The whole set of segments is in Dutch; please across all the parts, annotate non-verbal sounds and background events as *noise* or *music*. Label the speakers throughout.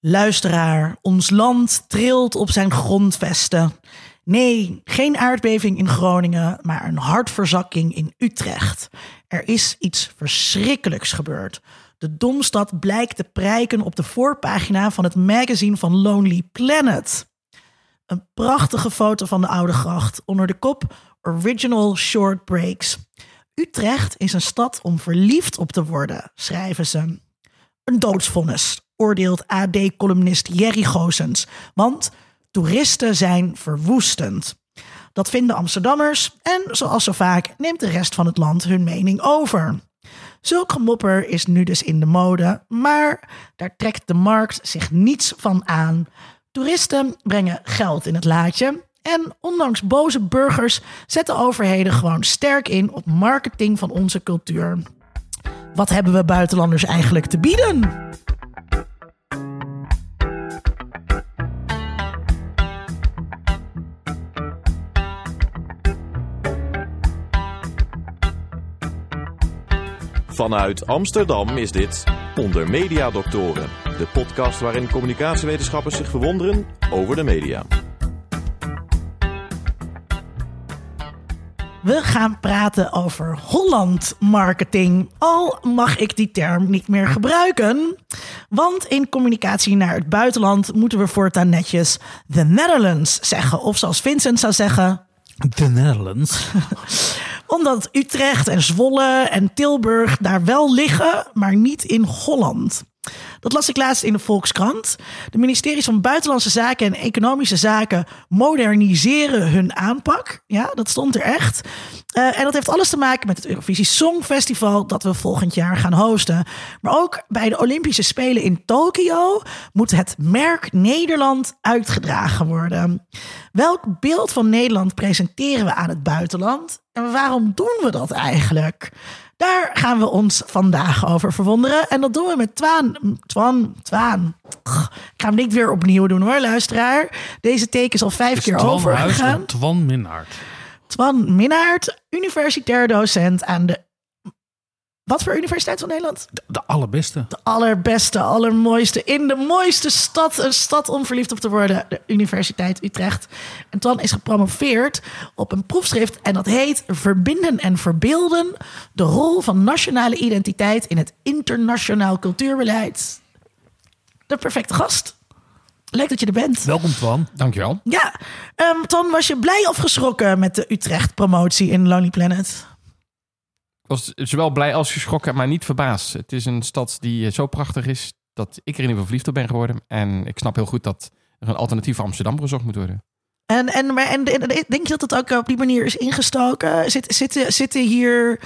Speaker 1: Luisteraar, ons land trilt op zijn grondvesten. Nee, geen aardbeving in Groningen, maar een hartverzakking in Utrecht. Er is iets verschrikkelijks gebeurd. De Domstad blijkt te prijken op de voorpagina van het magazine van Lonely Planet. Een prachtige foto van de Oude Gracht onder de kop Original Short Breaks. Utrecht is een stad om verliefd op te worden, schrijven ze. Een doodsvonnis, oordeelt AD-columnist Jerry Goosens. Want toeristen zijn verwoestend. Dat vinden Amsterdammers en, zoals zo vaak, neemt de rest van het land hun mening over. Zulk gemopper is nu dus in de mode, maar daar trekt de markt zich niets van aan. Toeristen brengen geld in het laadje. En ondanks boze burgers zetten overheden gewoon sterk in op marketing van onze cultuur. Wat hebben we buitenlanders eigenlijk te bieden?
Speaker 2: Vanuit Amsterdam is dit Onder Media Doctoren, de podcast waarin communicatiewetenschappers zich verwonderen over de media.
Speaker 1: We gaan praten over Holland marketing. Al mag ik die term niet meer gebruiken. Want in communicatie naar het buitenland moeten we voortaan netjes The Netherlands zeggen. Of zoals Vincent zou zeggen.
Speaker 3: The Netherlands. *laughs*
Speaker 1: Omdat Utrecht en Zwolle en Tilburg daar wel liggen, maar niet in Holland. Dat las ik laatst in de Volkskrant. De ministeries van Buitenlandse Zaken en Economische Zaken moderniseren hun aanpak. Ja, dat stond er echt. Uh, en dat heeft alles te maken met het Eurovisie Songfestival dat we volgend jaar gaan hosten. Maar ook bij de Olympische Spelen in Tokio moet het merk Nederland uitgedragen worden. Welk beeld van Nederland presenteren we aan het buitenland? En waarom doen we dat eigenlijk? Daar gaan we ons vandaag over verwonderen. En dat doen we met Twaan. Twan, Twaan. Ik ga hem niet weer opnieuw doen hoor, luisteraar. Deze teken is al vijf keer
Speaker 3: Twan
Speaker 1: overgegaan.
Speaker 3: Twan Minnaert.
Speaker 1: Twan Minnaert, universitair docent aan de... Wat voor universiteit van Nederland?
Speaker 3: De, de allerbeste.
Speaker 1: De allerbeste, allermooiste. In de mooiste stad. Een stad om verliefd op te worden. De Universiteit Utrecht. En Twan is gepromoveerd op een proefschrift. En dat heet Verbinden en Verbeelden. De rol van nationale identiteit in het internationaal cultuurbeleid. De perfecte gast. Leuk dat je er bent.
Speaker 3: Welkom Twan.
Speaker 4: Dankjewel.
Speaker 1: Ja, um, Ton, was je blij of geschrokken met de Utrecht-promotie in Lonely Planet?
Speaker 4: Was zowel blij als geschrokken, maar niet verbaasd. Het is een stad die zo prachtig is dat ik er in ieder verliefd op ben geworden. En ik snap heel goed dat er een alternatief voor Amsterdam gezocht moet worden.
Speaker 1: En, en, maar, en, denk je dat het ook op die manier is ingestoken? Zit, zitten, zitten hier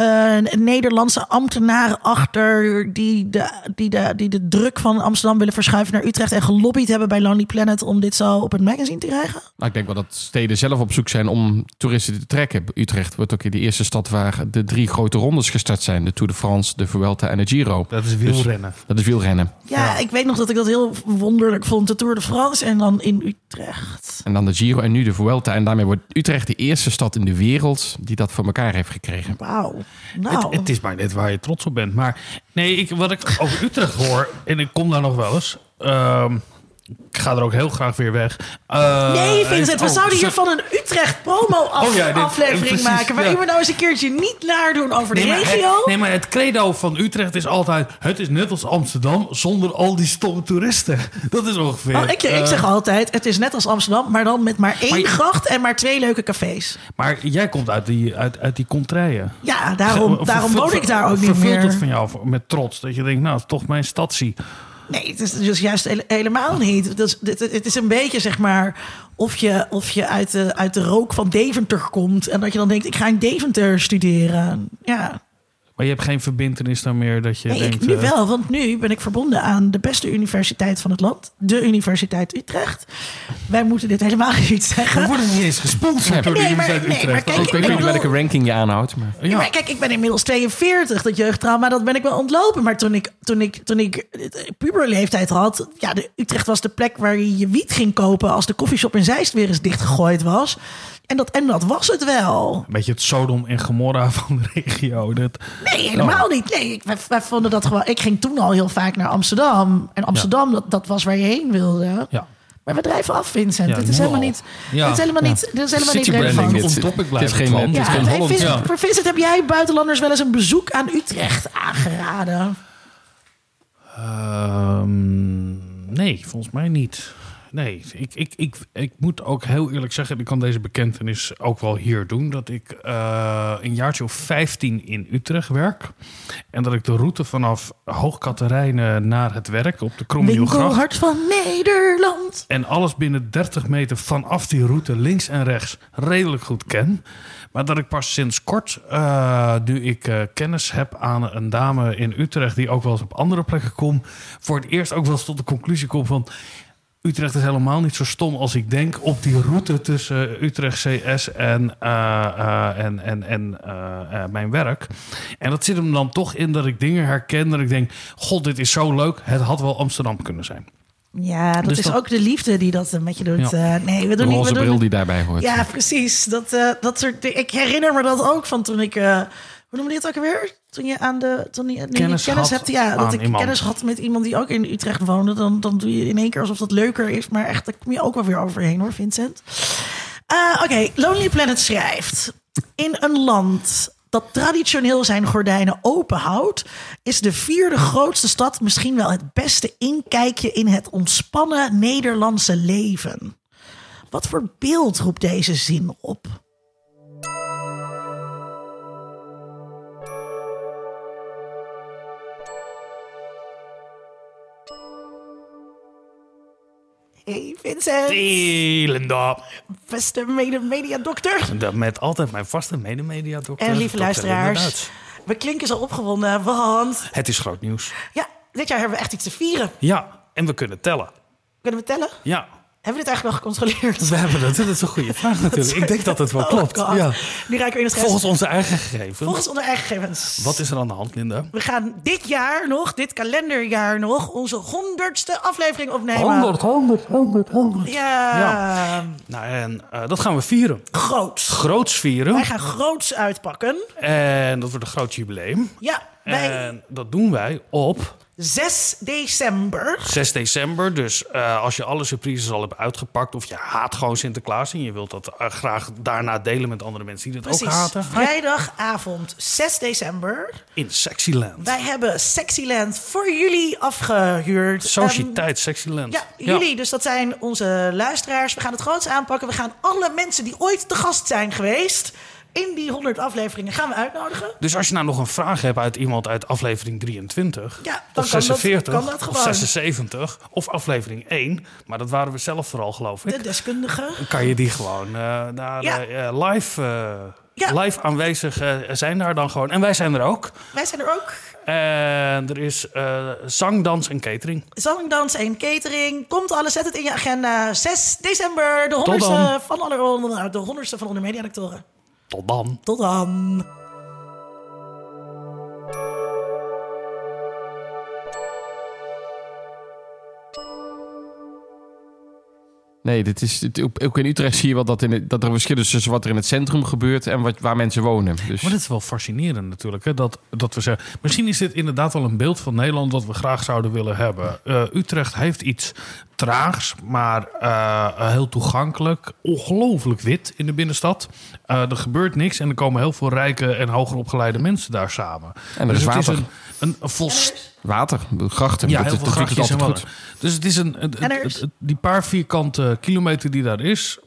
Speaker 1: uh, Nederlandse ambtenaren achter die de, die, de, die de druk van Amsterdam willen verschuiven naar Utrecht en gelobbyd hebben bij Lonely Planet om dit zo op het magazine te krijgen?
Speaker 4: Nou, ik denk wel dat steden zelf op zoek zijn om toeristen te trekken. Utrecht wordt ook de eerste stad waar de drie grote rondes gestart zijn: de Tour de France, de Vuelta en de Giro.
Speaker 3: Dat is wielrennen.
Speaker 4: Dus, dat is wielrennen.
Speaker 1: Ja, ja, ik weet nog dat ik dat heel wonderlijk vond: de Tour de France en dan in Utrecht.
Speaker 4: En dan de Giro en nu de Vuelta. En daarmee wordt Utrecht de eerste stad in de wereld die dat voor elkaar heeft gekregen.
Speaker 1: Wauw.
Speaker 3: Nou. Het, het, is maar net waar je trots op bent. Maar nee, ik, wat ik over Utrecht hoor, en ik kom daar nog wel eens. Um, ik ga er ook heel graag weer weg.
Speaker 1: Uh, nee, Vincent, we oh, zouden hier van een Utrecht promo-aflevering oh, ja, maken. Waarin ja. we nou eens een keertje niet naar doen over
Speaker 3: nee,
Speaker 1: de regio.
Speaker 3: Het, nee, maar het credo van Utrecht is altijd... het is net als Amsterdam zonder al die stomme toeristen. *laughs* Dat is ongeveer...
Speaker 1: Oh, ik, uh, ik, zeg altijd, het is net als Amsterdam... maar dan met maar één maar, gracht en maar twee leuke cafés.
Speaker 3: Maar jij komt uit die, uit, uit die contraien.
Speaker 1: Ja, daarom, daarom woon ik daar ook niet meer.
Speaker 3: Vervult het van jou met trots? Dat je denkt, nou, toch mijn stadsie.
Speaker 1: Nee, het is dus juist helemaal niet. Dus, het is een beetje zeg maar of je, of je uit, de, uit de rook van Deventer komt en dat je dan denkt: ik ga in Deventer studeren. Ja.
Speaker 3: Maar je hebt geen verbindenis dan meer dat je
Speaker 1: nee,
Speaker 3: denkt...
Speaker 1: Ik, nu wel, want nu ben ik verbonden aan de beste universiteit van het land. De Universiteit Utrecht. Wij moeten dit helemaal *laughs* niet zeggen.
Speaker 3: We worden niet eens gesponsord door de Universiteit
Speaker 4: nee,
Speaker 3: Utrecht.
Speaker 4: kijk, ik weet niet welke ranking je aanhoudt. Maar...
Speaker 1: Ja. maar kijk, ik ben inmiddels 42. Dat jeugdtrauma, dat ben ik wel ontlopen. Maar toen ik, toen ik, toen ik puberleeftijd had... Ja, de, Utrecht was de plek waar je je wiet ging kopen... als de koffieshop in Zeist weer eens dichtgegooid was. En dat, en dat was het wel.
Speaker 3: Een beetje het Sodom en Gomorra van de regio. Dat...
Speaker 1: Nee, helemaal niet. Nee, ik, wij, wij vonden dat gewoon. Ik ging toen al heel vaak naar Amsterdam. En Amsterdam, dat, dat was waar je heen wilde.
Speaker 3: Ja.
Speaker 1: Maar we drijven af, Vincent.
Speaker 3: Ja,
Speaker 1: dit is helemaal
Speaker 3: al.
Speaker 1: niet.
Speaker 3: Ja.
Speaker 1: Dit is helemaal niet. Dit is helemaal niet
Speaker 3: City
Speaker 1: relevant.
Speaker 3: dit.
Speaker 4: Het
Speaker 3: on topic
Speaker 4: het is geen, het is geen
Speaker 1: hey,
Speaker 4: Holland.
Speaker 1: Vincent, voor Vincent, heb jij buitenlanders wel eens een bezoek aan Utrecht aangeraden?
Speaker 3: Ehm, nee, volgens mij niet. Nee, ik, ik, ik, ik moet ook heel eerlijk zeggen, ik kan deze bekentenis ook wel hier doen, dat ik eh, een jaartje of 15 in Utrecht werk. En dat ik de route vanaf Hoogkaterijnen naar het werk op de Kromnieuwgracht
Speaker 1: Winkelhart van Nederland.
Speaker 3: en alles binnen 30 meter vanaf die route links en rechts redelijk goed ken. Maar dat ik pas sinds kort, eh, nu ik eh, kennis heb aan een dame in Utrecht... die ook wel eens op andere plekken komt... voor het eerst ook wel eens tot de conclusie kom van... Utrecht is helemaal niet zo stom als ik denk op die route tussen Utrecht CS en, eh, eh, en, en, en eh, eh, mijn werk. En dat zit hem dan toch in dat ik dingen herken dat ik denk... God, dit is zo leuk, het had wel Amsterdam kunnen zijn.
Speaker 1: Ja, dat
Speaker 3: Dus
Speaker 1: is
Speaker 3: dat-
Speaker 1: ook de liefde die dat met je doet.
Speaker 3: Ja.
Speaker 1: Eh, nee, we
Speaker 4: De
Speaker 1: doen niet.
Speaker 4: roze
Speaker 1: We doen,
Speaker 4: bril die daarbij hoort.
Speaker 1: Ja, precies. Dat, eh, dat soort dingen. Ik herinner me dat ook van toen ik. eh, hoe noemde je het ook alweer? Toen je aan de. Toen je, nee,
Speaker 3: Kennis had
Speaker 1: hebt. Ja, dat ik
Speaker 3: iemand.
Speaker 1: kennis had met iemand die ook in Utrecht woonde. Dan, dan doe je in één keer alsof dat leuker is. Maar echt, daar kom je ook wel weer overheen hoor, Vincent. Eh, Oké, Lonely Planet schrijft. In een land dat traditioneel zijn gordijnen open houdt, is de vierde grootste stad misschien wel het beste inkijkje in het ontspannen Nederlandse leven. Wat voor beeld roept deze zin op? Hey Vincent,
Speaker 3: Elenda.
Speaker 1: beste mede-media-dokter.
Speaker 3: Dat Met altijd mijn vaste medemediadokter.
Speaker 1: En lieve luisteraars, we klinken zo opgewonden, want
Speaker 3: Het is groot nieuws.
Speaker 1: ja, dit jaar hebben we echt iets te vieren.
Speaker 3: Ja, en we kunnen tellen.
Speaker 1: Kunnen we tellen?
Speaker 3: Ja,
Speaker 1: Hebben we dit eigenlijk wel gecontroleerd?
Speaker 3: we hebben dat. Dat is een goede vraag *laughs* natuurlijk. Ik denk dat het wel
Speaker 1: Oh
Speaker 3: klopt. Ja.
Speaker 1: Nu.
Speaker 3: Volgens onze eigen gegevens.
Speaker 1: Volgens onze eigen gegevens.
Speaker 3: Wat is er aan de hand, Linda?
Speaker 1: We gaan dit jaar nog, dit kalenderjaar nog, onze honderdste aflevering opnemen.
Speaker 3: 100, 100.
Speaker 1: Ja,
Speaker 3: Ja. Nou, en eh, dat gaan we vieren.
Speaker 1: groots.
Speaker 3: Groots vieren.
Speaker 1: Wij gaan groots uitpakken.
Speaker 3: En dat wordt een groot jubileum.
Speaker 1: Ja, wij
Speaker 3: En dat doen wij op
Speaker 1: 6 december.
Speaker 3: 6 december. Dus eh, als je alle surprises al hebt uitgepakt... of je haat gewoon Sinterklaas... en je wilt dat eh, graag daarna delen met andere mensen die dat
Speaker 1: Precies.
Speaker 3: ook haten...
Speaker 1: Vrijdagavond 6 december.
Speaker 3: in Sexyland.
Speaker 1: Wij hebben Sexyland voor jullie afgehuurd.
Speaker 3: Sociëteit Sexyland.
Speaker 1: Ja, jullie. Dus dat zijn onze luisteraars. We gaan het groots aanpakken. We gaan alle mensen die ooit te gast zijn geweest... in die 100 afleveringen gaan we uitnodigen.
Speaker 3: Dus als je nou nog een vraag hebt uit iemand uit aflevering 23...
Speaker 1: Ja, dan
Speaker 3: of
Speaker 1: kan dat-
Speaker 3: 46,
Speaker 1: kan dat
Speaker 3: of
Speaker 1: gewoon.
Speaker 3: 76, of aflevering 1... maar dat waren we zelf vooral, geloof ik...
Speaker 1: De deskundige.
Speaker 3: kan je die gewoon
Speaker 1: Ja.
Speaker 3: eh, eh, live, eh,
Speaker 1: Ja.
Speaker 3: live aanwezig zijn daar dan gewoon. En wij zijn er ook.
Speaker 1: Wij zijn er ook.
Speaker 3: En er is eh, zang, dans en catering.
Speaker 1: Zangdans en catering. Komt alles, zet het in je agenda. 6 december, de honderdste van alle de honderdste van onder mediadoctoren. Dodan. Dodan.
Speaker 4: Nee, dit is, het- ook in Utrecht zie je wel dat, in het, dat er een verschil is tussen wat er in het centrum gebeurt en wat, waar mensen wonen. Dus
Speaker 3: Maar dit is wel fascinerend natuurlijk. Hè? Dat, dat we zeggen, misschien is dit inderdaad wel een beeld van Nederland dat we graag zouden willen hebben. Eh, Utrecht heeft iets traags, maar eh, heel toegankelijk. Ongelooflijk wit in de binnenstad. Eh, er gebeurt niks en er komen heel veel rijke en hoger opgeleide mensen daar samen.
Speaker 4: En er is
Speaker 3: het
Speaker 4: water.
Speaker 3: is een, een, een volst
Speaker 4: water, grachten,
Speaker 3: Ja, heel
Speaker 4: dat
Speaker 3: veel
Speaker 4: het
Speaker 3: en
Speaker 4: altijd goed.
Speaker 3: Dus het is een, het-
Speaker 1: En er
Speaker 3: het-
Speaker 1: is-
Speaker 3: het- die paar vierkante kilometer die daar is,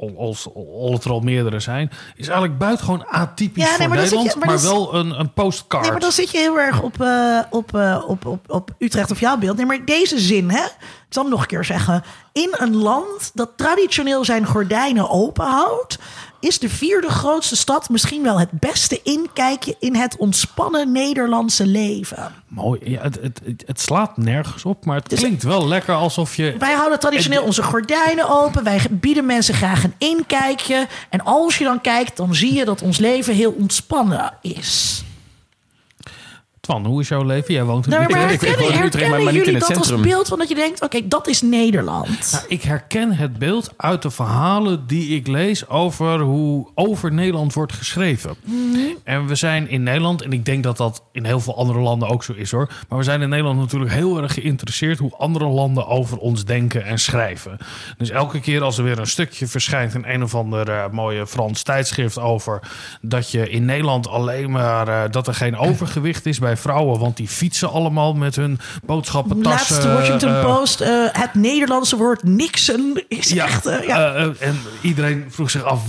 Speaker 3: al- als, al het er al meerdere zijn, is eigenlijk buitengewoon atypisch
Speaker 1: Ja, nee,
Speaker 3: voor
Speaker 1: maar dan zit je-
Speaker 3: Nederland,
Speaker 1: maar
Speaker 3: maar,
Speaker 1: dan is-
Speaker 3: wel een, een postcard.
Speaker 1: Nee, maar dan zit je heel erg op, eh, op, eh, op, op, op Utrecht of jouw beeld. Nee, maar deze zin, hè? Ik zal hem nog een keer zeggen. In een land dat traditioneel zijn gordijnen openhoudt... is de vierde grootste stad misschien wel het beste inkijkje... in het ontspannen Nederlandse leven.
Speaker 3: Mooi. Ja, het, het, het, slaat nergens op, maar het
Speaker 1: Dus-
Speaker 3: klinkt wel lekker alsof je...
Speaker 1: Wij houden traditioneel onze gordijnen open. Wij bieden mensen graag een inkijkje. En als je dan kijkt, dan zie je dat ons leven heel ontspannen is.
Speaker 3: Twan, hoe is jouw leven? Jij woont in
Speaker 1: Nou,
Speaker 3: Utrecht.
Speaker 4: ik- ik
Speaker 1: herkennen,
Speaker 4: woon in Utrecht, maar-
Speaker 1: herkennen
Speaker 4: maar niet in
Speaker 1: jullie
Speaker 4: het
Speaker 1: dat
Speaker 4: centrum.
Speaker 1: als beeld van dat je denkt, oké, dat is Nederland.
Speaker 3: Nou, ik herken het beeld uit de verhalen die ik lees over hoe over Nederland wordt geschreven. En we zijn in Nederland, en ik denk dat dat in heel veel andere landen ook zo is hoor. Maar we zijn in Nederland natuurlijk heel erg geïnteresseerd hoe andere landen over ons denken en schrijven. Dus elke keer als er weer een stukje verschijnt in een of ander eh, mooie Frans tijdschrift over dat je in Nederland alleen maar eh, dat er geen overgewicht is bij vrouwen, want die fietsen allemaal met hun boodschappentassen.
Speaker 1: Laatste Washington
Speaker 3: eh,
Speaker 1: Post, eh, het Nederlandse woord Nixon is echt... eh, ja.
Speaker 3: eh, eh, en iedereen vroeg zich af,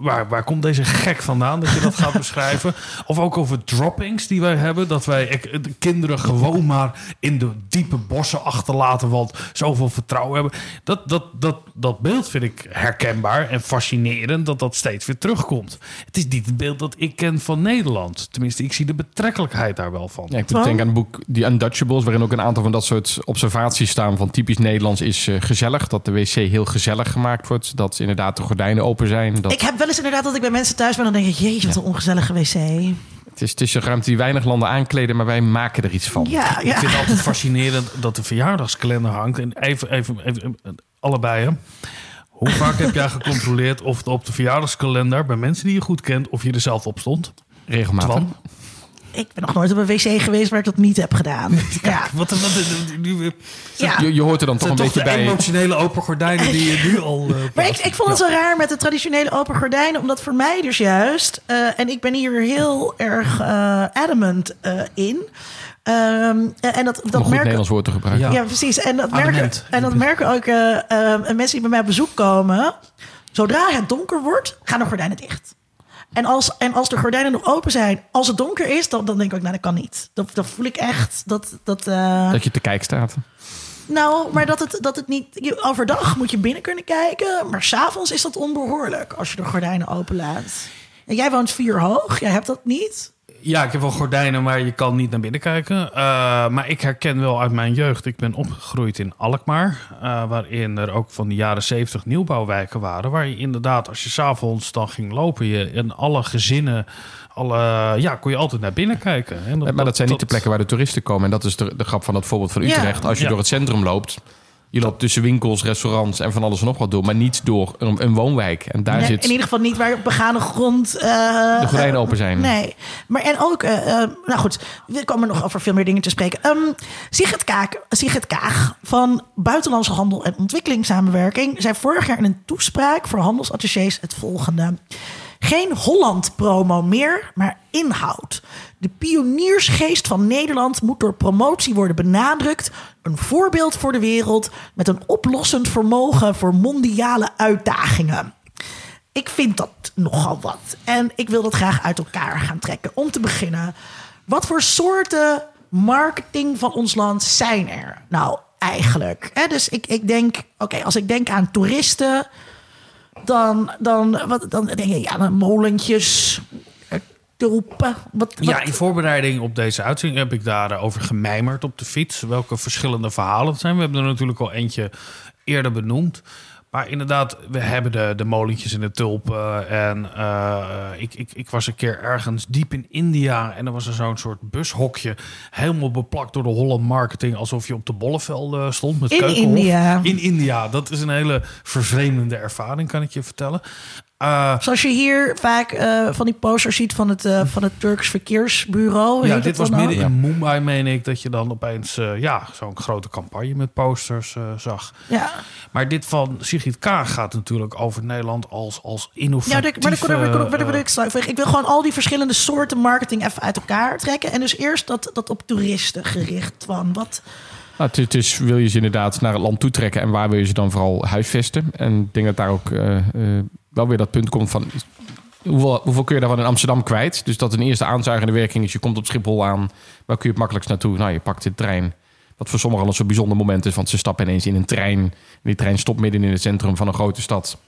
Speaker 3: waar, waar komt deze gek vandaan dat je dat gaat *laughs* beschrijven? Of ook over droppings die wij hebben. Dat wij ik- de kinderen gewoon maar in de diepe bossen achterlaten, want zoveel vertrouwen hebben. Dat, dat, dat, dat beeld vind ik herkenbaar en fascinerend dat dat steeds weer terugkomt. Het is niet het beeld dat ik ken van Nederland. Tenminste, ik zie de betrekkelijkheid daar wel van.
Speaker 4: Ja, ik denken aan het boek The Untouchables, waarin ook een aantal van dat soort observaties staan van typisch Nederlands is eh, gezellig. Dat de wc heel gezellig gemaakt wordt. Dat inderdaad de gordijnen open zijn. Dat,
Speaker 1: Ik heb wel eens inderdaad dat ik bij mensen thuis ben... dan denk ik, jeetje, wat een ongezellige wc.
Speaker 4: het, is, het is een ruimte die weinig landen aankleden, maar wij maken er iets van.
Speaker 1: Ja,
Speaker 3: Ik vind het altijd fascinerend dat de verjaardagskalender hangt. En even, even, even eh, allebei. Hè. Hoe vaak heb jij gecontroleerd of op de verjaardagskalender bij mensen die je goed kent, of je er zelf op stond?
Speaker 4: Regelmatig.
Speaker 3: Twan?
Speaker 1: Ik ben nog nooit op een wc geweest waar ik dat niet heb gedaan. *laughs* Ja,
Speaker 3: Wat, wat, nu,
Speaker 1: ja.
Speaker 4: Je, je hoort er dan toch een
Speaker 3: toch
Speaker 4: beetje
Speaker 3: de
Speaker 4: bij.
Speaker 3: emotionele open gordijnen die je *laughs* nu al... eh,
Speaker 1: Maar ik, vond het zo raar met de traditionele open gordijnen, omdat voor mij dus juist, eh, en ik ben hier heel erg eh, adamant eh, in. Ehm, en dat, dat
Speaker 4: goed
Speaker 1: merk
Speaker 4: Nederlands woord te gebruiken.
Speaker 1: Ja, precies. En dat, merken,
Speaker 3: Adamant.
Speaker 1: en dat merken ook mensen die bij mij op bezoek komen. Zodra het donker wordt, gaan de gordijnen dicht. En als, en als de gordijnen nog open zijn, als het donker is, dan, dan denk ik ook, nou, dat kan niet. Dan, dan voel ik echt dat... dat eh,
Speaker 4: Dat je te kijk staat.
Speaker 1: nou, maar dat het, dat het niet... Overdag moet je binnen kunnen kijken, maar s'avonds is dat onbehoorlijk als je de gordijnen open laat. En jij woont vier hoog, jij hebt dat niet.
Speaker 3: Ja, ik heb wel gordijnen, maar je kan niet naar binnen kijken. Eh, maar ik herken wel uit mijn jeugd. Ik ben opgegroeid in Alkmaar. eh, waarin er ook van de jaren zeventig nieuwbouwwijken waren. Waar je inderdaad, als je s'avonds dan ging lopen... Je in alle gezinnen, alle, ja, kon je altijd naar binnen kijken. En
Speaker 4: maar dat zijn niet de plekken waar de toeristen komen. En dat is de, de grap van dat voorbeeld van
Speaker 1: Ja.
Speaker 4: Utrecht. Als je
Speaker 3: Ja.
Speaker 4: door het centrum loopt, je loopt tussen winkels, restaurants en van alles en nog wat door. Maar niet door een, een woonwijk. En daar
Speaker 1: Nee,
Speaker 4: zit
Speaker 1: in ieder geval niet waar begane grond... eh,
Speaker 4: de gordijnen open zijn.
Speaker 1: Nee, maar en ook, eh, eh, nou goed, we komen nog over veel meer dingen te spreken. Um, Sigrid, Kaak, Sigrid Kaag van Buitenlandse Handel en Ontwikkelingssamenwerking zei vorig jaar in een toespraak voor handelsattachés het volgende. Geen Holland-promo meer, maar inhoud. De pioniersgeest van Nederland moet door promotie worden benadrukt. Een voorbeeld voor de wereld met een oplossend vermogen voor mondiale uitdagingen. Ik vind dat nogal wat. En ik wil dat graag uit elkaar gaan trekken. Om te beginnen, wat voor soorten marketing van ons land zijn er? Nou, eigenlijk. Dus ik, ik denk, oké, als ik denk aan toeristen, dan, dan, wat, dan denk ik, ja, dan molentjes, eh, tulpen. Wat, wat,
Speaker 3: Ja, in voorbereiding op deze uitzending heb ik daarover gemijmerd op de fiets. Welke verschillende verhalen het zijn. We hebben er natuurlijk al eentje eerder benoemd. Maar inderdaad, we hebben de, de molentjes en de tulpen. En eh, ik, ik, ik was een keer ergens diep in India. En er was er zo'n soort bushokje. Helemaal beplakt door de Holland Marketing. Alsof je op de bollevelden stond met
Speaker 1: In
Speaker 3: keukenhof.
Speaker 1: India.
Speaker 3: In India. Dat is een hele vervreemdende ervaring, kan ik je vertellen. Eh,
Speaker 1: Zoals je hier vaak eh, van die posters ziet van het, eh, van het Turks Verkeersbureau.
Speaker 3: Ja, dit was midden
Speaker 1: ook?
Speaker 3: in Mumbai, meen ik, dat je dan opeens ja, zo'n grote campagne met posters eh, zag.
Speaker 1: Ja,
Speaker 3: Maar dit van Sigrid Kaag gaat natuurlijk over Nederland als, als innovatief.
Speaker 1: Ja, maar ik. Ik wil gewoon al die verschillende soorten marketing even uit elkaar trekken. En dus eerst dat, dat op toeristen gericht van wat.
Speaker 4: Nou, het, is, wil je ze inderdaad naar het land toetrekken en waar wil je ze dan vooral huisvesten? En ik denk dat daar ook eh, eh, wel weer dat punt komt van hoeveel, hoeveel kun je daarvan in Amsterdam kwijt? Dus dat een eerste aanzuigende werking is, je komt op Schiphol aan, waar kun je het makkelijkst naartoe? Nou, je pakt de trein. Wat voor sommigen al een zo'n bijzonder moment is, want ze stappen ineens in een trein. Die trein stopt midden in het centrum van een grote stad.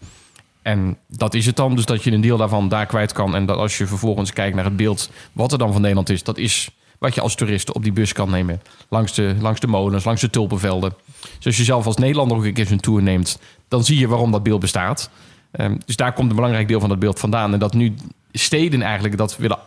Speaker 4: En dat is het dan, dus dat je een deel daarvan daar kwijt kan. En dat als je vervolgens kijkt naar het beeld wat er dan van Nederland is, dat is wat je als toerist op die bus kan nemen. Langs de, langs de molens, langs de tulpenvelden. Dus als je zelf als Nederlander ook een keer zo'n tour neemt, dan zie je waarom dat beeld bestaat. Ehm, dus daar komt een belangrijk deel van dat beeld vandaan. En dat nu steden eigenlijk dat willen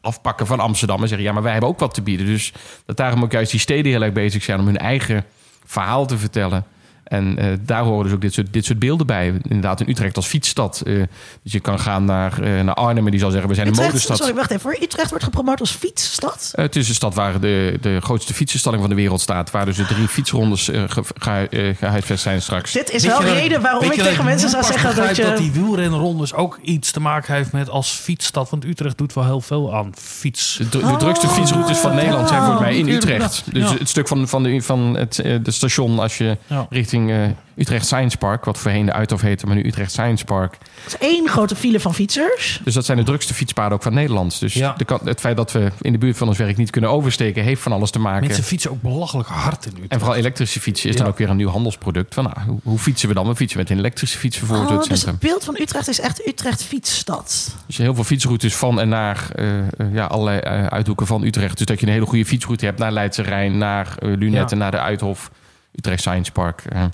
Speaker 4: afpakken van Amsterdam en zeggen: ja, maar wij hebben ook wat te bieden. Dus dat daarom ook juist die steden heel erg bezig zijn om hun eigen verhaal te vertellen. En uh, daar horen dus ook dit soort, dit soort beelden bij. Inderdaad, in Utrecht als fietsstad. Uh, dus je kan gaan naar, uh, naar Arnhem en die zal zeggen, we zijn
Speaker 1: Utrecht,
Speaker 4: een modestad.
Speaker 1: Sorry, wacht even. Voor Utrecht wordt gepromoot als fietsstad?
Speaker 4: het is een stad waar de, de grootste fietsenstalling van de wereld staat. Waar dus de drie fietsrondes ge, ge, gehuisvest zijn straks.
Speaker 1: Dit is wel reden waarom ik tegen mensen zou zeggen dat je...
Speaker 3: dat die wielrenrondes ook iets te maken heeft met als fietsstad. Want Utrecht doet wel heel veel aan fiets.
Speaker 4: De, de drukste oh, fietsroutes van Nederland zijn volgens mij in Utrecht. Dus ja. het stuk van, van, de, van het de station als je ja. richting uh, Utrecht Science Park, wat voorheen de Uithof heette, maar nu Utrecht Science Park.
Speaker 1: Dat is één grote file van fietsers.
Speaker 4: Dus dat zijn de drukste fietspaden ook van Nederland. Dus ja. de, het feit dat we in de buurt van ons werk niet kunnen oversteken, heeft van alles te maken.
Speaker 3: Mensen fietsen ook belachelijk hard in Utrecht.
Speaker 4: En vooral elektrische fietsen is ja. dan ook weer een nieuw handelsproduct. Van, nou, hoe, hoe, fietsen we dan? We fietsen met een elektrische fiets vervoerd
Speaker 1: oh,
Speaker 4: door het
Speaker 1: dus het beeld van Utrecht is echt Utrecht fietsstad.
Speaker 4: Dus heel veel fietsroutes van en naar uh, uh, ja, allerlei uh, uithoeken van Utrecht. Dus dat je een hele goede fietsroute hebt naar Leidse Rijn, naar Lunetten, naar de Uithof, Utrecht Science Park. En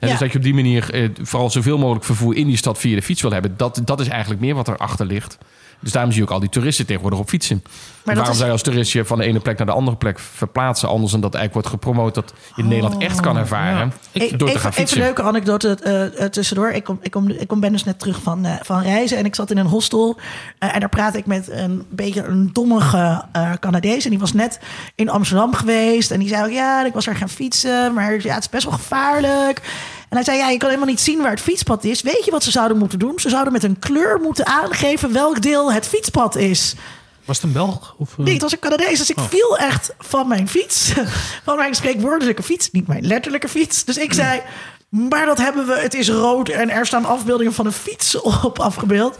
Speaker 1: Ja.
Speaker 4: Dus dat je op die manier eh, vooral zoveel mogelijk vervoer in die stad via de fiets wil hebben. Dat, dat is eigenlijk meer wat erachter ligt. Dus daarom zie je ook al die toeristen tegenwoordig op fietsen.
Speaker 1: dat
Speaker 4: Waarom
Speaker 1: is-
Speaker 4: zij als toerist je van de ene plek naar de andere plek verplaatsen. Anders dan dat eigenlijk wordt gepromoot dat je in Nederland echt kan ervaren.
Speaker 3: Ik,
Speaker 4: door te
Speaker 1: even,
Speaker 4: gaan
Speaker 1: even
Speaker 4: fietsen.
Speaker 1: een leuke anekdote eh, eh, tussendoor. Ik, kom, ik, kom, ik kom ben dus net terug van, eh, van reizen en ik zat in een hostel. en daar praatte ik met een beetje een dommige eh Canadees. En die was net in Amsterdam geweest. En die zei ook, ja, ik was er gaan fietsen. Maar ja, het is best wel gevaarlijk. En hij zei, ja, je kan helemaal niet zien waar het fietspad is. Weet je wat ze zouden moeten doen? Ze zouden met een kleur moeten aangeven welk deel het fietspad is.
Speaker 3: Was het een Belg? Of, eh?
Speaker 1: Nee, het was een Canadees. Dus ik viel echt van mijn fiets. *laughs* Van mijn spreekwoordelijke fiets. Niet mijn letterlijke fiets. Dus ik zei... Maar dat hebben we. Het is rood en er staan afbeeldingen van een fiets op afgebeeld.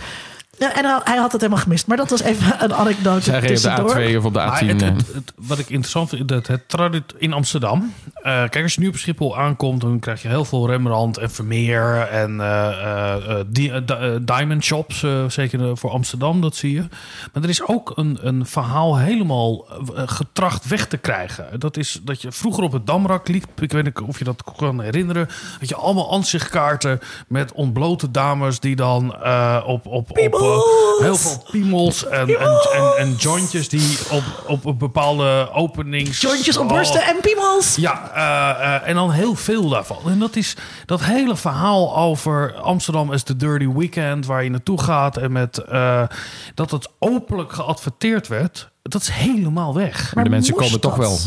Speaker 1: Ja, en hij- had het helemaal gemist. Maar dat was even een anekdote
Speaker 4: Zij op
Speaker 1: tussendoor.
Speaker 4: de A2 of op de
Speaker 3: Maar
Speaker 4: A10.
Speaker 3: het, het- het- wat ik interessant vind, dat het tradi- in Amsterdam. eh, kijk, als je nu op Schiphol aankomt, dan krijg je heel veel Rembrandt en Vermeer en eh, eh, di- diamond shops, eh, zeker voor Amsterdam, dat zie je. Maar er is ook een, een verhaal helemaal getracht weg te krijgen. Dat is dat je vroeger op het Damrak liep, ik weet niet of je dat kan herinneren, dat je allemaal ansichtkaarten met ontblote dames die dan eh, op, op, op heel veel piemels en, en, en, en jointjes die op, op een bepaalde openings...
Speaker 1: Jointjes op
Speaker 3: Oh,
Speaker 1: en piemels.
Speaker 3: ja, eh, eh, en dan heel veel daarvan. En dat is dat hele verhaal over Amsterdam is de dirty weekend waar je naartoe gaat en met eh, dat het openlijk geadverteerd werd. Dat is helemaal weg.
Speaker 4: Maar de mensen komen toch wel.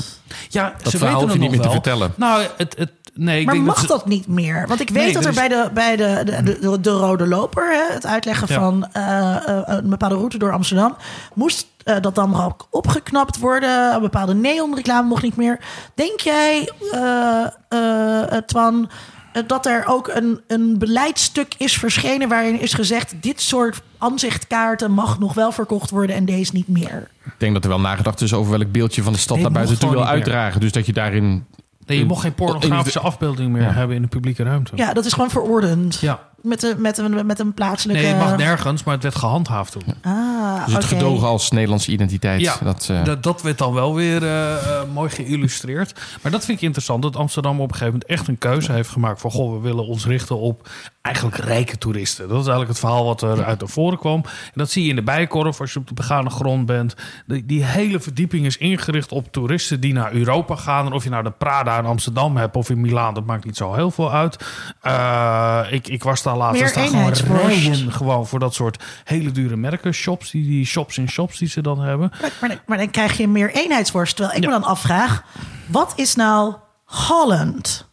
Speaker 3: Ja,
Speaker 4: Dat
Speaker 3: ze
Speaker 4: verhaal
Speaker 3: weten
Speaker 4: hoef je niet
Speaker 3: nog
Speaker 4: meer te
Speaker 3: wel.
Speaker 4: vertellen.
Speaker 3: Nou, het, het, nee, ik
Speaker 1: Maar
Speaker 3: denk
Speaker 1: mag
Speaker 3: dat,
Speaker 1: niet meer? Want ik weet
Speaker 3: Nee,
Speaker 1: dat
Speaker 3: er is-
Speaker 1: bij de, bij de, de, de, de rode loper, hè, het uitleggen
Speaker 3: Ja.
Speaker 1: van eh, eh, een bepaalde route door Amsterdam, moest eh, dat dan ook opgeknapt worden. Een bepaalde neonreclame mocht niet meer. Denk jij, eh eh, eh, Twan, dat er ook een, een beleidstuk is verschenen waarin is gezegd: dit soort aanzichtkaarten mag nog wel verkocht worden en deze niet meer?
Speaker 4: Ik denk dat er wel nagedacht is over welk beeldje van de stad
Speaker 3: Nee,
Speaker 4: naar buiten toe wil
Speaker 3: meer.
Speaker 4: uitdragen. Dus dat je daarin...
Speaker 3: Nee, je mocht geen pornografische
Speaker 4: in-
Speaker 3: afbeelding meer
Speaker 4: Ja.
Speaker 3: hebben in de publieke ruimte.
Speaker 1: Ja, dat is gewoon verordend.
Speaker 3: Ja.
Speaker 1: Met, een met, een, met een plaatselijke.
Speaker 3: Nee, het mag nergens, maar het werd gehandhaafd toen.
Speaker 1: Ah,
Speaker 4: Dus het gedogen als Nederlandse identiteit.
Speaker 3: Ja,
Speaker 4: dat, eh,
Speaker 3: dat, dat werd dan wel weer eh, eh, mooi geïllustreerd. Maar dat vind ik interessant, dat Amsterdam op een gegeven moment echt een keuze heeft gemaakt van... goh, we willen ons richten op eigenlijk rijke toeristen. Dat is eigenlijk het verhaal wat er uit naar voren kwam. En dat zie je in de Bijkorf als je op de begane grond bent. Die, die hele verdieping is ingericht op toeristen die naar Europa gaan. En of je nou de Prada in Amsterdam hebt of in Milaan, dat maakt niet zo heel veel uit. Eh, ik, ik was daar laatst,
Speaker 1: Meer
Speaker 3: er staan gewoon
Speaker 1: eenheidsworst.
Speaker 3: rijen gewoon voor dat soort hele dure merken shops. Die, die shops in shops die ze dan hebben.
Speaker 1: Maar, maar, maar dan krijg je meer eenheidsworst. Terwijl ik
Speaker 3: Ja.
Speaker 1: me dan afvraag, wat is nou Holland?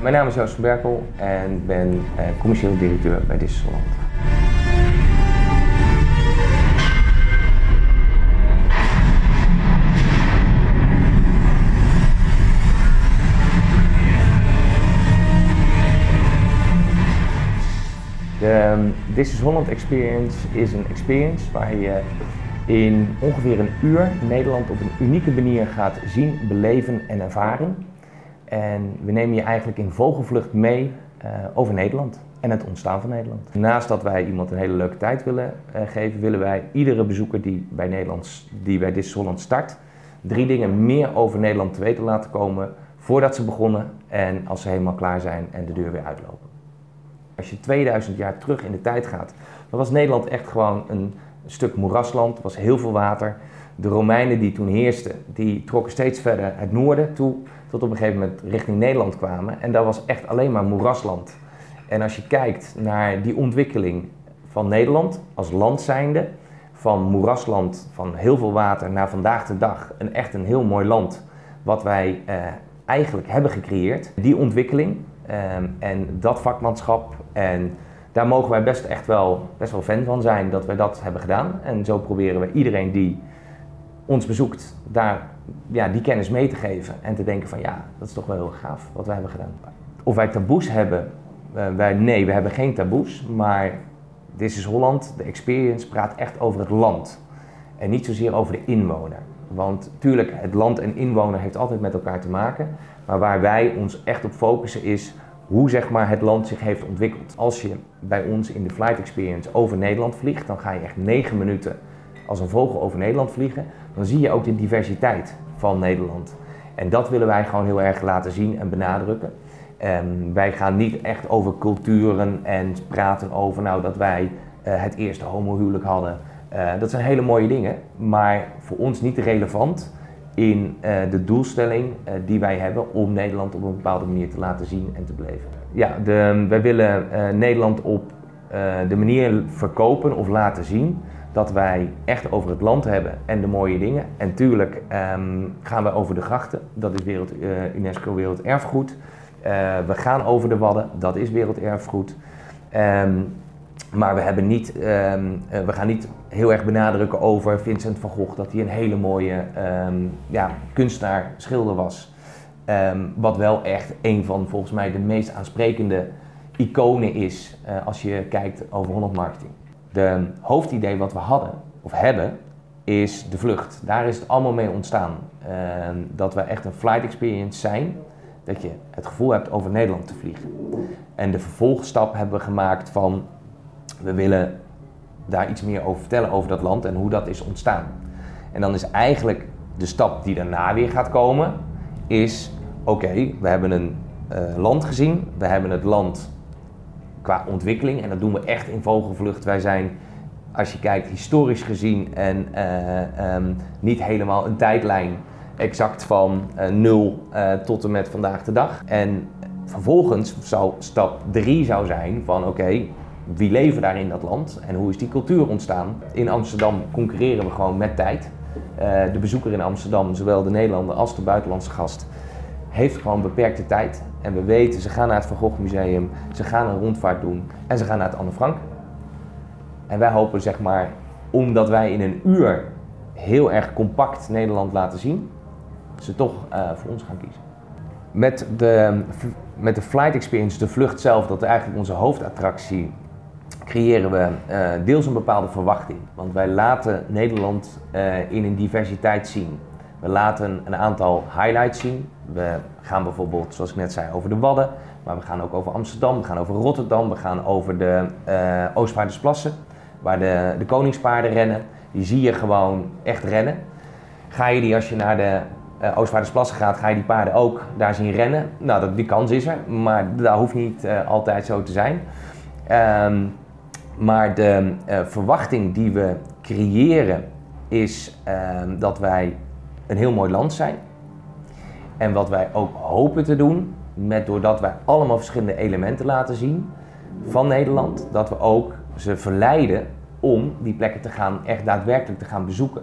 Speaker 5: Mijn naam is Joost van Berkel en ik ben eh, commercieel directeur bij Disneyland. De ehm, This is Holland Experience is een experience waar je in ongeveer een uur Nederland op een unieke manier gaat zien, beleven en ervaren. En we nemen je eigenlijk in vogelvlucht mee eh, over Nederland en het ontstaan van Nederland. Naast dat wij iemand een hele leuke tijd willen eh, geven, willen wij iedere bezoeker die bij, Nederlands, die bij Dit is Holland start, drie dingen meer over Nederland te weten laten komen voordat ze begonnen en als ze helemaal klaar zijn en de deur weer uitlopen. Als je 2000 jaar terug in de tijd gaat, dan was Nederland echt gewoon een stuk moerasland. Er was heel veel water. De Romeinen die toen heersten, die trokken steeds verder het noorden toe, tot op een gegeven moment richting Nederland kwamen. En dat was echt alleen maar moerasland. En als je kijkt naar die ontwikkeling van Nederland als land zijnde, van moerasland, van heel veel water, naar vandaag de dag een echt een heel mooi land, wat wij eh, eigenlijk hebben gecreëerd. Die ontwikkeling ehm, en dat vakmanschap en daar mogen wij best echt wel, best wel fan van zijn dat wij dat hebben gedaan. En zo proberen we iedereen die ons bezoekt, daar ja, die kennis mee te geven. En te denken van ja, dat is toch wel heel gaaf wat wij hebben gedaan. Of wij taboes hebben, uh, wij, nee, we hebben geen taboes. Maar This is Holland, de experience, praat echt over het land. En niet zozeer over de inwoner. Want tuurlijk, het land en inwoner heeft altijd met elkaar te maken. Maar waar wij ons echt op focussen is hoe zeg maar, het land zich heeft ontwikkeld. Als je bij ons in de Flight Experience over Nederland vliegt, dan ga je echt negen minuten als een vogel over Nederland vliegen. Dan zie je ook de diversiteit van Nederland. En dat willen wij gewoon heel erg laten zien en benadrukken. Um, wij gaan niet echt over culturen en praten over nou, dat wij uh, het eerste homohuwelijk hadden. Uh, dat zijn hele mooie dingen, maar voor ons niet relevant in uh, de doelstelling die wij hebben om Nederland op een bepaalde manier te laten zien en te beleven. Ja, de, wij willen Nederland op de manier verkopen of laten zien dat wij echt over het land hebben en de mooie dingen. En tuurlijk um, gaan we over de grachten, dat is wereld, UNESCO Werelderfgoed. We gaan over de Wadden, dat is werelderfgoed. Um, maar we, hebben niet, we gaan niet heel erg benadrukken over Vincent van Gogh, dat hij een hele mooie ja, kunstenaar, schilder was. wat wel echt een van volgens mij de meest aansprekende iconen is uh, als je kijkt over Holland Marketing. De hoofdidee wat we hadden, of hebben, is de vlucht. Daar is het allemaal mee ontstaan. Uh, dat we echt een flight experience zijn. Dat je het gevoel hebt over Nederland te vliegen. En de vervolgstap hebben we gemaakt van... We willen daar iets meer over vertellen, over dat land en hoe dat is ontstaan. En dan is eigenlijk de stap die daarna weer gaat komen... is, oké, we hebben een uh, land gezien. We hebben het land qua ontwikkeling. En dat doen we echt in vogelvlucht. Wij zijn, als je kijkt, historisch gezien en uh, um, niet helemaal een tijdlijn exact van uh, nul tot en met vandaag de dag. En vervolgens zou stap 3 zou zijn van oké, wie leven daar in dat land en hoe is die cultuur ontstaan? In Amsterdam concurreren we gewoon met tijd. de bezoeker in Amsterdam, zowel de Nederlander als de buitenlandse gast, heeft gewoon beperkte tijd. En we weten, ze gaan naar het Van Gogh Museum, ze gaan een rondvaart doen en ze gaan naar het Anne Frank. En wij hopen zeg maar, omdat wij in een uur heel erg compact Nederland laten zien, ze toch uh, voor ons gaan kiezen. Met de, met de flight experience, de vlucht zelf, dat eigenlijk onze hoofdattractie, creëren we uh, deels een bepaalde verwachting. Want wij laten Nederland uh, in een diversiteit zien. We laten een aantal highlights zien. We gaan bijvoorbeeld, zoals ik net zei, over de Wadden. Maar we gaan ook over Amsterdam, we gaan over Rotterdam, we gaan over de uh, Oostvaardersplassen. Waar de, de koningspaarden rennen. Die zie je gewoon echt rennen. Ga je die als je naar de Oostvaardersplassen gaat, ga je die paarden ook daar zien rennen. Nou, dat, die kans is er, maar dat hoeft niet altijd zo te zijn. Um, maar de uh, verwachting die we creëren is um, dat wij een heel mooi land zijn. En wat wij ook hopen te doen, met, doordat wij allemaal verschillende elementen laten zien van Nederland, dat we ook ze verleiden om die plekken te gaan, echt daadwerkelijk te gaan bezoeken.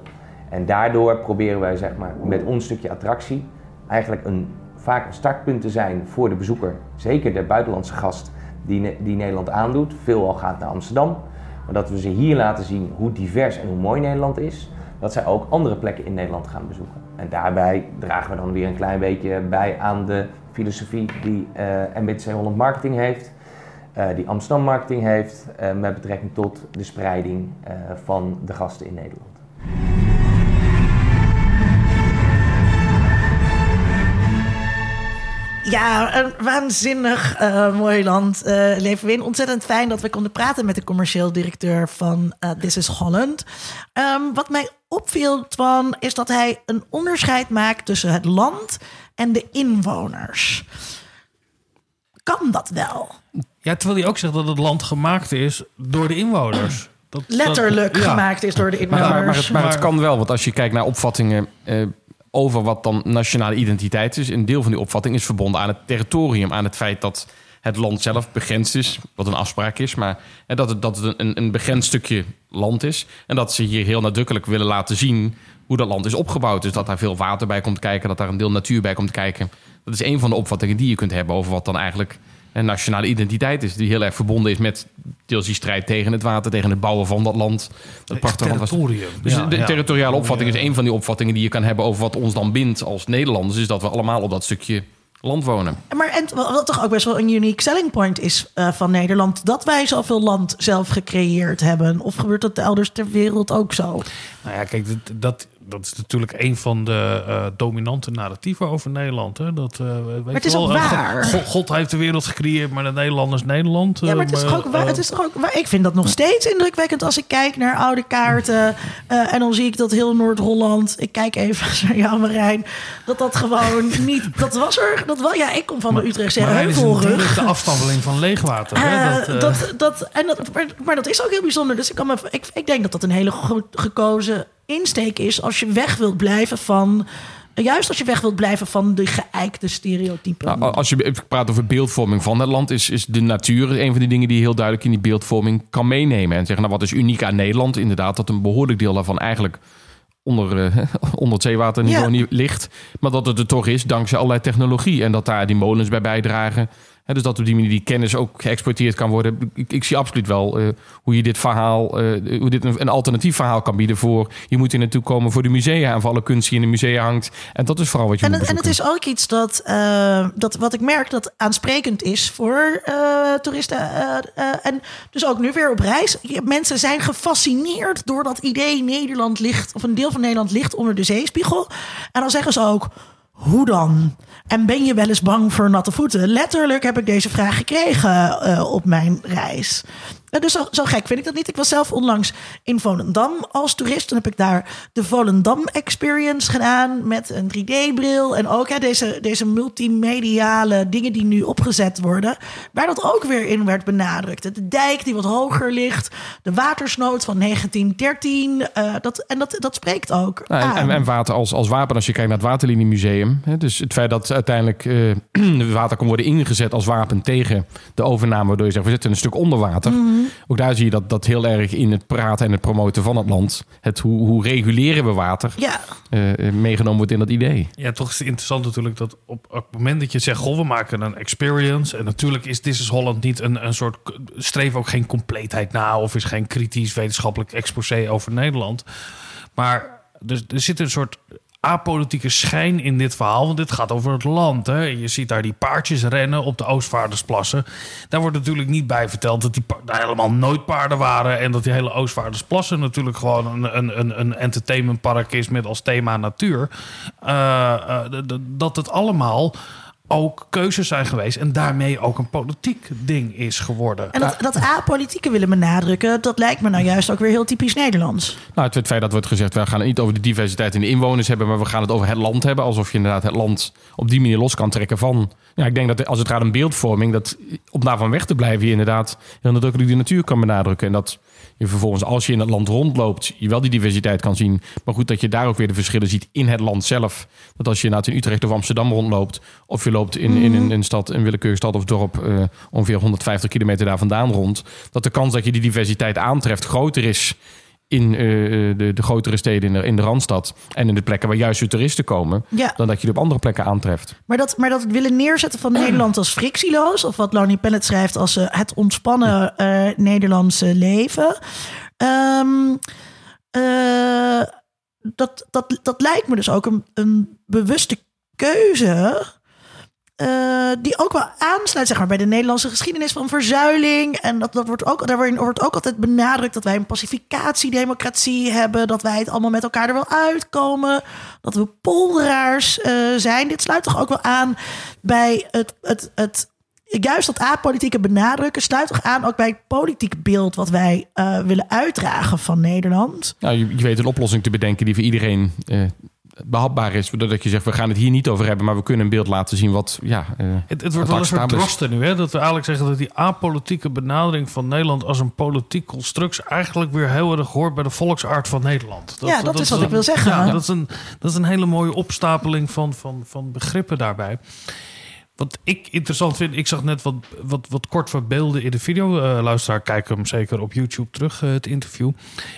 Speaker 5: En daardoor proberen wij zeg maar, met ons stukje attractie eigenlijk een, vaak een startpunt te zijn voor de bezoeker. Zeker de buitenlandse gast die, die Nederland aandoet. Veelal gaat naar Amsterdam. Maar dat we ze hier laten zien hoe divers en hoe mooi Nederland is dat zij ook andere plekken in Nederland gaan bezoeken. En daarbij dragen we dan weer een klein beetje bij aan de filosofie die uh, MBTC Holland Marketing heeft, uh, die Amsterdam Marketing heeft, uh, met betrekking tot de spreiding van de gasten in Nederland.
Speaker 1: Ja, een waanzinnig uh, mooi land uh, leven we in. Ontzettend fijn dat we konden praten met de commercieel directeur van uh, This is Holland. Um, wat mij opviel, Twan, is dat hij een onderscheid maakt tussen het land en de inwoners. Kan dat wel?
Speaker 3: Ja, terwijl hij ook zegt dat het land gemaakt is door de inwoners. Dat,
Speaker 1: Letterlijk
Speaker 3: dat- ja.
Speaker 1: gemaakt is door de inwoners.
Speaker 4: maar, maar, het, maar het kan wel, want als je kijkt naar opvattingen eh, over wat dan nationale identiteit is, een deel van die opvatting is verbonden aan het territorium, aan het feit dat het land zelf begrensd is, wat een afspraak is, maar eh, dat het, dat een, een begrensd stukje land is en dat ze hier heel nadrukkelijk willen laten zien hoe dat land is opgebouwd. Dus dat daar veel water bij komt kijken, dat daar een deel natuur bij komt kijken. Dat is een van de opvattingen die je kunt hebben over wat dan eigenlijk een nationale identiteit is, die heel erg verbonden is met deels die strijd tegen het water, tegen het bouwen van dat land. Dat prachtige land
Speaker 3: territorium.
Speaker 4: dus
Speaker 3: Ja,
Speaker 4: de
Speaker 3: ja.
Speaker 4: territoriale opvatting is een van die opvattingen die je kan hebben over wat ons dan bindt als Nederlanders. Is dat we allemaal op dat stukje land wonen.
Speaker 1: Maar en wat toch ook best wel een unique selling point is eh, van Nederland, dat wij zoveel land zelf gecreëerd hebben. Of gebeurt dat elders ter wereld ook zo?
Speaker 3: Nou ja, kijk, dat, dat, dat is natuurlijk een van de eh, dominante narratieven over Nederland. Hè? Dat, eh, weet
Speaker 1: het is
Speaker 3: wel,
Speaker 1: ook
Speaker 3: eh,
Speaker 1: waar.
Speaker 3: God, God heeft de wereld gecreëerd, maar de Nederlanders Nederland.
Speaker 1: Ja, maar het is toch ook waar. Het is toch ook waar. Ik vind dat nog steeds indrukwekkend als ik kijk naar oude kaarten. en dan zie ik dat heel Noord-Holland. Ik kijk even *laughs* naar jou, Marijn. Dat dat gewoon *laughs* niet. Dat was er. Dat wel. Ja, ik kom van de Utrechtse
Speaker 3: maar is een
Speaker 1: heuvelrug.
Speaker 3: directe afstandeling van leegwater. hè? Dat,
Speaker 1: dat, dat, en dat, maar, maar dat is ook heel bijzonder. Dus ik, kan me, ik, ik denk dat dat een hele goed gekozen insteek is als je weg wilt blijven van. Juist als je weg wilt blijven van de geëikte stereotypen.
Speaker 4: Nou, als je praat over beeldvorming van het land, is, is de natuur een van die dingen die je heel duidelijk in die beeldvorming kan meenemen. En zeggen, nou, wat is uniek aan Nederland? Inderdaad, dat een behoorlijk deel daarvan eigenlijk onder, eh, *laughs* onder het zeewaterniveau
Speaker 1: Ja.
Speaker 4: niet ligt. Maar dat het er toch is dankzij allerlei technologie. En dat daar die molens bij bijdragen. Dus dat op die manier die kennis ook geëxporteerd kan worden. Ik, ik zie absoluut wel eh, hoe je dit verhaal, eh, hoe dit een, een alternatief verhaal kan bieden voor. Je moet hier naartoe komen voor de musea en voor alle kunst die in de musea hangt. En dat is vooral wat je
Speaker 1: En
Speaker 4: moet
Speaker 1: het, en het is ook iets dat, eh, dat wat ik merk dat aansprekend is voor toeristen. en dus ook nu weer op reis. Mensen zijn gefascineerd door dat idee Nederland ligt, of een deel van Nederland ligt onder de zeespiegel. En dan zeggen ze ook. Hoe dan? En ben je wel eens bang voor natte voeten? Letterlijk heb ik deze vraag gekregen eh, op mijn reis. Eh, Dus zo, zo gek vind ik dat niet. Ik was zelf onlangs in Volendam als toerist. Toen heb ik daar de Volendam Experience gedaan met een 3D-bril. En ook hè, deze, deze multimediale dingen die nu opgezet worden. Waar dat ook weer in werd benadrukt. De dijk die wat hoger ligt. De watersnood van 1913. eh, dat, en dat, dat spreekt ook
Speaker 4: Nou, en, en, en water als, als wapen, als je kijkt naar het Waterliniemuseum. Hè, dus het feit dat uiteindelijk eh *clears throat* water kan worden ingezet als wapen tegen de overname, waardoor je zegt, we zitten een stuk onder water. Ook daar zie je dat, dat heel erg in het praten en het promoten van het land. Het hoe, hoe reguleren we water
Speaker 1: ja,
Speaker 4: eh, eh, meegenomen wordt in dat idee.
Speaker 3: Ja, toch is het interessant natuurlijk dat op, op het moment dat je zegt... goh, we maken een experience... en natuurlijk is This is Holland niet een, een soort... streef ook geen compleetheid na... of is geen kritisch wetenschappelijk exposé over Nederland. Maar er, er zit een soort apolitieke schijn in dit verhaal... want dit gaat over het land. Hè. Je ziet daar die paardjes rennen op de Oostvaardersplassen. Daar wordt natuurlijk niet bij verteld... dat die helemaal nooit paarden waren... en dat die hele Oostvaardersplassen natuurlijk gewoon een, een, een, een entertainmentpark is... met als thema natuur. Eh, eh, dat het allemaal ook keuzes zijn geweest... en daarmee ook een politiek ding is geworden.
Speaker 1: en dat, dat apolitieke willen benadrukken, dat lijkt me nou juist ook weer heel typisch Nederlands.
Speaker 4: Nou, het, feit dat wordt gezegd, we gaan het niet over de diversiteit in de inwoners hebben, maar we gaan het over het land hebben. Alsof je inderdaad het land op die manier los kan trekken van. Ja, ik denk dat als het gaat om beeldvorming, dat om daarvan weg te blijven, je inderdaad heel nadrukkelijk de natuur kan benadrukken. En dat je vervolgens, als je in het land rondloopt, je wel die diversiteit kan zien. Maar goed, dat je daar ook weer de verschillen ziet in het land zelf. Dat als je inderdaad in Utrecht of Amsterdam rondloopt, of je loopt in, in een, een stad, een willekeurige stad of dorp, eh, ongeveer 150 kilometer daar vandaan rond, dat de kans dat je die diversiteit aantreft groter is in eh, de, de grotere steden in de, in de Randstad. En in de plekken waar juist de toeristen komen.
Speaker 1: Ja.
Speaker 4: Dan dat je die op andere plekken aantreft.
Speaker 1: Maar dat, maar dat het willen neerzetten van Nederland als frictieloos, of wat Lonnie Pellet schrijft als eh, het ontspannen eh, Nederlandse leven. ehm, eh, dat, dat, dat lijkt me dus ook een, een bewuste keuze. Eh, die ook wel aansluit zeg maar, bij de Nederlandse geschiedenis van verzuiling. En dat, dat wordt ook, daarin wordt ook altijd benadrukt dat wij een pacificatiedemocratie hebben. Dat wij het allemaal met elkaar er wel uitkomen. Dat we polderaars eh, zijn. Dit sluit toch ook wel aan bij het, het, het juist dat apolitieke benadrukken sluit toch aan ook bij het politiek beeld wat wij eh, willen uitdragen van Nederland.
Speaker 4: Nou, je, weet een oplossing te bedenken die voor iedereen behapbaar is. Doordat je zegt, we gaan het hier niet over hebben, maar we kunnen een beeld laten zien wat, ja... eh,
Speaker 3: Het, het wordt
Speaker 4: wat
Speaker 3: wel een soort drosten nu. Hè? Dat we eigenlijk zeggen dat die apolitieke benadering van Nederland als een politiek construct eigenlijk weer heel erg hoort bij de volksaard van Nederland.
Speaker 1: Ja, dat is wat ik wil zeggen.
Speaker 3: Ja, dat is een, dat is een hele mooie opstapeling van, van, van begrippen daarbij. Wat ik interessant vind, ik zag net wat, wat, wat kort wat beelden in de video. Eh, luisteraar, kijk hem zeker op YouTube terug, eh, het interview.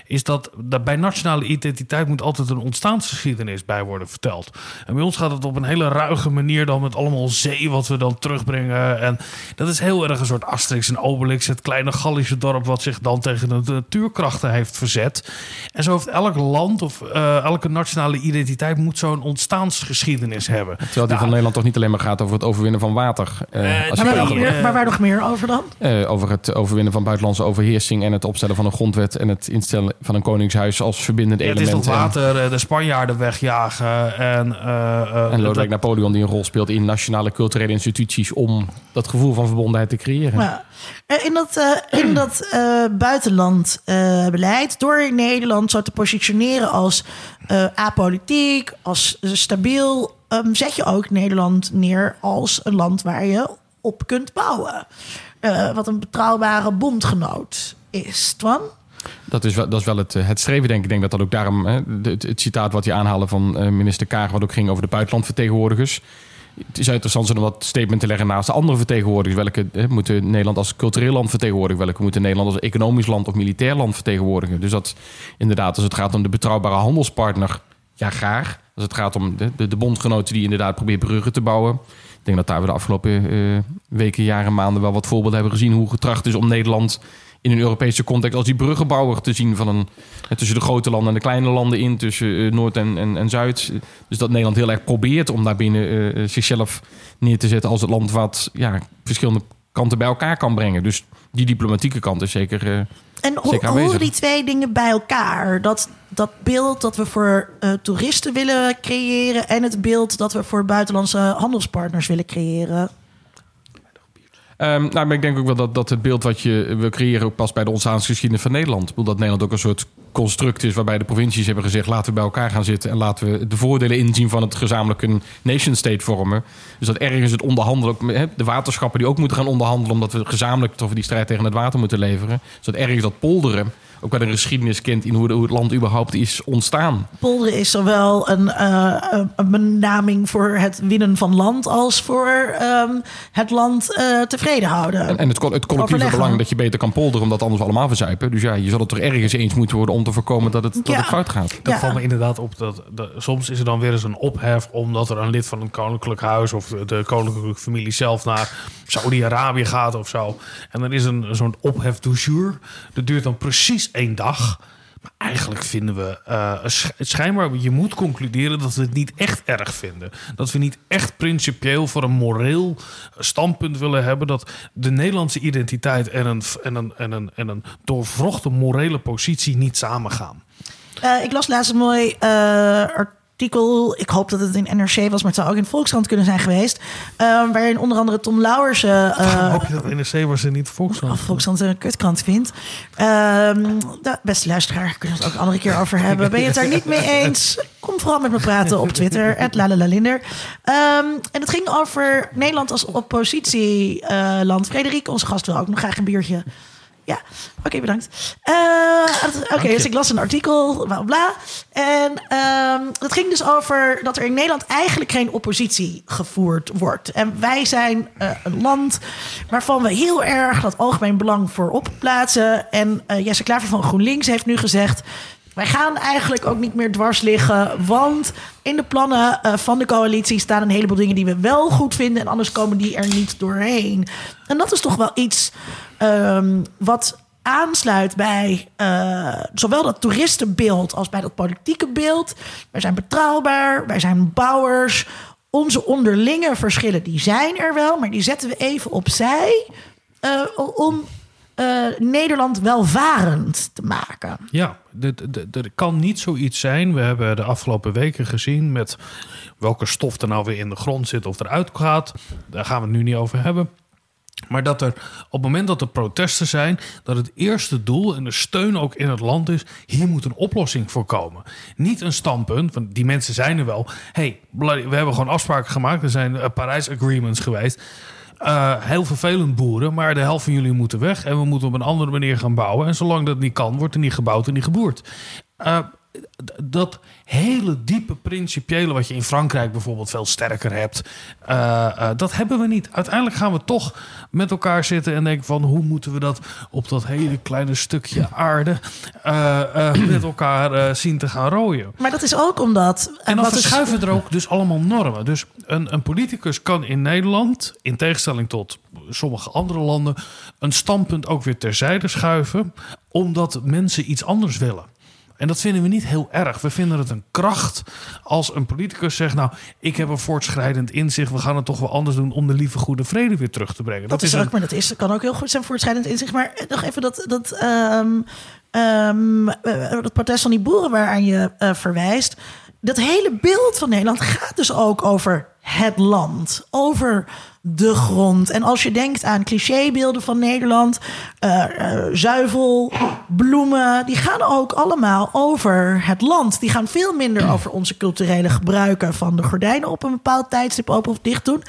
Speaker 3: Is dat, dat bij nationale identiteit moet altijd een ontstaansgeschiedenis bij worden verteld. En bij ons gaat het op een hele ruige manier dan met allemaal zee wat we dan terugbrengen. En dat is heel erg een soort Asterix en Obelix, het kleine Gallische dorp wat zich dan tegen de natuurkrachten heeft verzet. En zo heeft elk land of eh, elke nationale identiteit moet zo'n ontstaansgeschiedenis hebben.
Speaker 4: Terwijl die van Nederland toch niet alleen maar gaat over het overwinnen van water. eh,
Speaker 3: Eh,
Speaker 4: als
Speaker 1: Maar
Speaker 4: je
Speaker 3: nou,
Speaker 1: waar, maar waar nog meer over dan?
Speaker 4: eh, over het overwinnen van buitenlandse overheersing en het opstellen van een grondwet en het instellen van een koningshuis als verbindend
Speaker 3: Ja, het is
Speaker 4: element.
Speaker 3: toch
Speaker 4: En-
Speaker 3: water, eh, de Spanjaarden wegjagen en... eh, eh,
Speaker 4: En Lodewijk Napoleon die een rol speelt in nationale culturele instituties om dat gevoel van verbondenheid te creëren.
Speaker 1: Eh, in dat, eh, in dat eh, buitenlandbeleid, door Nederland zo te positioneren als eh, apolitiek, als stabiel, ehm, zet je ook Nederland neer als een land waar je op kunt bouwen. Eh, wat een betrouwbare bondgenoot is. Twan?
Speaker 4: Dat is wel, dat is wel het, eh, het streven, denk ik. Ik denk dat dat ook daarom, hè, het, citaat wat je aanhaalde van eh, minister Kaag, wat ook ging over de buitenlandvertegenwoordigers. Het is interessant om dat statement te leggen naast de andere vertegenwoordigers. Welke hè, moeten Nederland als cultureel land vertegenwoordigen? Welke moeten Nederland als economisch land of militair land vertegenwoordigen? Dus dat inderdaad, als het gaat om de betrouwbare handelspartner, ja graag. Als het gaat om de, de, bondgenoten die inderdaad proberen bruggen te bouwen. Ik denk dat daar we de afgelopen eh, weken, jaren, maanden wel wat voorbeelden hebben gezien hoe getracht is om Nederland in een Europese context als die bruggenbouwer te zien van een, eh, tussen de grote landen en de kleine landen in, tussen eh, Noord en, en, en Zuid. Dus dat Nederland heel erg probeert om daarbinnen eh, zichzelf neer te zetten als het land wat ja, verschillende kanten bij elkaar kan brengen. Dus die diplomatieke kant is zeker.
Speaker 1: En ho horen die twee dingen bij elkaar? Dat, dat beeld dat we voor eh, toeristen willen creëren en het beeld dat we voor buitenlandse handelspartners willen creëren.
Speaker 4: Ehm, nou, ik denk ook wel dat, dat het beeld wat je wil creëren ook past bij de ontstaansgeschiedenis van Nederland. Ik dat Nederland ook een soort construct is waarbij de provincies hebben gezegd laten we bij elkaar gaan zitten en laten we de voordelen inzien van het gezamenlijke nation state vormen. Dus dat ergens het onderhandelen, de waterschappen die ook moeten gaan onderhandelen omdat we gezamenlijk toch die strijd tegen het water moeten leveren. Dus dat ergens dat polderen ook wel een geschiedenis kent in hoe, de- hoe het land überhaupt is ontstaan.
Speaker 1: Polderen is zowel een, eh, een benaming voor het winnen van land als voor ehm, het land eh, tevreden houden.
Speaker 4: En, en het, het collectieve
Speaker 1: Overleggen.
Speaker 4: belang dat je beter kan polderen omdat anders we allemaal verzuipen. Dus ja, je zal het er ergens eens moeten worden om te voorkomen dat het, dat
Speaker 1: Ja.
Speaker 4: het fout gaat.
Speaker 3: Dat
Speaker 1: Ja.
Speaker 3: valt me inderdaad op. Dat, dat, soms is er dan weer eens een ophef... omdat er een lid van een koninklijk huis... of de, de koninklijke familie zelf naar Saudi-Arabië gaat of zo. En dan is een zo'n ophef du jour. Dat duurt dan precies één dag. Maar eigenlijk vinden we... eh, sch- schijnbaar, je moet concluderen dat we het niet echt erg vinden. Dat we niet echt principieel voor een moreel standpunt willen hebben... dat de Nederlandse identiteit en een, en een, en een, en een doorvrochte morele positie niet samengaan.
Speaker 1: Eh, ik las laatst een mooi eh, artikel. Ik hoop dat het in NRC was, maar het zou ook in Volkskrant kunnen zijn geweest. eh, waarin onder andere Tom Lauwersen. eh,
Speaker 3: Hoop je dat NRC was er niet Volkskrant?
Speaker 1: of Volkskrant een kutkrant vindt. Ehm beste luisteraar, kunnen we het ook een andere keer over hebben. Ben je het daar niet mee eens? Kom vooral met me praten op Twitter, *laughs* @lalalalinder. Ehm en het ging over Nederland als oppositieland. Frederik, onze gast, wil ook nog graag een biertje. Ja, oké, bedankt. Eh, oké, dus ik las een artikel, bla bla. En ehm het ging dus over dat er in Nederland eigenlijk geen oppositie gevoerd wordt. En wij zijn eh, een land waarvan we heel erg dat algemeen belang voorop plaatsen. En eh, Jesse Klaver van GroenLinks heeft nu gezegd... Wij gaan eigenlijk ook niet meer dwars liggen, want in de plannen eh, van de coalitie staan een heleboel dingen die we wel goed vinden en anders komen die er niet doorheen. En dat is toch wel iets ehm, wat aansluit bij eh, zowel dat toeristenbeeld als bij dat politieke beeld. Wij zijn betrouwbaar, wij zijn bouwers. Onze onderlinge verschillen die zijn er wel, maar die zetten we even opzij eh, om eh, Nederland welvarend te maken.
Speaker 3: Ja, er kan niet zoiets zijn. We hebben de afgelopen weken gezien met welke stof er nou weer in de grond zit of eruit gaat. Daar gaan we het nu niet over hebben. Maar dat er op het moment dat er protesten zijn, dat het eerste doel en de steun ook in het land is, hier moet een oplossing voor komen. Niet een standpunt, want die mensen zijn er wel. hey, we hebben gewoon afspraken gemaakt. Er zijn uh, Parijs Agreements geweest. Uh, heel vervelend boeren, maar de helft van jullie moeten weg en we moeten op een andere manier gaan bouwen. En zolang dat niet kan, wordt er niet gebouwd en niet geboerd. Uh, dat hele diepe principiële, wat je in Frankrijk bijvoorbeeld veel sterker hebt, uh, uh, dat hebben we niet. Uiteindelijk gaan we toch met elkaar zitten en denken van hoe moeten we dat op dat hele kleine stukje aarde uh, *clears throat* met elkaar zien te gaan rooien.
Speaker 1: Maar dat is ook omdat.
Speaker 3: En dan verschuiven is... er ook dus allemaal normen. Dus een, een politicus kan in Nederland, in tegenstelling tot sommige andere landen, een standpunt ook weer terzijde schuiven, omdat mensen iets anders willen. En dat vinden we niet heel erg. We vinden het een kracht als een politicus zegt: Nou, ik heb een voortschrijdend inzicht. We gaan het toch wel anders doen om de lieve goede vrede weer terug te brengen.
Speaker 1: Dat, dat is ook, een... maar dat is, kan ook heel goed zijn voortschrijdend inzicht. Maar nog even dat, dat, um, um, dat protest van die boeren waaraan je uh, verwijst. Dat hele beeld van Nederland gaat dus ook over het land, over de grond. En als je denkt aan clichébeelden van Nederland, uh, uh, zuivel, bloemen, die gaan ook allemaal over het land. Die gaan veel minder over onze culturele gebruiken van de gordijnen op een bepaald tijdstip open of dicht doen.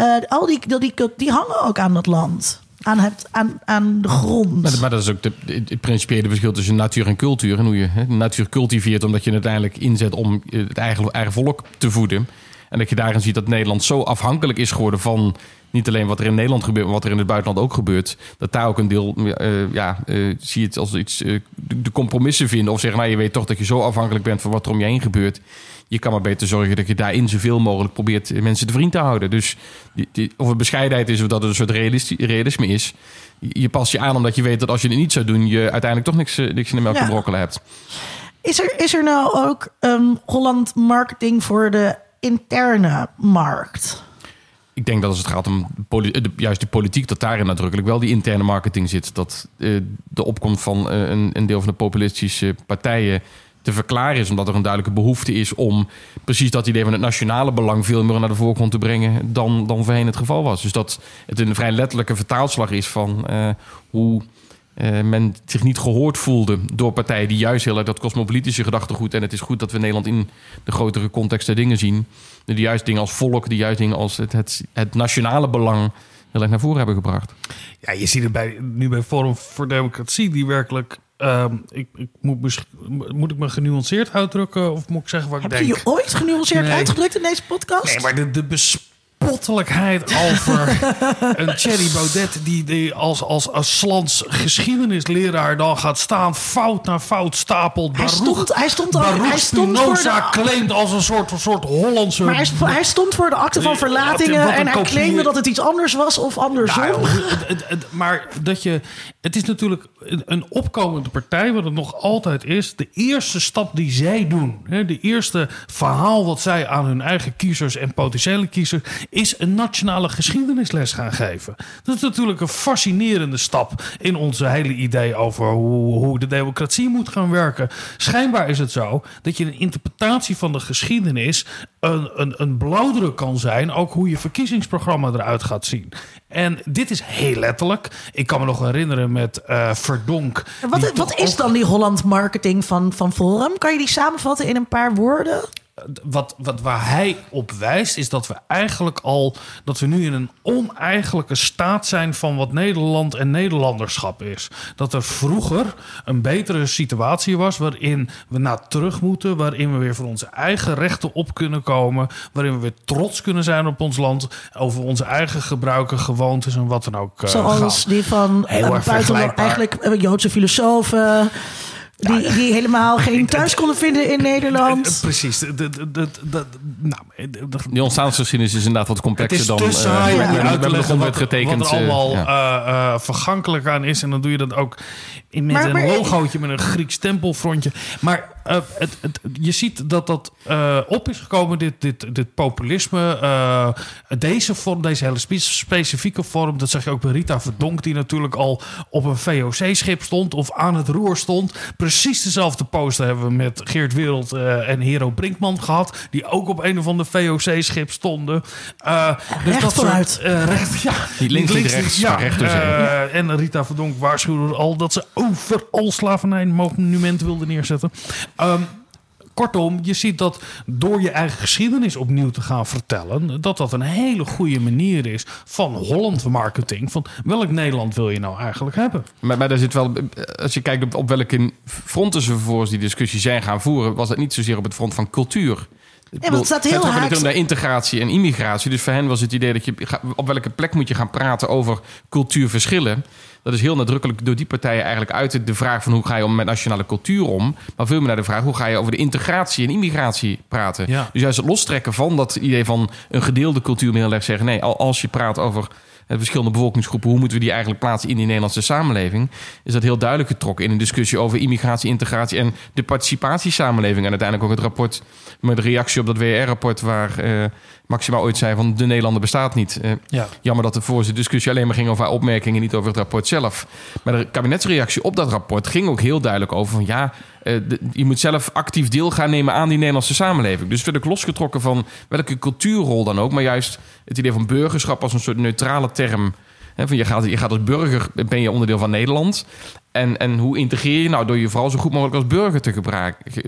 Speaker 1: Uh, al die, die, die, die hangen ook aan het land aan, het, aan, aan de grond.
Speaker 4: Maar, dat is ook het principiële verschil tussen natuur en cultuur. En hoe je hè, natuur cultiveert omdat je het uiteindelijk inzet om het eigen, eigen volk te voeden. En dat je daarin ziet dat Nederland zo afhankelijk is geworden van niet alleen wat er in Nederland gebeurt, maar wat er in het buitenland ook gebeurt. Dat daar ook een deel, uh, ja, uh, zie je het als iets, uh, de compromissen vinden. Of zeggen, nou, je weet toch dat je zo afhankelijk bent van wat er om je heen gebeurt. Je kan maar beter zorgen dat je daarin zoveel mogelijk probeert mensen te vriend te houden. Dus die, die, of het bescheidenheid is of dat het een soort realisme is. Je past je aan omdat je weet dat als je het niet zou doen, je uiteindelijk toch niks, niks in de melk te brokkelen hebt.
Speaker 1: Is er, is er nou ook um, Holland marketing voor de interne markt?
Speaker 4: Ik denk dat als het gaat om poli de, juist de politiek, dat daarin nadrukkelijk wel die interne marketing zit. Dat uh, de opkomst van uh, een, een, deel van de populistische partijen te verklaren is, omdat er een duidelijke behoefte is om precies dat idee van het nationale belang veel meer naar de voorgrond te brengen dan, dan voorheen het geval was. Dus dat het een vrij letterlijke vertaalslag is van hoe uh, men zich niet gehoord voelde door partijen die juist heel erg dat cosmopolitische gedachtegoed. En het is goed dat we Nederland in de grotere context der dingen zien. Die juist dingen als volk, die juist dingen als het, het, het nationale belang heel erg naar voren hebben gebracht.
Speaker 3: Ja, je ziet het bij, nu bij Forum voor Democratie, die werkelijk. Uh, ik, ik moet, moet ik me genuanceerd uitdrukken of moet ik zeggen wat
Speaker 1: Heb
Speaker 3: ik denk?
Speaker 1: Heb je je ooit genuanceerd nee. uitgedrukt in deze podcast?
Speaker 3: Nee, maar de, de bespottelijkheid over *laughs* een Thierry Baudet... die, die als, als, als slans geschiedenisleraar dan gaat staan... fout na fout stapelt.
Speaker 1: Hij stond, hij stond, al, hij stond voor de...
Speaker 3: claimt als een soort, een soort Hollandse...
Speaker 1: Maar hij, hij, stond voor de akte van verlatingen... en hij claimde dat het iets anders was of andersom. Nou,
Speaker 3: maar dat je... Het is natuurlijk een opkomende partij, wat het nog altijd is. De eerste stap die zij doen... Hè, de eerste verhaal wat zij aan hun eigen kiezers en potentiële kiezers is een nationale geschiedenisles gaan geven. Dat is natuurlijk een fascinerende stap in onze hele idee over hoe, hoe de democratie moet gaan werken. Schijnbaar is het zo dat je een interpretatie van de geschiedenis een, een, een blauwdruk kan zijn, ook hoe je verkiezingsprogramma eruit gaat zien. En dit is heel letterlijk. Ik kan me nog herinneren met uh, Verdonk.
Speaker 1: Wat, wat is dan die Holland marketing van, van Forum? Kan je die samenvatten in een paar woorden?
Speaker 3: Wat, wat waar hij op wijst, is dat we eigenlijk al dat we nu in een oneigenlijke staat zijn van wat Nederland en Nederlanderschap is. Dat er vroeger een betere situatie was waarin we naar terug moeten, waarin we weer voor onze eigen rechten op kunnen komen, waarin we weer trots kunnen zijn op ons land, over onze eigen gebruiken, gewoontes en wat dan ook.
Speaker 1: Uh, Zoals gaan. die van uh, buitenland, eigenlijk Joodse filosofen. Die, die helemaal geen thuis konden vinden in Nederland.
Speaker 3: Precies. Nou,
Speaker 4: die ontstaansgeschiedenis is inderdaad wat complexer dan...
Speaker 3: Het is saai uh, ja. de grondwet getekend. Wat er allemaal ja. uh, uh, vergankelijk aan is. En dan doe je dat ook in, met maar, een logootje met een Grieks tempelfrontje. Maar eh, het, het, je ziet dat dat eh, op is gekomen, dit, dit, dit populisme. eh, deze vorm, deze hele spe- specifieke vorm, dat zeg je ook bij Rita Verdonk, die natuurlijk al op een VOC-schip stond of aan het roer stond. Precies dezelfde poster hebben we met Geert Wereld eh, en Hero Brinkman gehad, die ook op een of ander VOC-schip stonden. Eh, dat soort-
Speaker 1: vooruit.
Speaker 3: eh, recht, ja.
Speaker 4: Niet links, niet rechts, recht
Speaker 3: eh, en Rita Verdonk waarschuwde al dat ze overal slavernijmonumenten wilden neerzetten. Ehm, kortom, je ziet dat door je eigen geschiedenis opnieuw te gaan vertellen, dat dat een hele goede manier is van Holland marketing. Van welk Nederland wil je nou eigenlijk hebben?
Speaker 4: Maar, maar daar zit wel, als je kijkt op, op welke fronten ze vervolgens die discussie zijn gaan voeren, was het niet zozeer op het front van cultuur. Ik
Speaker 1: want het staat heel haaks-
Speaker 4: naar integratie en immigratie. Dus voor hen was het idee dat je op welke plek moet je gaan praten over cultuurverschillen. Dat is heel nadrukkelijk door die partijen eigenlijk uit de vraag van hoe ga je om met nationale cultuur om. Maar veel meer naar de vraag hoe ga je over de integratie en immigratie praten.
Speaker 3: Ja.
Speaker 4: Dus juist het lostrekken van dat idee van een gedeelde cultuur meer heel erg zeggen. Nee, al- als je praat over eh, verschillende bevolkingsgroepen, hoe moeten we die eigenlijk plaatsen in die Nederlandse samenleving? Is dat heel duidelijk getrokken in een discussie over immigratie, integratie en de participatiesamenleving. En uiteindelijk ook het rapport met de reactie op dat WR-rapport waar eh, Maxima ooit zei van de Nederlander bestaat niet. Eh,
Speaker 3: Ja.
Speaker 4: Jammer dat de voor de discussie alleen maar ging over haar opmerkingen, niet over het rapport zelf. Maar de kabinetsreactie op dat rapport ging ook heel duidelijk over van ja, eh, de- je moet zelf actief deel gaan nemen aan die Nederlandse samenleving. Dus werd ik losgetrokken van welke cultuurrol dan ook, maar juist het idee van burgerschap als een soort neutrale term. Van je, gaat, je gaat als burger, ben je onderdeel van Nederland. En, en hoe integreer je nou door je vooral zo goed mogelijk als burger te,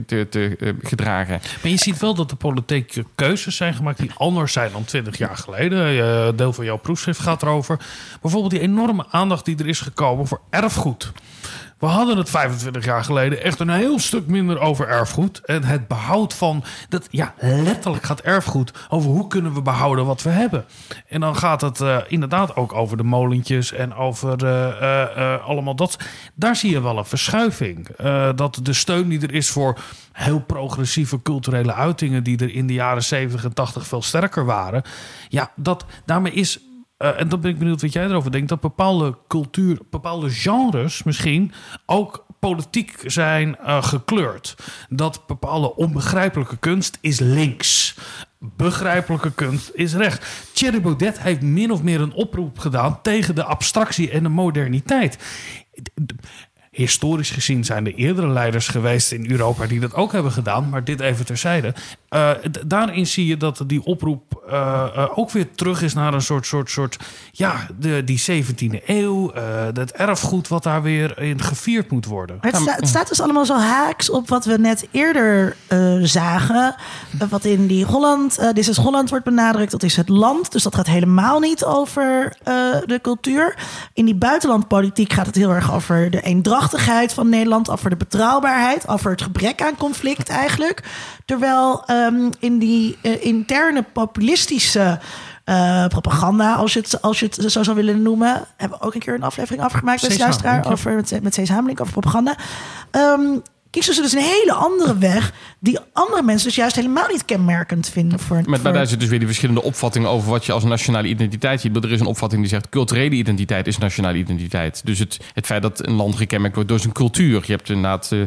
Speaker 4: te, te eh, gedragen?
Speaker 3: Maar je ziet wel dat de politieke keuzes zijn gemaakt die anders zijn dan 20 jaar geleden. Eh, deel van jouw proefschrift gaat erover. Bijvoorbeeld die enorme aandacht die er is gekomen voor erfgoed. We hadden het 25 jaar geleden echt een heel stuk minder over erfgoed. En het behoud van. Dat, ja, letterlijk gaat erfgoed over hoe kunnen we behouden wat we hebben. En dan gaat het eh, inderdaad ook over de molentjes en over eh, eh, allemaal dat. Daar zie je wel een verschuiving. Dat de steun die er is voor heel progressieve culturele uitingen. die er in de jaren 70 en 80 veel sterker waren. Ja, dat, daarmee is eh, en dan ben ik benieuwd wat jij erover denkt. Dat bepaalde cultuur, bepaalde genres misschien ook politiek zijn eh, gekleurd. Dat bepaalde onbegrijpelijke kunst is links. Begrijpelijke kunst is rechts. Thierry Baudet heeft min of meer een oproep gedaan tegen de abstractie en de moderniteit. Historisch gezien zijn er eerdere leiders geweest in Europa die dat ook hebben gedaan, maar dit even terzijde. Eh, daarin zie je dat die oproep eh, eh, ook weer terug is naar een soort, soort, soort ja, de, die 17e eeuw, eh dat erfgoed wat daar weer in gevierd moet worden.
Speaker 1: Maar het, sta- het staat dus allemaal zo haaks op wat we net eerder eh, zagen. Wat in die Holland, eh Dit is Holland wordt benadrukt, dat is het land. Dus dat gaat helemaal niet over eh, de cultuur. In die buitenlandpolitiek gaat het heel erg over de eendrachtigheid van Nederland. Over de betrouwbaarheid, over het gebrek aan conflict eigenlijk. Terwijl ehm, in die eh, interne populistische eh, propaganda, als je, het, als je het zo zou willen noemen. Hebben we ook een keer een aflevering afgemaakt
Speaker 3: Cees
Speaker 1: luisteraar over met, met Cees Hamelink over propaganda. Ehm kiezen ze dus een hele andere weg, die andere mensen dus juist helemaal niet kenmerkend vinden voor.
Speaker 4: Met,
Speaker 1: voor
Speaker 4: maar daar zit dus weer die verschillende opvattingen over wat je als nationale identiteit ziet. Er is een opvatting die zegt culturele identiteit is nationale identiteit. Dus het, het feit dat een land gekenmerkt wordt door zijn cultuur. Je hebt inderdaad eh,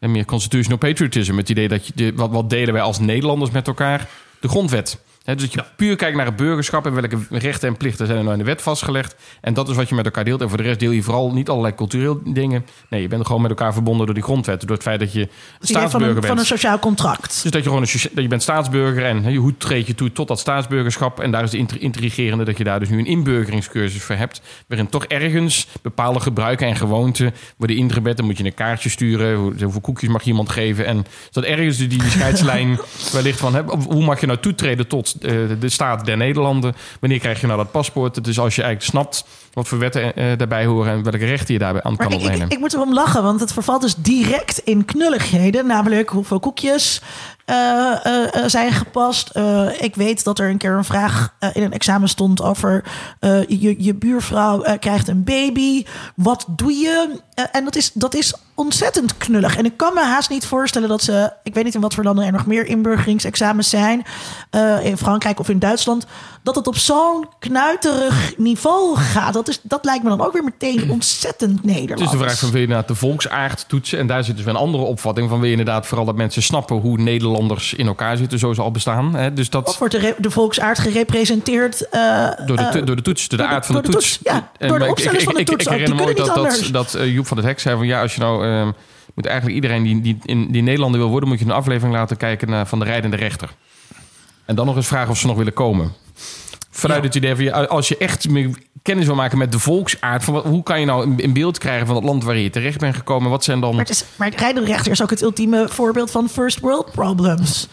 Speaker 4: een meer constitutional patriotism. Het idee dat je, wat, wat delen wij als Nederlanders met elkaar? De grondwet. Dus dat je puur kijkt naar het burgerschap en welke rechten en plichten zijn er nou in de wet vastgelegd. En dat is wat je met elkaar deelt. En voor de rest deel je vooral niet allerlei cultureel dingen. Nee, je bent gewoon met elkaar verbonden door die grondwet. Door het feit dat je
Speaker 1: het van
Speaker 4: staatsburger
Speaker 1: een,
Speaker 4: bent.
Speaker 1: van een sociaal contract.
Speaker 4: Dus dat je gewoon een, socia- dat je bent staatsburger en hè, hoe treed je toe tot dat staatsburgerschap. En daar is de inter- intrigerende dat je daar dus nu een inburgeringscursus voor hebt. Waarin toch ergens bepaalde gebruiken en gewoonten worden ingebed. Dan moet je een kaartje sturen. Hoe- Hoeveel koekjes mag je iemand geven? En dat ergens die, die scheidslijn *laughs* wellicht van... Hoe mag je nou toetreden tot eh, de staat der Nederlanden? Wanneer krijg je nou dat paspoort? Dus als je eigenlijk snapt wat voor wetten eh, daarbij horen... en welke rechten je daarbij aan
Speaker 1: Maar
Speaker 4: kan
Speaker 1: ik, ik,
Speaker 4: ontlenen.
Speaker 1: ik moet erom lachen, want het vervalt dus direct in knulligheden. Namelijk hoeveel koekjes, eh, eh, eh, zijn gepast. Ik weet dat er een keer een vraag in een examen stond over je, je buurvrouw krijgt een baby. Wat doe je? En dat is, dat is ontzettend knullig. En ik kan me haast niet voorstellen dat ze... Ik weet niet in wat voor landen er nog meer inburgeringsexamens zijn. in Frankrijk of in Duitsland. Dat het op zo'n knuiterig niveau gaat. Dat, is, dat lijkt me dan ook weer meteen *clears throat* ontzettend
Speaker 4: Het
Speaker 1: Nederlands.
Speaker 4: is de vraag van wil je inderdaad de volksaard toetsen? En daar zit dus weer een andere opvatting van wil je inderdaad vooral dat mensen snappen hoe Nederlanders in elkaar zitten, zo ze al bestaan. Hè? Dus dat
Speaker 1: Of wordt de, de volksaard gerepresenteerd eh,
Speaker 4: door de,
Speaker 1: eh,
Speaker 4: door de toets, door de aard van de toets.
Speaker 1: toets, ja.
Speaker 4: En
Speaker 1: Door de
Speaker 4: ik-
Speaker 1: opstellers van de toets
Speaker 4: Ik herinner me dat, dat, eh, Joep van het Hek zei van ja, als je nou eh, moet eigenlijk iedereen die, die, in, die Nederlander wil worden, moet je een aflevering laten kijken naar van de rijdende rechter. En dan nog eens vragen of ze nog willen komen. Vanuit
Speaker 3: Ja.
Speaker 4: het idee van als je echt meer kennis wil maken met de volksaard, van wat, hoe kan je nou een, een beeld krijgen van het land waar je terecht bent gekomen? Wat zijn dan
Speaker 1: Maar, het is, maar rijdenrechter is ook het ultieme voorbeeld van first world problems.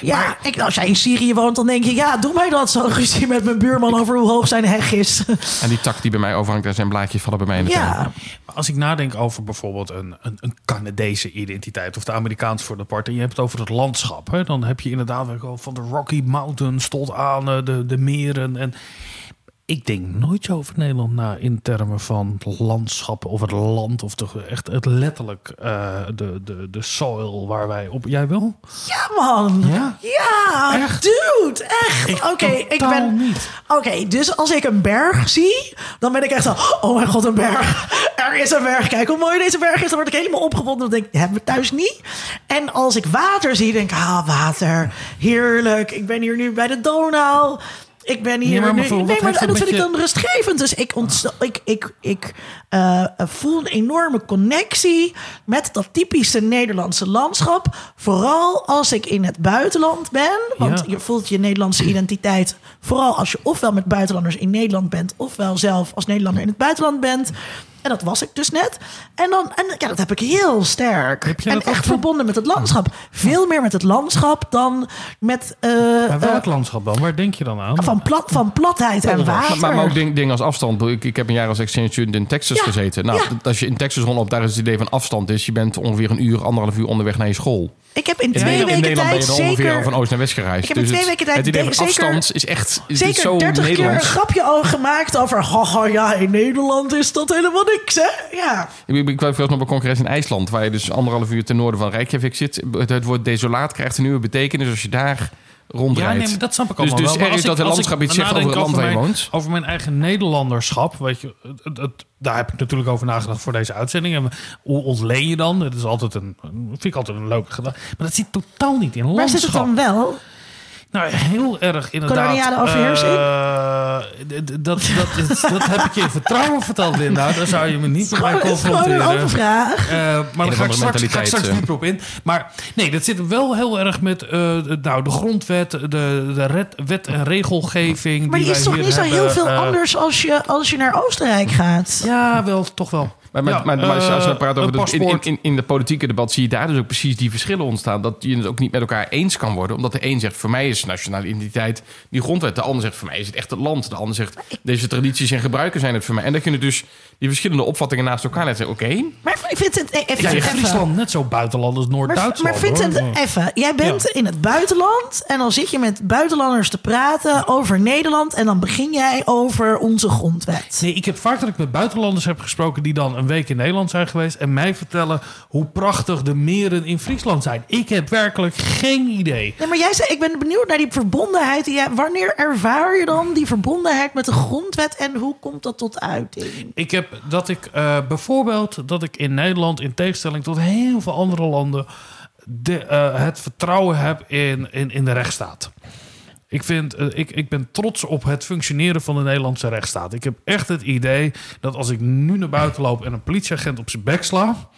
Speaker 1: Ja, ik, als jij in Syrië woont, dan denk je... ja, doe mij dat zo gezien met mijn buurman over hoe hoog zijn heg is.
Speaker 4: En die tak die bij mij overhangt, daar zijn blaadjes vallen bij mij in de tuin.
Speaker 1: ja,
Speaker 3: Maar Als ik nadenk over bijvoorbeeld een, een, een Canadese identiteit of de Amerikaans voor de part, en je hebt het over het landschap, hè, dan heb je inderdaad wel van de Rocky Mountains tot aan eh, de, de meren. En ik denk nooit zo over Nederland na in termen van landschappen of het land of toch echt het letterlijk eh, de, de, de soil waar wij op. Jij wel?
Speaker 1: ja man.
Speaker 3: Ja?
Speaker 1: Ja,
Speaker 3: Echt?
Speaker 1: dude, echt. Oké, ik ben... Oké, dus als ik een berg zie, dan ben ik echt zo... Oh mijn god, een berg. Er is een berg. Kijk hoe mooi deze berg is. Dan word ik helemaal opgewonden. Dan denk ik, hebben we thuis niet. En als ik water zie, denk ik... Ah, water. Heerlijk. Ik ben hier nu bij de Donau. Ik ben hier
Speaker 3: Ja, maar
Speaker 1: nu... nee, maar dat
Speaker 3: dat
Speaker 1: vind ik dan rustgevend. Dus ik, ontst- ik, ik, ik eh, voel een enorme connectie met dat typische Nederlandse landschap. Vooral als ik in het buitenland ben. Want
Speaker 3: Ja.
Speaker 1: je voelt je Nederlandse identiteit. Vooral als je ofwel met buitenlanders in Nederland bent. ofwel zelf als Nederlander in het buitenland bent. En dat was ik dus net. En, dan, en ja, dat heb ik heel sterk.
Speaker 3: Heb je
Speaker 1: en
Speaker 3: dat
Speaker 1: echt verbonden met het landschap. Veel meer met het landschap dan met. eh,
Speaker 3: Maar welk
Speaker 1: eh,
Speaker 3: landschap dan? Waar denk je dan aan?
Speaker 1: van, plat, van platheid en water.
Speaker 4: Maar, maar, maar ook ding- dingen als afstand. Ik, ik heb een jaar als exchange student in Texas
Speaker 1: Ja,
Speaker 4: gezeten. Nou,
Speaker 1: ja.
Speaker 4: als je in Texas rondloopt, daar is het idee van afstand is. Je bent ongeveer een uur, anderhalf uur onderweg naar je school.
Speaker 1: Ik heb in
Speaker 4: In,
Speaker 1: twee weken
Speaker 4: ben
Speaker 1: tijd
Speaker 4: je dan ongeveer
Speaker 1: zeker,
Speaker 4: van oost naar west gereisd.
Speaker 1: Ik heb in twee
Speaker 4: het,
Speaker 1: weken tijd
Speaker 4: het idee van
Speaker 1: zeker-
Speaker 4: afstand is echt is
Speaker 1: zeker
Speaker 4: zo
Speaker 1: 30 keer een
Speaker 4: Nederlands.
Speaker 1: grapje al gemaakt over... Haha, ja, in Nederland is dat helemaal niks, hè? Ja.
Speaker 4: Ik, ik, ik was nog op een congres in IJsland, waar je dus anderhalf uur ten noorden van Reykjavik zit. Het, het woord desolaat krijgt een nieuwe betekenis als je daar rondrijdt.
Speaker 3: Ja, nee, maar dat snap ik
Speaker 4: Dus-
Speaker 3: allemaal
Speaker 4: dus
Speaker 3: wel. Maar als
Speaker 4: dat het landschap iets zegt over het land waar je
Speaker 3: mijn,
Speaker 4: woont.
Speaker 3: Over mijn eigen Nederlanderschap, weet je, het, het- daar heb ik natuurlijk over nagedacht voor deze uitzending. En hoe ontleen je dan? Dat is altijd een, vind ik altijd een leuke gedachte. Maar dat zit totaal niet in
Speaker 1: Waar
Speaker 3: landschap.
Speaker 1: zit het dan wel?
Speaker 3: Nou, heel erg inderdaad.
Speaker 1: Koloniale overheersing?
Speaker 3: Eh, d- dat, dat, is- dat heb ik je in vertrouwen verteld, Linda. Daar zou je me niet mij
Speaker 1: Gewoon, het is gewoon een
Speaker 3: confronteren.
Speaker 1: open vraag.
Speaker 3: Eh, maar daar ga ik, straks, ga ik straks
Speaker 4: eh.
Speaker 3: dieper op in. Maar nee, dat zit wel heel erg met eh, de- nou, de grondwet, de, de red- wet en regelgeving.
Speaker 1: Maar die
Speaker 3: wij
Speaker 1: is toch
Speaker 3: hier
Speaker 1: niet zo heel veel
Speaker 3: eh,
Speaker 1: anders als je, als je naar Oostenrijk gaat?
Speaker 3: Ja, wel, toch wel.
Speaker 4: Maar, maar,
Speaker 3: Ja,
Speaker 4: maar, maar als we
Speaker 3: eh,
Speaker 4: praten over de, in, in, de politieke debat zie je daar dus ook precies die verschillen ontstaan. Dat je het ook niet met elkaar eens kan worden. Omdat de een zegt, voor mij is nationale identiteit die grondwet. De ander zegt, voor mij is het echt het land. De ander zegt, deze tradities en gebruiken zijn het voor mij. En dat je dus die verschillende opvattingen naast elkaar legt. Oké,
Speaker 1: Maar ik vind het e- even...
Speaker 3: Ja, Friesland net zo buitenland als
Speaker 1: Maar,
Speaker 3: Noord-Duitsland.
Speaker 1: maar Vincent,
Speaker 3: hoor.
Speaker 1: even. Jij bent in het buitenland en dan zit je met buitenlanders te praten over Nederland en dan begin jij over onze grondwet.
Speaker 3: Nee, ik heb vaak dat ik met buitenlanders heb gesproken die dan een week in Nederland zijn geweest en mij vertellen hoe prachtig de meren in Friesland zijn. Ik heb werkelijk geen idee.
Speaker 1: Nee, maar jij zei, ik ben benieuwd naar die verbondenheid. wanneer ervaar je dan die verbondenheid met de grondwet en hoe komt dat tot uiting?
Speaker 3: Ik heb dat ik eh, bijvoorbeeld dat ik in Nederland in tegenstelling tot heel veel andere landen de, eh, het vertrouwen heb in, in, in de rechtsstaat. Ik, vind, eh, ik, ik ben trots op het functioneren van de Nederlandse rechtsstaat. Ik heb echt het idee dat als ik nu naar buiten loop en een politieagent op zijn bek sla,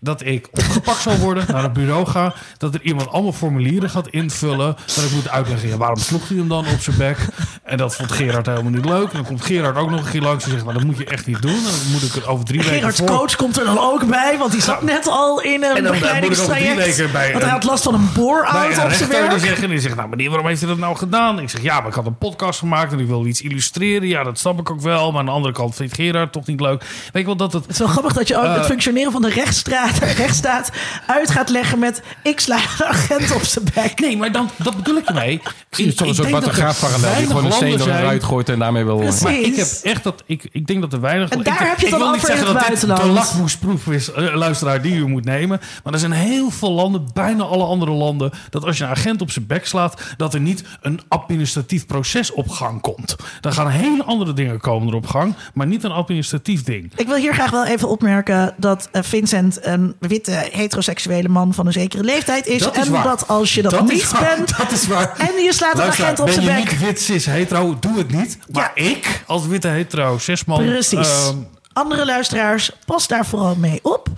Speaker 3: dat ik opgepakt zal worden, naar een bureau ga, dat er iemand allemaal formulieren gaat invullen, dat ik moet uitleggen, ja, waarom sloeg hij hem dan op zijn bek? En dat vond Gerard helemaal niet leuk. En dan komt Gerard ook nog een keer langs en zegt... maar dat moet je echt niet doen. Dan moet ik het over drie weken
Speaker 1: Gerards
Speaker 3: voor...
Speaker 1: coach komt er dan ook bij, want die zat net al in een begeleidingstraject.
Speaker 3: bij
Speaker 1: Want hij had last van een
Speaker 3: een
Speaker 1: op zijn werk.
Speaker 3: zegt, en die zegt, nou meneer, waarom heeft u dat nou gedaan? Ik zeg, ja, maar ik had een podcast gemaakt en ik wil iets illustreren. Ja, dat snap ik ook wel. Maar aan de andere kant vindt Gerard toch niet leuk. Weet je wel dat het...
Speaker 1: Het is wel grappig dat je ook
Speaker 3: Eh.
Speaker 1: het functioneren van de rechtsstraat, rechtsstaat uit gaat leggen met ik sla de agent op zijn bek.
Speaker 3: Nee, maar dan, dat bedoel ik ermee.
Speaker 4: Zie je, soms ook wat een graafparallel die gewoon een steen eruit gooit en daarmee wil...
Speaker 1: Precies.
Speaker 3: Maar ik heb echt dat. Ik, ik denk dat er weinig.
Speaker 1: En
Speaker 3: ik,
Speaker 1: daar heb je
Speaker 3: ik
Speaker 1: het
Speaker 3: wil
Speaker 1: dan
Speaker 3: niet
Speaker 1: over in
Speaker 3: zeggen
Speaker 1: het
Speaker 3: dat dit de
Speaker 1: buitenland.
Speaker 3: lakmoesproef is, eh, luisteraar, die u moet nemen. Maar er zijn heel veel landen, bijna alle andere landen, dat als je een agent op zijn bek slaat, dat er niet een administratief proces op gang komt. Dan gaan hele andere dingen komen er op gang, maar niet een administratief ding.
Speaker 1: Ik wil hier graag wel even opmerken dat eh, Vincent een witte heteroseksuele man van een zekere leeftijd is.
Speaker 3: Dat is
Speaker 1: en
Speaker 3: waar.
Speaker 1: dat als je dat,
Speaker 3: Dat is
Speaker 1: niet
Speaker 3: waar,
Speaker 1: bent
Speaker 3: dat is waar.
Speaker 1: en je slaat een agent op
Speaker 3: ben
Speaker 1: zijn
Speaker 3: je
Speaker 1: bek.
Speaker 3: niet wit, cis, hetero, doe het niet. Maar ik, als witte hetero, zesman...
Speaker 1: Precies.
Speaker 3: ehm,
Speaker 1: Andere luisteraars, pas daar vooral mee op.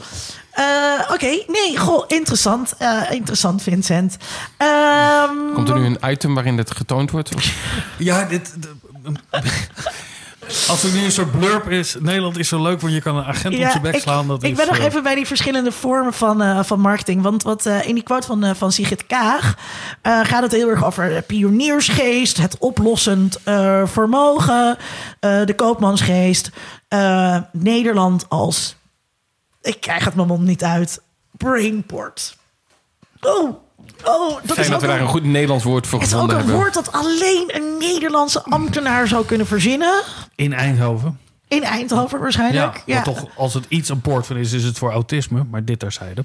Speaker 1: Eh, Oké, nee, goh, interessant. Eh, interessant, Vincent. Ehm,
Speaker 4: Komt er nu een item waarin dit getoond wordt? *laughs*
Speaker 3: Ja, dit. Als er nu een soort blurb is, Nederland is zo leuk, want je kan een agent op zijn bek
Speaker 1: ik,
Speaker 3: slaan. Dat
Speaker 1: ik
Speaker 3: is,
Speaker 1: ben nog
Speaker 3: eh,
Speaker 1: even bij die verschillende vormen van, eh, van marketing. Want wat, eh, in die quote van, eh, van Sigrid Kaag eh, gaat het heel erg over de pioniersgeest, het oplossend eh, vermogen, eh, de koopmansgeest. eh, Nederland als, ik krijg het mijn mond niet uit, brainport. Oh, oh, dat
Speaker 4: Fijn
Speaker 1: is
Speaker 4: dat
Speaker 1: ook
Speaker 4: we daar
Speaker 1: een-
Speaker 4: een goed Nederlands woord voor
Speaker 1: het is ook
Speaker 4: gevonden
Speaker 1: een
Speaker 4: hebben.
Speaker 1: woord dat alleen een Nederlandse ambtenaar zou kunnen verzinnen.
Speaker 3: In Eindhoven.
Speaker 1: In Eindhoven
Speaker 3: Ja,
Speaker 1: waarschijnlijk.
Speaker 3: maar toch, als het iets een poort van is, is het voor autisme. Maar dit terzijde.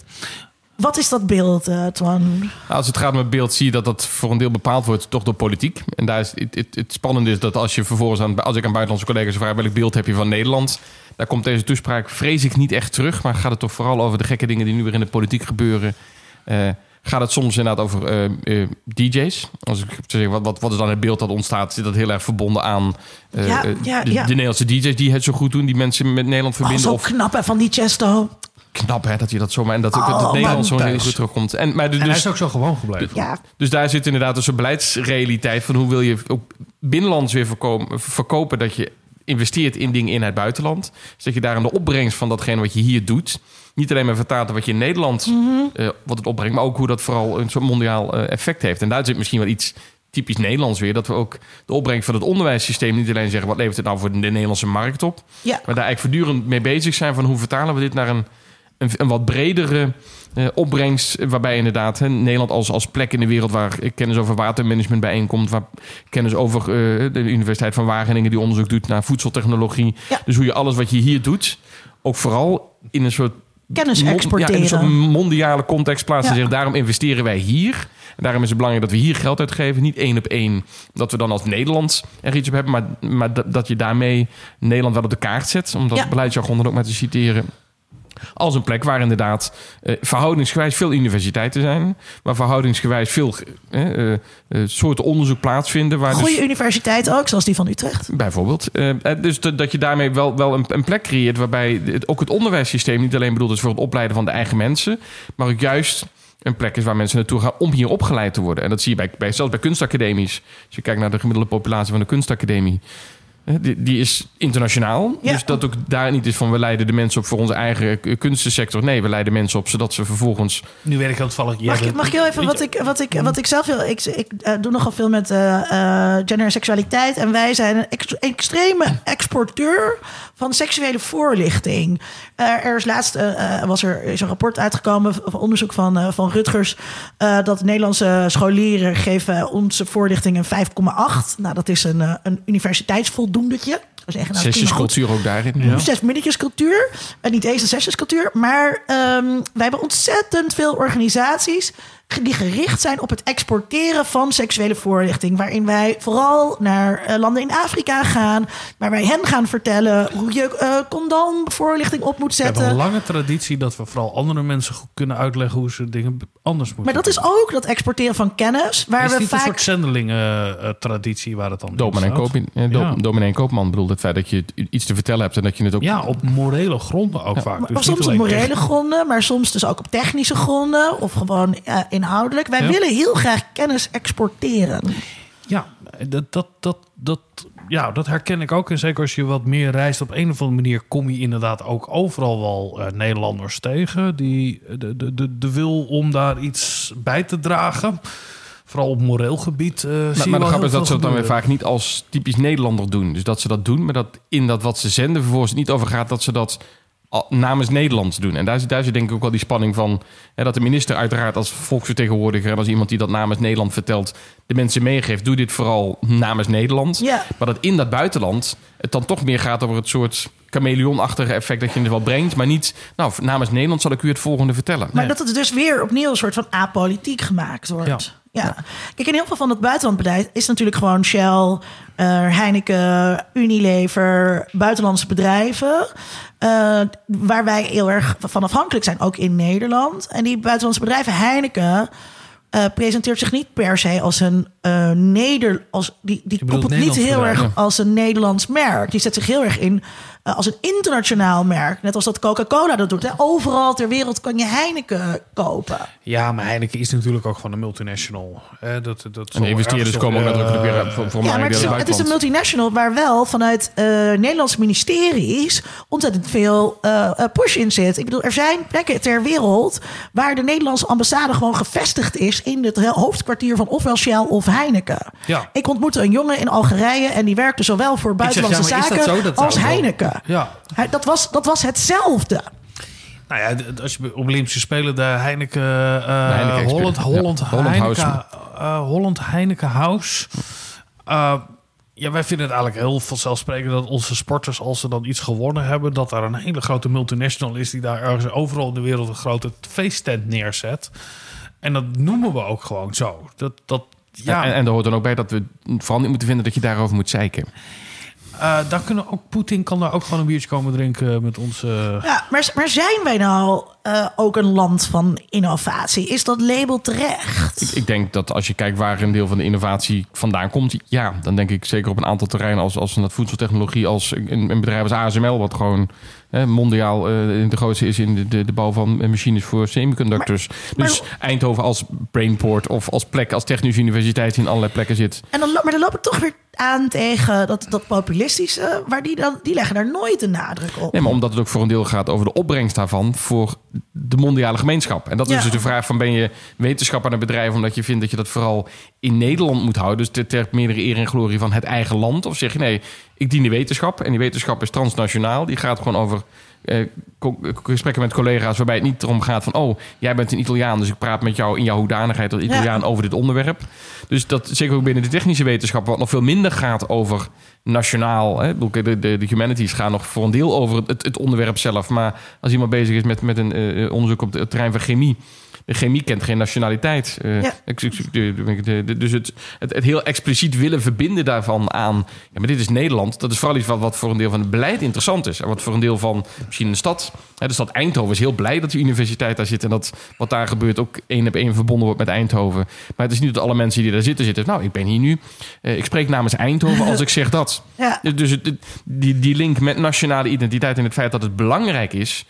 Speaker 1: Wat is dat beeld, eh Twan?
Speaker 4: Nou, Als het gaat om het beeld, zie je dat dat voor een deel bepaald wordt toch door politiek. En daar is het, het, het spannende is dat als je vervolgens aan, als ik aan buitenlandse collega's vraag welk beeld heb je van Nederland, daar komt deze toespraak vrees ik niet echt terug. Maar gaat het toch vooral over de gekke dingen die nu weer in de politiek gebeuren. Eh, gaat het soms inderdaad over eh, eh, DJ's? Als ik zeggen, wat, wat, wat is dan het beeld dat ontstaat? Zit dat heel erg verbonden aan eh,
Speaker 1: Ja, ja,
Speaker 4: de,
Speaker 1: ja.
Speaker 4: de Nederlandse DJ's die het zo goed doen, die mensen met Nederland
Speaker 1: Oh,
Speaker 4: verbinden?
Speaker 1: zo
Speaker 4: of
Speaker 1: knap hè, van die Chesto.
Speaker 4: knap hè, dat je dat zomaar en dat,
Speaker 1: Oh,
Speaker 4: het Nederland zo
Speaker 3: man,
Speaker 4: heel goed terugkomt. En, maar de-
Speaker 3: En hij
Speaker 4: dus,
Speaker 3: is ook zo gewoon gebleven.
Speaker 1: Ja,
Speaker 4: dus daar zit inderdaad een soort beleidsrealiteit van hoe wil je ook binnenlands weer voorkomen, verkopen dat je investeert in dingen in het buitenland. Dus dat je daar aan de opbrengst van datgene wat je hier doet, niet alleen maar vertaalt wat je in Nederland eh, wat het opbrengt, maar ook hoe dat vooral een soort mondiaal eh, effect heeft. En daar zit misschien wel iets typisch Nederlands weer, dat we ook de opbrengst van het onderwijssysteem niet alleen zeggen wat levert het nou voor de Nederlandse markt op,
Speaker 1: ja.
Speaker 4: maar daar eigenlijk voortdurend mee bezig zijn van hoe vertalen we dit naar een, een, een wat bredere eh, opbrengst. Waarbij inderdaad hè, Nederland als, als plek in de wereld waar kennis over watermanagement bijeenkomt. Waar kennis over de Universiteit van Wageningen die onderzoek doet naar voedseltechnologie.
Speaker 1: Ja.
Speaker 4: Dus hoe je alles wat je hier doet, ook vooral in een soort
Speaker 1: Kennis exporteren.
Speaker 4: Ja, in een soort mondiale context plaatsen.
Speaker 1: Ja.
Speaker 4: Zeggen, daarom investeren wij hier. En daarom is het belangrijk dat we hier geld uitgeven. Niet één op één dat we dan als Nederland er iets op hebben. Maar, maar dat, dat je daarmee Nederland wel op de kaart zet. Om dat
Speaker 1: Ja.
Speaker 4: beleidsjargon dan ook maar te citeren. Als een plek waar inderdaad eh, verhoudingsgewijs veel universiteiten zijn. Waar verhoudingsgewijs veel eh, eh, eh, soorten onderzoek plaatsvinden. Waar
Speaker 1: Goede
Speaker 4: dus,
Speaker 1: universiteit ook, zoals die van Utrecht.
Speaker 4: Bijvoorbeeld. Eh, dus dat dat je daarmee wel, wel een, een plek creëert waarbij het, ook het onderwijssysteem niet alleen bedoeld is voor het opleiden van de eigen mensen, maar ook juist een plek is waar mensen naartoe gaan om hier opgeleid te worden. En dat zie je bij, bij, zelfs bij kunstacademies. Als je kijkt naar de gemiddelde populatie van de kunstacademie. Die, die is internationaal.
Speaker 1: Ja.
Speaker 4: Dus dat ook daar niet is van we leiden de mensen op voor onze eigen eh, kunstensector. Nee, we leiden mensen op zodat ze vervolgens
Speaker 3: Nu weet ik heel toevallig. jij
Speaker 1: Mag ik, mag ik heel even wat ik, wat ik, wat ik zelf wil? Ik, ik eh, doe nogal veel met eh, eh, gender en seksualiteit. En wij zijn een ex- extreme exporteur van seksuele voorlichting. Eh, er is laatst was er is een rapport uitgekomen van onderzoek van, eh, van Rutgers. eh, dat Nederlandse scholieren geven onze voorlichting een 5,8. Nou, dat is een, een universiteitsvoldoendetje. We zeggen, nou, klinkt goed.
Speaker 4: zesjescultuur ook daarin.
Speaker 3: Ja.
Speaker 1: Zes minnetjescultuur. En niet eens een zesjescultuur. Maar ehm, wij hebben ontzettend veel organisaties die gericht zijn op het exporteren van seksuele voorlichting. Waarin wij vooral naar eh, landen in Afrika gaan. Waar wij hen gaan vertellen hoe je eh condoomvoorlichting op moet
Speaker 3: We hebben
Speaker 1: zetten.
Speaker 3: een lange traditie dat we vooral andere mensen goed kunnen uitleggen hoe ze dingen anders moeten
Speaker 1: Maar dat is ook dat exporteren van kennis. Waar
Speaker 3: Is
Speaker 1: we
Speaker 3: niet een
Speaker 1: vaak.
Speaker 3: soort zendelingen-traditie waar het dan in
Speaker 4: Dominee
Speaker 3: staat?
Speaker 4: Koopman, ja, do,
Speaker 3: Ja.
Speaker 4: dominee Koopman bedoelt het feit dat je iets te vertellen hebt en dat je het ook
Speaker 3: Ja, op morele gronden ook vaak.
Speaker 1: Maar
Speaker 3: Dus
Speaker 1: soms op morele gronden, maar soms dus ook op technische gronden of gewoon eh, inhoudelijk. Wij
Speaker 3: Ja.
Speaker 1: willen heel graag kennis exporteren.
Speaker 3: Ja, dat, dat, dat, dat, ja, dat herken ik ook. En zeker als je wat meer reist, op een of andere manier kom je inderdaad ook overal wel eh, Nederlanders tegen. Die de, de, de, de wil om daar iets bij te dragen. Vooral op moreel gebied. eh zie
Speaker 4: Maar, de grap is dat ze dat dan weer vaak niet als typisch Nederlander doen. Dus dat ze dat doen, maar dat in dat wat ze zenden vervolgens niet over gaat dat ze dat namens Nederlands doen. En daar zit, daar zit denk ik ook wel die spanning van... Hè, dat de minister uiteraard als volksvertegenwoordiger... en als iemand die dat namens Nederland vertelt... de mensen meegeeft, doe dit vooral namens Nederland.
Speaker 1: Ja.
Speaker 4: Maar dat in dat buitenland het dan toch meer gaat over het soort chameleonachtige effect... dat je het wel brengt, maar niet... nou, namens Nederland zal ik u het volgende vertellen.
Speaker 1: Maar dat het dus weer opnieuw een soort van apolitiek gemaakt wordt. Ja. Kijk, in heel veel van het buitenlandbeleid is natuurlijk gewoon Shell, eh, Heineken, Unilever, buitenlandse bedrijven. eh, waar wij heel erg van afhankelijk zijn, ook in Nederland. En die buitenlandse bedrijven, Heineken. eh, presenteert zich niet per se als een Neder... Als, die die koppelt niet heel erg als een Nederlands merk. Die zet zich heel erg in als een internationaal merk. Net als dat Coca-Cola dat doet. Hè. Overal ter wereld kan je Heineken kopen.
Speaker 3: Ja, maar Heineken is natuurlijk ook van een multinational. Hè, dat, dat
Speaker 4: En de investeerders komen ook nadrukkelijk weer voor, voor
Speaker 1: Ja, maar het is,
Speaker 4: uit
Speaker 1: het is een multinational waar wel vanuit eh Nederlandse ministeries ontzettend veel eh, eh, push in zit. Ik bedoel, er zijn plekken ter wereld waar de Nederlandse ambassade gewoon gevestigd is in het he- hoofdkwartier van ofwel Shell of Heineken.
Speaker 3: Ja.
Speaker 1: Ik ontmoette een jongen in Algerije en die werkte zowel voor buitenlandse
Speaker 3: ja, dat
Speaker 1: zaken?
Speaker 3: Dat
Speaker 1: als
Speaker 3: zou Ja.
Speaker 1: Hij- Dat was, dat was hetzelfde.
Speaker 3: Nou ja, als je op Olympische Spelen de Heineken, eh,
Speaker 4: Heineken Experience.
Speaker 3: Holland,
Speaker 4: Ja,
Speaker 3: Holland,
Speaker 4: Holland
Speaker 3: Heineken,
Speaker 4: House.
Speaker 3: eh, Holland Heineken House. Ja, wij vinden het eigenlijk heel vanzelfsprekend dat onze sporters, als ze dan iets gewonnen hebben, dat daar een hele grote multinational is die daar ergens overal in de wereld een grote feesttent neerzet. En dat noemen we ook gewoon zo. Dat, dat, ja,
Speaker 4: En, en er hoort dan ook bij dat we vooral niet moeten vinden dat je daarover moet zeiken.
Speaker 3: Eh, daar kunnen ook Poetin kan daar ook gewoon een biertje komen drinken met onze.
Speaker 1: Ja, maar, maar zijn wij nou eh, ook een land van innovatie? Is dat label terecht?
Speaker 4: Ik, ik denk dat als je kijkt waar een deel van de innovatie vandaan komt, ja, dan denk ik zeker op een aantal terreinen als, als dat voedseltechnologie, als een, een bedrijf als ASML, wat gewoon hè, mondiaal eh, de grootste is in de, de, de bouw van eh, machines voor semiconductors.
Speaker 1: Maar-
Speaker 4: dus Eindhoven als brainport of als plek, als technische universiteit die in allerlei plekken zit.
Speaker 1: En dan, maar dan loop ik toch weer aan tegen dat, dat populistische, waar die dan, die leggen daar nooit de nadruk op.
Speaker 4: Nee, maar omdat het ook voor een deel gaat over de opbrengst daarvan voor de mondiale gemeenschap. En dat is dus de vraag van ben je wetenschapper een bedrijf omdat je vindt dat je dat vooral in Nederland moet houden. Dus ter meerdere eer en glorie van het eigen land. Of zeg je nee, ik dien de wetenschap. En die wetenschap is transnationaal. Die gaat gewoon over eh, co- gesprekken met collega's waarbij het niet erom gaat van oh, jij bent een Italiaan, dus ik praat met jou in jouw hoedanigheid als Italiaan over dit onderwerp. Dus dat zeker ook binnen de technische wetenschap, wat nog veel minder gaat over nationaal. Hè? De, de, de humanities gaan nog voor een deel over het, het onderwerp zelf. Maar als iemand bezig is met, met een eh, onderzoek op het terrein van chemie. De chemie kent geen nationaliteit.
Speaker 1: Ja.
Speaker 4: dus het, het, het heel expliciet willen verbinden daarvan aan. Ja, maar dit is Nederland. Dat is vooral iets wat, wat voor een deel van het beleid interessant is. En wat voor een deel van misschien een stad. Hè, de stad Eindhoven is heel blij dat de universiteit daar zit. En dat wat daar gebeurt ook één op één verbonden wordt met Eindhoven. Maar het is niet dat alle mensen die daar zitten zitten. Nou, ik ben hier nu. eh, ik spreek namens Eindhoven als ik zeg dat. *laughs*
Speaker 1: Ja.
Speaker 4: Dus het- die, die link met nationale identiteit en het feit dat het belangrijk is.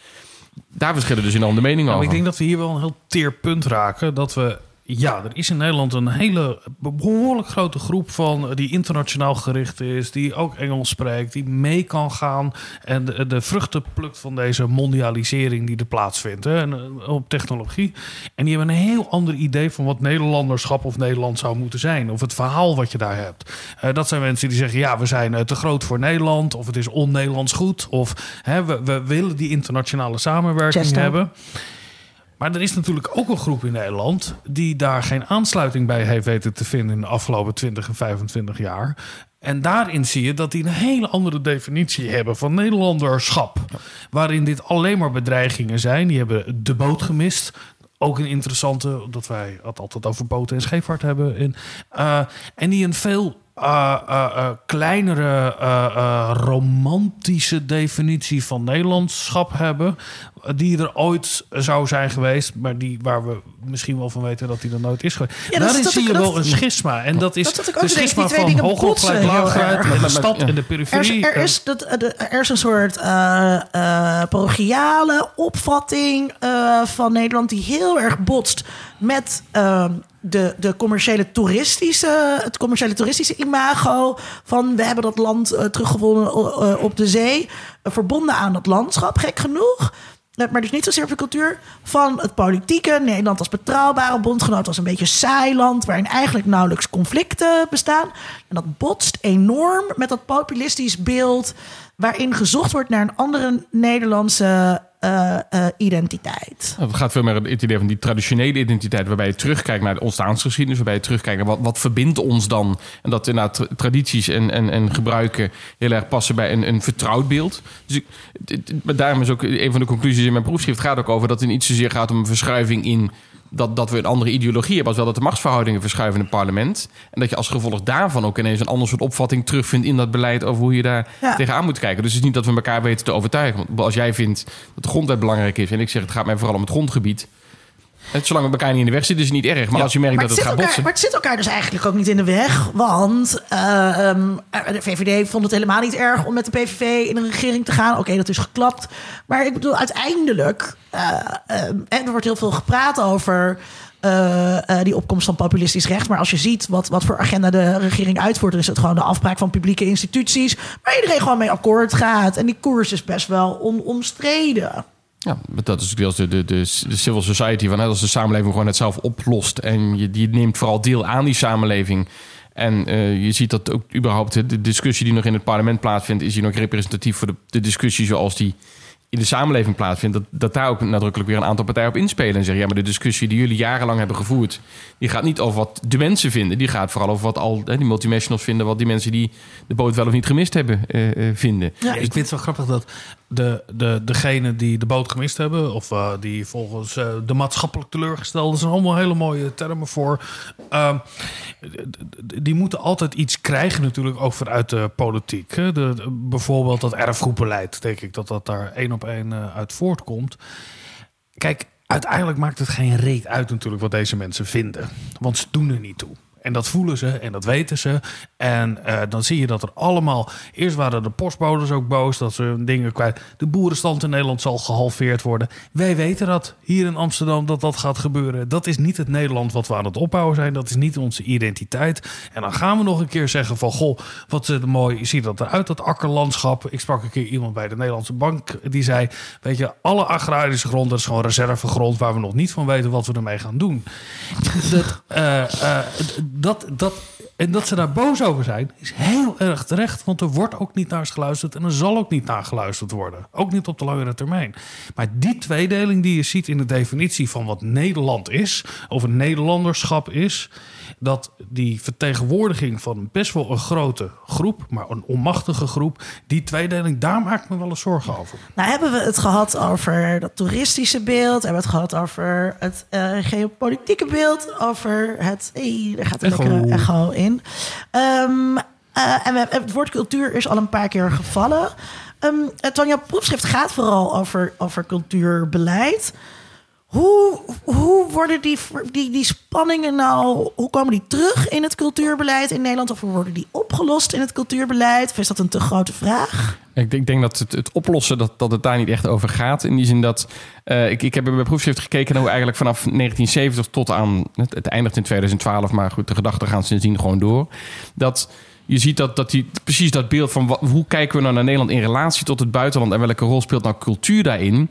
Speaker 4: Daar verschillen dus enorm de meningen
Speaker 3: Nou,
Speaker 4: over.
Speaker 3: ik denk dat we hier wel een heel teer punt raken. Dat we, ja, er is in Nederland een hele behoorlijk grote groep van die internationaal gericht is, die ook Engels spreekt, die mee kan gaan en de, de vruchten plukt van deze mondialisering die er plaatsvindt hè, en, eh, op technologie. En die hebben een heel ander idee van wat Nederlanderschap of Nederland zou moeten zijn, of het verhaal wat je daar hebt. Eh, dat zijn mensen die zeggen, ja, we zijn eh, te groot voor Nederland, of het is on-Nederlands goed, of hè, we, we willen die internationale samenwerking
Speaker 1: Chester.
Speaker 3: hebben. Maar er is natuurlijk ook een groep in Nederland die daar geen aansluiting bij heeft weten te vinden in de afgelopen 20 en 25 jaar. En daarin zie je dat die een hele andere definitie hebben van Nederlanderschap. Waarin dit alleen maar bedreigingen zijn. Die hebben de boot gemist. Ook een interessante, dat wij het altijd over boten en scheepvaart hebben. En, eh, en die een veel eh, eh, eh, kleinere, romantische definitie van Nederlandschap hebben. Die er ooit zou zijn geweest, maar die, waar we misschien wel van weten dat die er nooit is geweest.
Speaker 1: Ja,
Speaker 3: Daarin
Speaker 1: dat
Speaker 3: zie
Speaker 1: ik-
Speaker 3: je
Speaker 1: dat-
Speaker 3: wel een schisma. En dat is
Speaker 1: Dat
Speaker 3: de schisma van hoogopgeleid, en de stad en de
Speaker 1: Er is,
Speaker 3: periferie.
Speaker 1: er, is dat, de- er is een soort eh, eh, parochiale opvatting eh, van Nederland die heel erg botst met de, de commerciële toeristische, het commerciële toeristische imago van we hebben dat land eh, teruggevonden eh, op de zee, eh, verbonden aan dat landschap, gek genoeg. Maar dus niet zozeer op de cultuur van het politieke. Nederland als betrouwbare bondgenoot als een beetje saai land... waarin eigenlijk nauwelijks conflicten bestaan. En dat botst enorm met dat populistisch beeld... waarin gezocht wordt naar een andere Nederlandse eh, eh, identiteit.
Speaker 4: Het gaat veel meer het idee van die traditionele identiteit, waarbij je terugkijkt naar de ontstaansgeschiedenis, waarbij je terugkijkt naar wat, wat verbindt ons dan. En dat inderdaad tra- tradities en, en, en gebruiken heel erg passen bij een, een vertrouwd beeld. Dus ik, daarom is ook een van de conclusies in mijn proefschrift gaat ook over dat het niet zozeer gaat om een verschuiving in dat, dat we een andere ideologie hebben, als wel dat de machtsverhoudingen verschuiven in het parlement. En dat je als gevolg daarvan ook ineens een ander soort opvatting terugvindt in dat beleid over hoe je daar
Speaker 1: Ja.
Speaker 4: tegenaan moet kijken. Dus het is niet dat we elkaar weten te overtuigen. Want als jij vindt dat de grondwet belangrijk is en ik zeg het gaat mij vooral om het grondgebied. Zolang we elkaar niet in de weg zitten, is het niet erg. Maar als je merkt
Speaker 1: Maar
Speaker 4: dat
Speaker 1: het,
Speaker 4: gaat
Speaker 1: elkaar,
Speaker 4: botsen.
Speaker 1: maar het zit elkaar dus eigenlijk ook niet in de weg. Want eh, ehm, de VVD vond het helemaal niet erg om met de PVV in een regering te gaan. Oké, dat is geklapt. Maar ik bedoel, uiteindelijk... eh, en er wordt heel veel gepraat over... eh, eh, die opkomst van populistisch recht. Maar als je ziet wat, wat voor agenda de regering uitvoert... dan is het gewoon de afbraak van publieke instituties... waar iedereen gewoon mee akkoord gaat. En die koers is best wel onomstreden.
Speaker 4: Ja, dat is deels de, de, de, de civil society. Als de samenleving gewoon het zelf oplost. En je, je neemt vooral deel aan die samenleving. En eh, je ziet dat ook überhaupt de discussie die nog in het parlement plaatsvindt... is hier nog representatief voor de, de discussie zoals die in de samenleving plaatsvindt. Dat, dat daar ook nadrukkelijk weer een aantal partijen op inspelen. En zeggen, ja, maar de discussie die jullie jarenlang hebben gevoerd... die gaat niet over wat de mensen vinden. Die gaat vooral over wat al hè, die multinationals vinden... wat die mensen die de boot wel of niet gemist hebben eh, eh, vinden.
Speaker 3: Ja, ik vind het wel grappig dat de, de, degenen die de boot gemist hebben, of eh, die volgens eh, de maatschappelijk teleurgestelden, zijn allemaal hele mooie termen voor. Ehm, die moeten altijd iets krijgen, natuurlijk, ook vanuit de politiek. Bijvoorbeeld dat erfgroepenbeleid, denk ik dat dat daar één op één eh, uit voortkomt. Kijk, uiteindelijk maakt het geen reet uit natuurlijk wat deze mensen vinden. Want ze doen er niet toe. En dat voelen ze en dat weten ze. En eh, dan zie je dat er allemaal... Eerst waren de postbodes ook boos dat ze hun dingen kwijt... De boerenstand in Nederland zal gehalveerd worden. Wij weten dat hier in Amsterdam dat dat gaat gebeuren. Dat is niet het Nederland wat we aan het opbouwen zijn. Dat is niet onze identiteit. En dan gaan we nog een keer zeggen van... Goh, wat het mooi. Ziet dat eruit, dat akkerlandschap. Ik sprak een keer iemand bij de Nederlandse Bank. Die zei, weet je, alle agrarische grond... dat is gewoon reservegrond waar we nog niet van weten... wat we ermee gaan doen. Dat, eh, eh, dat, dat, en dat ze daar boos over zijn, is heel erg terecht. Want er wordt ook niet naar geluisterd en er zal ook niet naar geluisterd worden. Ook niet op de langere termijn. Maar die tweedeling die je ziet in de definitie van wat Nederland is, of een Nederlanderschap is, dat die vertegenwoordiging van best wel een grote groep, maar een onmachtige groep, die tweedeling, daar maak ik me wel eens zorgen over.
Speaker 1: Nou hebben we het gehad over dat toeristische beeld. Hebben we het gehad over het eh, geopolitieke beeld. Over het... Hey, daar gaat een
Speaker 3: Echo.
Speaker 1: lekkere echo in. Ehm, eh, en we, het woord cultuur is al een paar keer gevallen. Uh, Tanja, proefschrift gaat vooral over, over cultuurbeleid. Hoe, hoe worden die, die, die spanningen nou... Hoe komen die terug in het cultuurbeleid in Nederland? Of worden die opgelost in het cultuurbeleid? Of is dat een te grote vraag?
Speaker 4: Ik, ik denk dat het, het oplossen, dat, dat het daar niet echt over gaat. In die zin dat, eh, ik, ik heb mijn proefschrift gekeken naar hoe eigenlijk vanaf 1970 tot aan, het, het eindigt in 2012, maar goed, de gedachten gaan sindsdien gewoon door. Dat je ziet dat, dat die, precies dat beeld van hoe kijken we nou naar Nederland in relatie tot het buitenland en welke rol speelt nou cultuur daarin.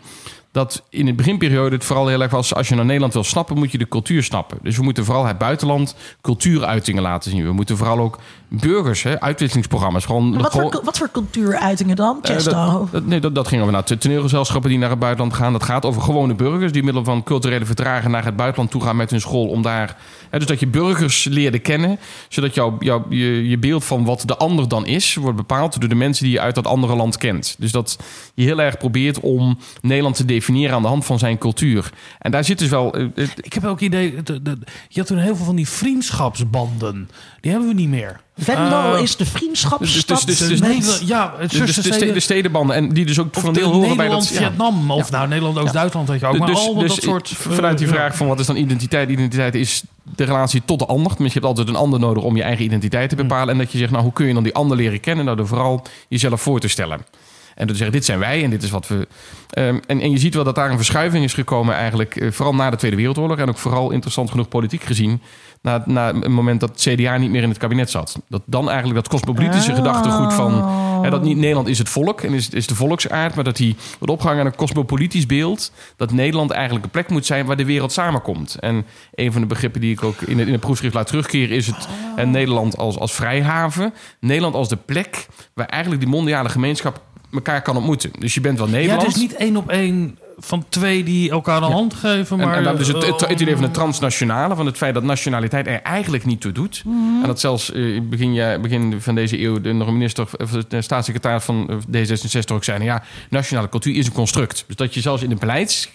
Speaker 4: Dat in de beginperiode het vooral heel erg was... als je naar Nederland wil snappen, moet je de cultuur snappen. Dus we moeten vooral het buitenland cultuuruitingen laten zien. We moeten vooral ook burgers, hè, uitwisselingsprogramma's. Gewoon,
Speaker 1: Wat voor, wat voor cultuuruitingen dan,
Speaker 4: eh, dat, dat- nee, dat, dat ging over naar toneelgezelschappen die naar het buitenland gaan. Dat gaat over gewone burgers die middel van culturele vertragen naar het buitenland toe gaan met hun school. Om daar, hè, dus dat je burgers leerde kennen, zodat jouw jouw je, je beeld van wat de ander dan is, wordt bepaald door de mensen die je uit dat andere land kent. Dus dat je heel erg probeert om Nederland te definiëren aan de hand van zijn cultuur. En daar zit dus wel. eh,
Speaker 3: Ik heb ook idee, de, de- je had toen heel veel van die vriendschapsbanden. Die hebben we niet meer.
Speaker 1: Venlo
Speaker 3: Eh,
Speaker 1: is de vriendschapsstad.
Speaker 4: dus- dus- dus-
Speaker 3: Nederland- ja,
Speaker 4: de, de, de, ste- de stedenbanden en die dus ook
Speaker 3: Of
Speaker 4: voor een
Speaker 3: de
Speaker 4: deel horen bij dat. ja.
Speaker 3: Nederland-Vietnam. Of nou, Nederland-Oost-Duitsland, weet je ook. Maar
Speaker 4: dus, dus
Speaker 3: dat soort...
Speaker 4: vanuit die
Speaker 3: eh,
Speaker 4: vraag van wat is dan identiteit? Identiteit is de relatie tot de ander. Tenminste, je hebt altijd een ander nodig om je eigen identiteit te bepalen. En dat je zegt, nou, hoe kun je dan die ander leren kennen? Nou, door vooral jezelf voor te stellen. En te zeggen, dit zijn wij en dit is wat we... Ehm, en, en je ziet wel dat daar een verschuiving is gekomen eigenlijk... eh, vooral na de Tweede Wereldoorlog... en ook vooral interessant genoeg politiek gezien... Na, na een moment dat het CDA niet meer in het kabinet zat. Dat dan eigenlijk dat cosmopolitische
Speaker 1: Oh.
Speaker 4: gedachtegoed van... Hè, dat niet Nederland is het volk en is, is de volksaard... maar dat die wordt opgehangen aan een cosmopolitisch beeld... dat Nederland eigenlijk een plek moet zijn waar de wereld samenkomt. En een van de begrippen die ik ook in het, in het proefschrift laat terugkeren... is het hè, Nederland als, als vrijhaven. Nederland als de plek waar eigenlijk die mondiale gemeenschap elkaar kan ontmoeten. Dus je bent wel
Speaker 3: Ja,
Speaker 4: Nederland...
Speaker 3: het is niet één op één van twee die elkaar de hand geven,
Speaker 4: En,
Speaker 3: maar...
Speaker 4: en dan dus het, het, het idee van
Speaker 3: eh,
Speaker 4: het transnationale, van het feit dat nationaliteit er eigenlijk niet toe doet.
Speaker 3: Mhm.
Speaker 4: En dat zelfs eh, begin, ja, begin van deze eeuw de, nog een minister, of de staatssecretaris van eh, D66 ook zei: nou ja, nationale cultuur is een construct. Dus dat je zelfs in het beleid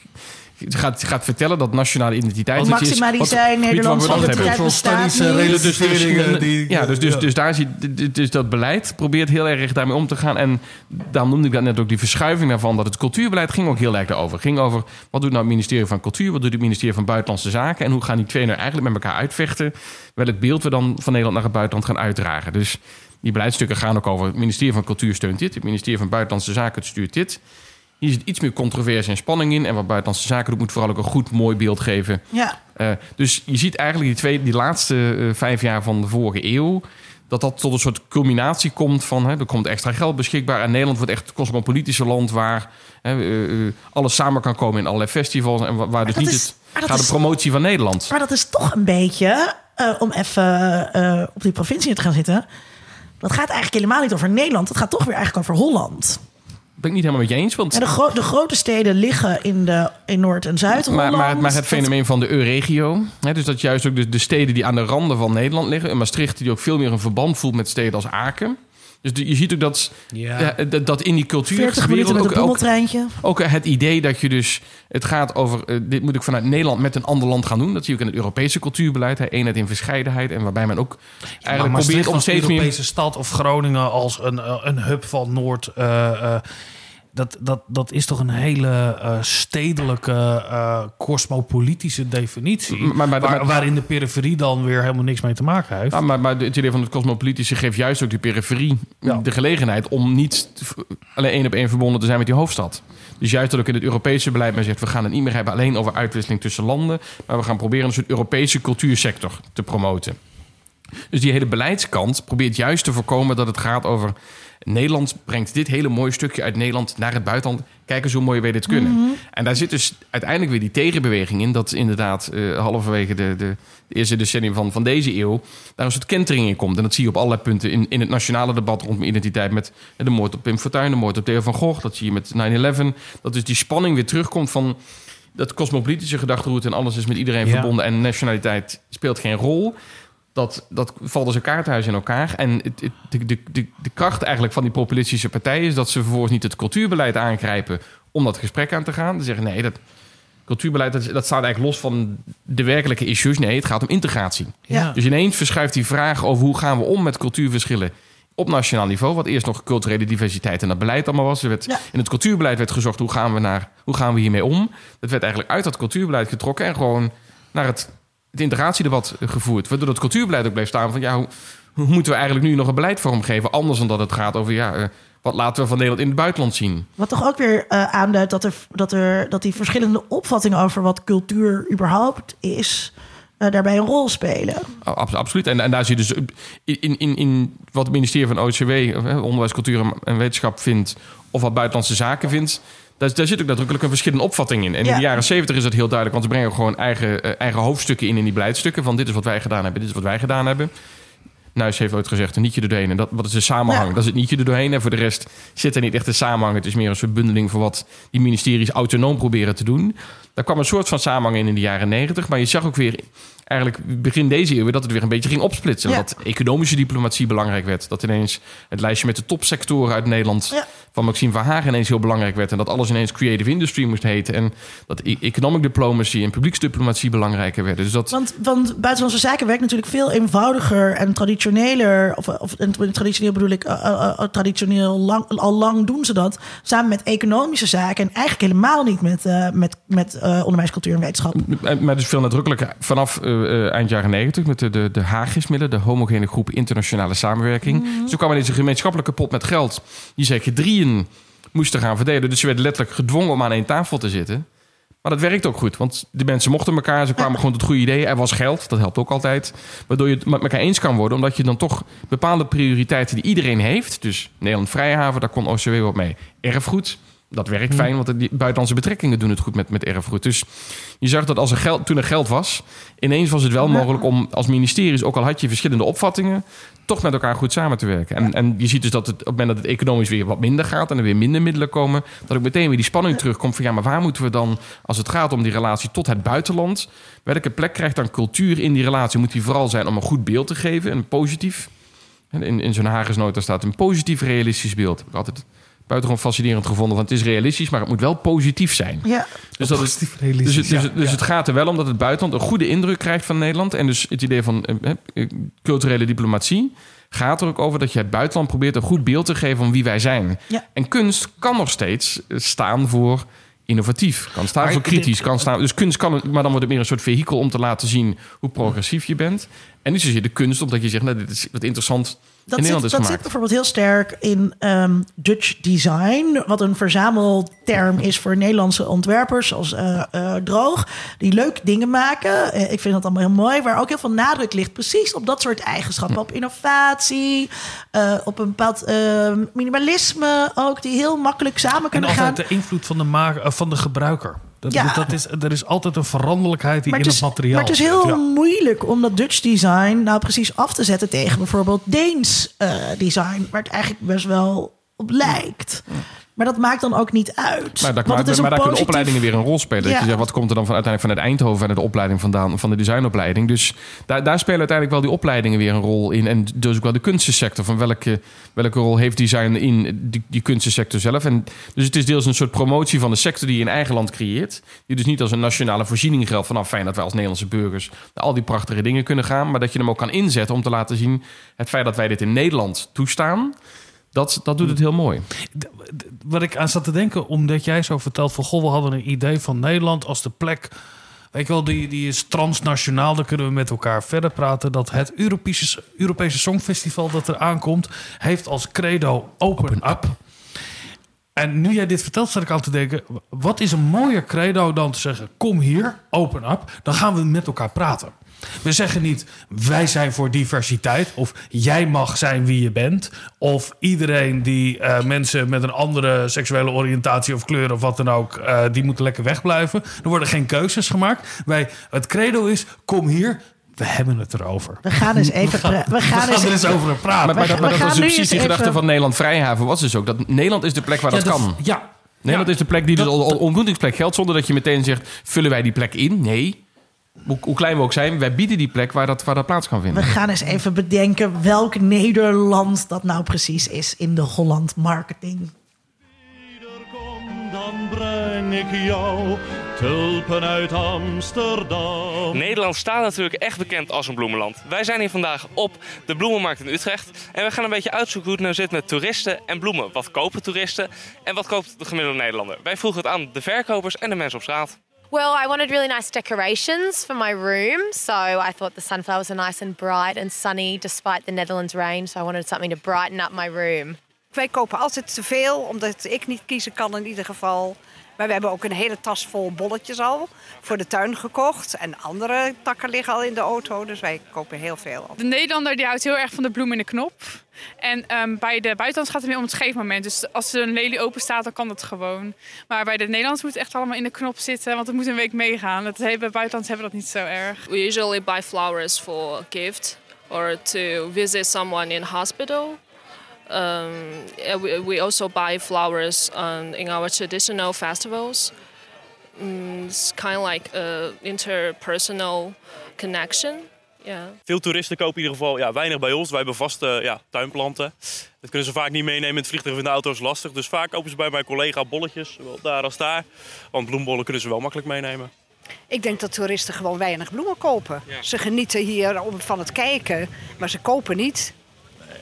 Speaker 4: gaat, gaat vertellen dat nationale identiteit. iets is
Speaker 1: Maxima die
Speaker 4: wat-
Speaker 1: zei,
Speaker 4: niet waar
Speaker 1: Nederlands
Speaker 4: we het over
Speaker 1: identiteit bestaat
Speaker 3: studies,
Speaker 1: niet.
Speaker 3: relatief- Relatuveringen die-
Speaker 4: Ja, dus, dus, dus daar zie je, dus dat beleid probeert heel erg daarmee om te gaan. En daarom noemde ik dat net ook die verschuiving daarvan. Dat het cultuurbeleid ging ook heel erg daarover. Ging over wat doet nou het ministerie van Cultuur, wat doet het ministerie van Buitenlandse Zaken. En hoe gaan die twee nou eigenlijk met elkaar uitvechten. Welk beeld we dan van Nederland naar het buitenland gaan uitdragen. Dus die beleidsstukken gaan ook over het ministerie van Cultuur steunt dit. Het ministerie van Buitenlandse Zaken stuurt dit. Hier zit iets meer controverse en spanning in. En wat Buitenlandse Zaken doet, moet vooral ook een goed, mooi beeld geven.
Speaker 1: Ja,
Speaker 4: Eh, dus je ziet eigenlijk die, twee, die laatste eh, vijf jaar van de vorige eeuw... dat dat tot een soort culminatie komt van... Hè, er komt extra geld beschikbaar... en Nederland wordt echt het cosmopolitische land... waar hè, eh, alles samen kan komen in allerlei festivals... en wa- waar dus niet
Speaker 1: is-
Speaker 4: het gaat
Speaker 1: is-
Speaker 4: de promotie van Nederland.
Speaker 1: maar dat is toch een beetje, om even op die provincie te gaan zitten... dat gaat eigenlijk helemaal niet over Nederland. Het gaat toch weer eigenlijk over Holland.
Speaker 4: Ben ik niet helemaal met je eens, want...
Speaker 1: De, gro- de grote steden liggen in, de, in Noord- en Zuid-Holland.
Speaker 4: Maar, maar, maar het
Speaker 1: Dat-
Speaker 4: fenomeen van de Euregio, dus dat juist ook de, de steden die aan de randen van Nederland liggen, en Maastricht die ook veel meer een verband voelt met steden als Aken. Dus de- je ziet ook dat,
Speaker 3: Ja.
Speaker 4: ja, dat, dat in die
Speaker 1: 40 minuten
Speaker 4: cultuurwereld
Speaker 1: met een
Speaker 4: ook, ook, ook het idee dat je dus, het gaat over, eh, dit moet ik vanuit Nederland met een ander land gaan doen. Dat zie je ook in het Europese cultuurbeleid, hè, eenheid in verscheidenheid, en waarbij men ook eigenlijk probeert om steeds meer...
Speaker 3: Europese stad of Groningen als een, eh, een hub van Noord. eh, eh, dat, dat, dat is toch een hele eh, stedelijke, eh cosmopolitische definitie.
Speaker 4: Maar- maar- maar-
Speaker 3: waar- waarin de periferie dan weer helemaal niks mee te maken heeft.
Speaker 4: Ja, maar, maar het idee van het cosmopolitische geeft juist ook de periferie
Speaker 3: Ja.
Speaker 4: de gelegenheid om niet alleen één op één verbonden te zijn met die hoofdstad. Dus juist dat ook in het Europese beleid men zegt, we gaan het niet meer hebben alleen over uitwisseling tussen landen, maar we gaan proberen een soort Europese cultuursector te promoten. Dus die hele beleidskant probeert juist te voorkomen dat het gaat over Nederland brengt dit hele mooie stukje uit Nederland naar het buitenland. Kijk eens hoe mooi wij dit kunnen. En daar zit dus uiteindelijk weer die tegenbeweging in. Dat inderdaad eh, halverwege de, de, de eerste decennium van, van deze eeuw... daar een soort kentering in komt. En dat zie je op allerlei punten in, in het nationale debat rondom identiteit... met de moord op Pim Fortuyn, de moord op Theo van Gogh. Dat zie je met 9-11. Dat dus die spanning weer terugkomt van... dat cosmopolitische gedachtegoed en alles is met iedereen
Speaker 3: Ja.
Speaker 4: verbonden... en nationaliteit speelt geen rol dat, dat valt als een kaarthuis in elkaar. En het, het- de, de, de, de kracht eigenlijk van die populistische partijen... is dat ze vervolgens niet het cultuurbeleid aangrijpen... om dat gesprek aan te gaan. Ze zeggen, nee, dat cultuurbeleid dat, dat staat eigenlijk los van de werkelijke issues. Nee, het gaat om integratie.
Speaker 1: Ja.
Speaker 4: Dus ineens verschuift die vraag over hoe gaan we om met cultuurverschillen... op nationaal niveau, wat eerst nog culturele diversiteit en dat beleid allemaal was. Er werd,
Speaker 1: Ja.
Speaker 4: In het cultuurbeleid werd gezocht, hoe gaan, we naar, hoe gaan we hiermee om? Dat werd eigenlijk uit dat cultuurbeleid getrokken... en gewoon naar het het integratiedebat gevoerd. Waardoor het cultuurbeleid ook bleef staan van ja, hoe, hoe moeten we eigenlijk nu nog een beleid vormgeven? Anders dan dat het gaat over ja, eh, wat laten we van Nederland in het buitenland zien.
Speaker 1: Wat toch ook weer eh, aanduidt dat, er, dat, er, dat die verschillende opvattingen over wat cultuur überhaupt is, eh, daarbij een rol spelen.
Speaker 4: Oh, abs- absoluut. En, en daar zie je dus in, in, in wat het ministerie van OCW, Onderwijs, Cultuur en Wetenschap vindt, of wat Buitenlandse Zaken vindt. Daar, daar zit ook nadrukkelijk een verschillende opvatting in. En
Speaker 1: Ja.
Speaker 4: in de jaren zeventig is dat heel duidelijk, want ze brengen gewoon eigen, eh, eigen hoofdstukken in in die beleidstukken. Van dit is wat wij gedaan hebben, dit is wat wij gedaan hebben. Nuis heeft ooit gezegd, een nietje er doorheen. En dat, wat is de samenhang?
Speaker 1: Ja.
Speaker 4: Dat is het nietje er doorheen. En voor de rest zit er niet echt een samenhang. Het is meer een soort bundeling voor wat die ministeries autonoom proberen te doen. Daar kwam een soort van samenhang in in de jaren negentig. Maar je zag ook weer, eigenlijk begin deze eeuw... dat het weer een beetje ging opsplitsen.
Speaker 1: Ja.
Speaker 4: Dat economische diplomatie belangrijk werd. Dat ineens het lijstje met de topsectoren uit Nederland...
Speaker 1: Ja.
Speaker 4: van Maxime van Hagen ineens heel belangrijk werd. En dat alles ineens creative industry moest heten. En dat e- economic diplomacy en publieksdiplomatie belangrijker werden. Dus dat...
Speaker 1: Want, want buitenlandse zaken werkt natuurlijk veel eenvoudiger en traditioneler. Of, of en traditioneel bedoel ik, eh, eh, eh, traditioneel lang, al lang doen ze dat. Samen met economische zaken. En eigenlijk helemaal niet met, met, met onderwijs, cultuur en wetenschap.
Speaker 4: En- Maar dus veel nadrukkelijker vanaf eh, eind jaren negentig met de, de, de de homogene groep internationale samenwerking. Dus toen kwam er deze gemeenschappelijke pot met geld. Die zei gedrieën moesten gaan verdelen. Dus ze werden letterlijk gedwongen om aan één tafel te zitten. Maar dat werkt ook goed, want de mensen mochten elkaar, ze kwamen gewoon tot goede ideeën. Er was geld, dat helpt ook altijd. Waardoor je het met elkaar eens kan worden, omdat je dan toch bepaalde prioriteiten die iedereen heeft. Dus Nederland Vrijhaven, daar kon OCW wat mee. Erfgoed, dat werkt fijn, want die buitenlandse betrekkingen doen het goed met, met erfgoed. Dus je zag dat als er geld, toen er geld was, ineens was het wel mogelijk om als ministeries, ook al had je verschillende opvattingen, toch met elkaar goed samen te werken. En, en je ziet dus dat het, op het moment dat het economisch weer wat minder gaat en er weer minder middelen komen, dat ook meteen weer die spanning terugkomt van ja, maar waar moeten we dan, als het gaat om die relatie tot het buitenland, welke plek krijgt dan cultuur in die relatie? Moet die vooral zijn om een goed beeld te geven, een positief? In, in zo'n Hagersnota staat een positief realistisch beeld. Heb ik altijd buitengewoon fascinerend gevonden. Want het is realistisch, maar het moet wel positief zijn.
Speaker 1: Ja.
Speaker 4: Dus, dat is,
Speaker 3: Positief
Speaker 4: dus,
Speaker 3: realistisch,
Speaker 4: het, dus,
Speaker 3: ja,
Speaker 4: dus
Speaker 3: ja.
Speaker 4: het gaat er wel om dat het buitenland een goede indruk krijgt van Nederland. En dus het idee van eh, eh, culturele diplomatie gaat er ook over dat je het buitenland probeert een goed beeld te geven van wie wij zijn.
Speaker 1: Ja.
Speaker 4: En kunst kan nog steeds eh, staan voor innovatief, kan staan
Speaker 3: Maar
Speaker 4: voor kritisch, kan staan. Dus kunst kan, maar dan wordt het meer een soort vehikel om te laten zien hoe progressief je bent. En niet zozeer de kunst, omdat je zegt, nou, dit is wat interessant in
Speaker 1: Dat, zit, dat bijvoorbeeld heel sterk in ehm, Dutch design, wat een verzamelterm is voor Nederlandse ontwerpers, zoals eh, eh, Droog, die leuke dingen maken. Eh, ik vind dat allemaal heel mooi, waar ook heel veel nadruk ligt, precies op dat soort eigenschappen, op innovatie, op een bepaald eh, minimalisme ook, die heel makkelijk samen
Speaker 3: En
Speaker 1: kunnen gaan.
Speaker 3: altijd de invloed van de, van de gebruiker. Dat,
Speaker 1: Ja.
Speaker 3: dat is, er is altijd een veranderlijkheid die
Speaker 1: Maar
Speaker 3: in
Speaker 1: het,
Speaker 3: materiaal
Speaker 1: maar het is
Speaker 3: zit,
Speaker 1: heel
Speaker 3: ja.
Speaker 1: moeilijk om dat Dutch design nou precies af te zetten tegen bijvoorbeeld Deens eh, design, waar het eigenlijk best wel op lijkt. Maar dat maakt dan ook niet uit.
Speaker 4: Maar daar,
Speaker 1: Want
Speaker 4: maar, maar daar kunnen opleidingen weer een rol spelen. Dat je zegt, wat komt er dan van, uiteindelijk vanuit Eindhoven en de opleiding vandaan van de designopleiding. Dus daar, daar spelen uiteindelijk wel die opleidingen weer een rol in. En dus ook wel de kunstensector. Van welke, welke rol heeft design in die, die kunstensector zelf? En dus het is deels een soort promotie van de sector die je in eigen land creëert. Die dus niet als een nationale voorziening geldt. Van nou, fijn dat wij als Nederlandse burgers naar al die prachtige dingen kunnen gaan. Maar dat je hem ook kan inzetten om te laten zien. Het feit dat wij dit in Nederland toestaan. Dat, dat doet het heel mooi.
Speaker 3: Wat ik aan zat te denken, omdat jij zo vertelt van... Goh, we hadden een idee van Nederland als de plek... Weet je wel, die, die is transnationaal. Dan kunnen we met elkaar verder praten. Dat het Europese, Europese Songfestival dat er aankomt... heeft als credo open, up. En nu jij dit vertelt, zat ik aan te denken... wat is een mooier credo dan te zeggen... kom hier, open up, dan gaan we met elkaar praten. We zeggen niet, wij zijn voor diversiteit... of jij mag zijn wie je bent... of iedereen die eh, mensen met een andere seksuele oriëntatie... of kleur of wat dan ook, eh, die moeten lekker wegblijven. Er worden geen keuzes gemaakt. Wij, het credo is, kom hier, we hebben het erover.
Speaker 1: We gaan eens even. We
Speaker 3: We
Speaker 1: gaan
Speaker 3: gaan
Speaker 1: eens
Speaker 3: er eens over praten.
Speaker 4: Maar, maar, dat,
Speaker 1: we
Speaker 4: maar dat
Speaker 1: gaan
Speaker 4: was precies die gedachte van Nederland Vrijhaven was dus ook. Dat Nederland is de plek waar dat kan.
Speaker 3: Ja,
Speaker 4: Nederland
Speaker 3: Ja.
Speaker 4: is de plek die dus
Speaker 3: Dat-
Speaker 4: al, al ontmoetingsplek geldt... zonder dat je meteen zegt, vullen wij die plek in? Nee. Hoe, hoe klein we ook zijn, wij bieden die plek waar dat, waar dat plaats kan
Speaker 1: We
Speaker 4: vinden.
Speaker 1: gaan eens even bedenken welk Nederland dat nou precies is in de Holland marketing.
Speaker 6: Kom, dan breng ik jou tulpen uit Amsterdam.
Speaker 7: Nederland staat natuurlijk echt bekend als een bloemenland. Wij zijn hier vandaag op de bloemenmarkt in Utrecht. En we gaan een beetje uitzoeken hoe het nou zit met toeristen en bloemen. Wat kopen toeristen en wat koopt de gemiddelde Nederlander? Wij vroegen het aan de verkopers en de mensen op straat.
Speaker 8: Well, I wanted really nice decorations for my room, so I thought the sunflowers are nice and bright and sunny despite the Netherlands rain, so I wanted something to brighten up my room.
Speaker 9: Wij kopen altijd te veel, omdat ik niet kiezen kan in ieder geval. Maar we hebben ook een hele tas vol bolletjes al voor de tuin gekocht. En andere takken liggen al in de auto, dus wij kopen heel veel.
Speaker 10: De Nederlander die houdt heel erg van de bloem in de knop. En ehm, bij de buitenlanders gaat het meer om het geefmoment. Dus als er een lelie open staat, dan kan dat gewoon. Maar bij de Nederlanders moet het echt allemaal in de knop zitten, want het moet een week meegaan. Dat, bij buitenlanders hebben we dat niet zo erg.
Speaker 11: We usually buy flowers for a gift or to visit someone in hospital. Um, we, we also buy flowers in our traditional festivals. Mm, it's kind of like a interpersonal connection. Yeah.
Speaker 6: Veel toeristen kopen in ieder geval ja, weinig bij ons. Wij hebben vaste ja, tuinplanten. Dat kunnen ze vaak niet meenemen in het vliegtuig in de auto is lastig. Dus vaak kopen ze bij mijn collega bolletjes, zowel daar als daar. Want bloembollen kunnen ze wel makkelijk meenemen.
Speaker 9: Ik denk dat toeristen gewoon weinig bloemen kopen. Ze genieten hier van het kijken, maar ze kopen niet.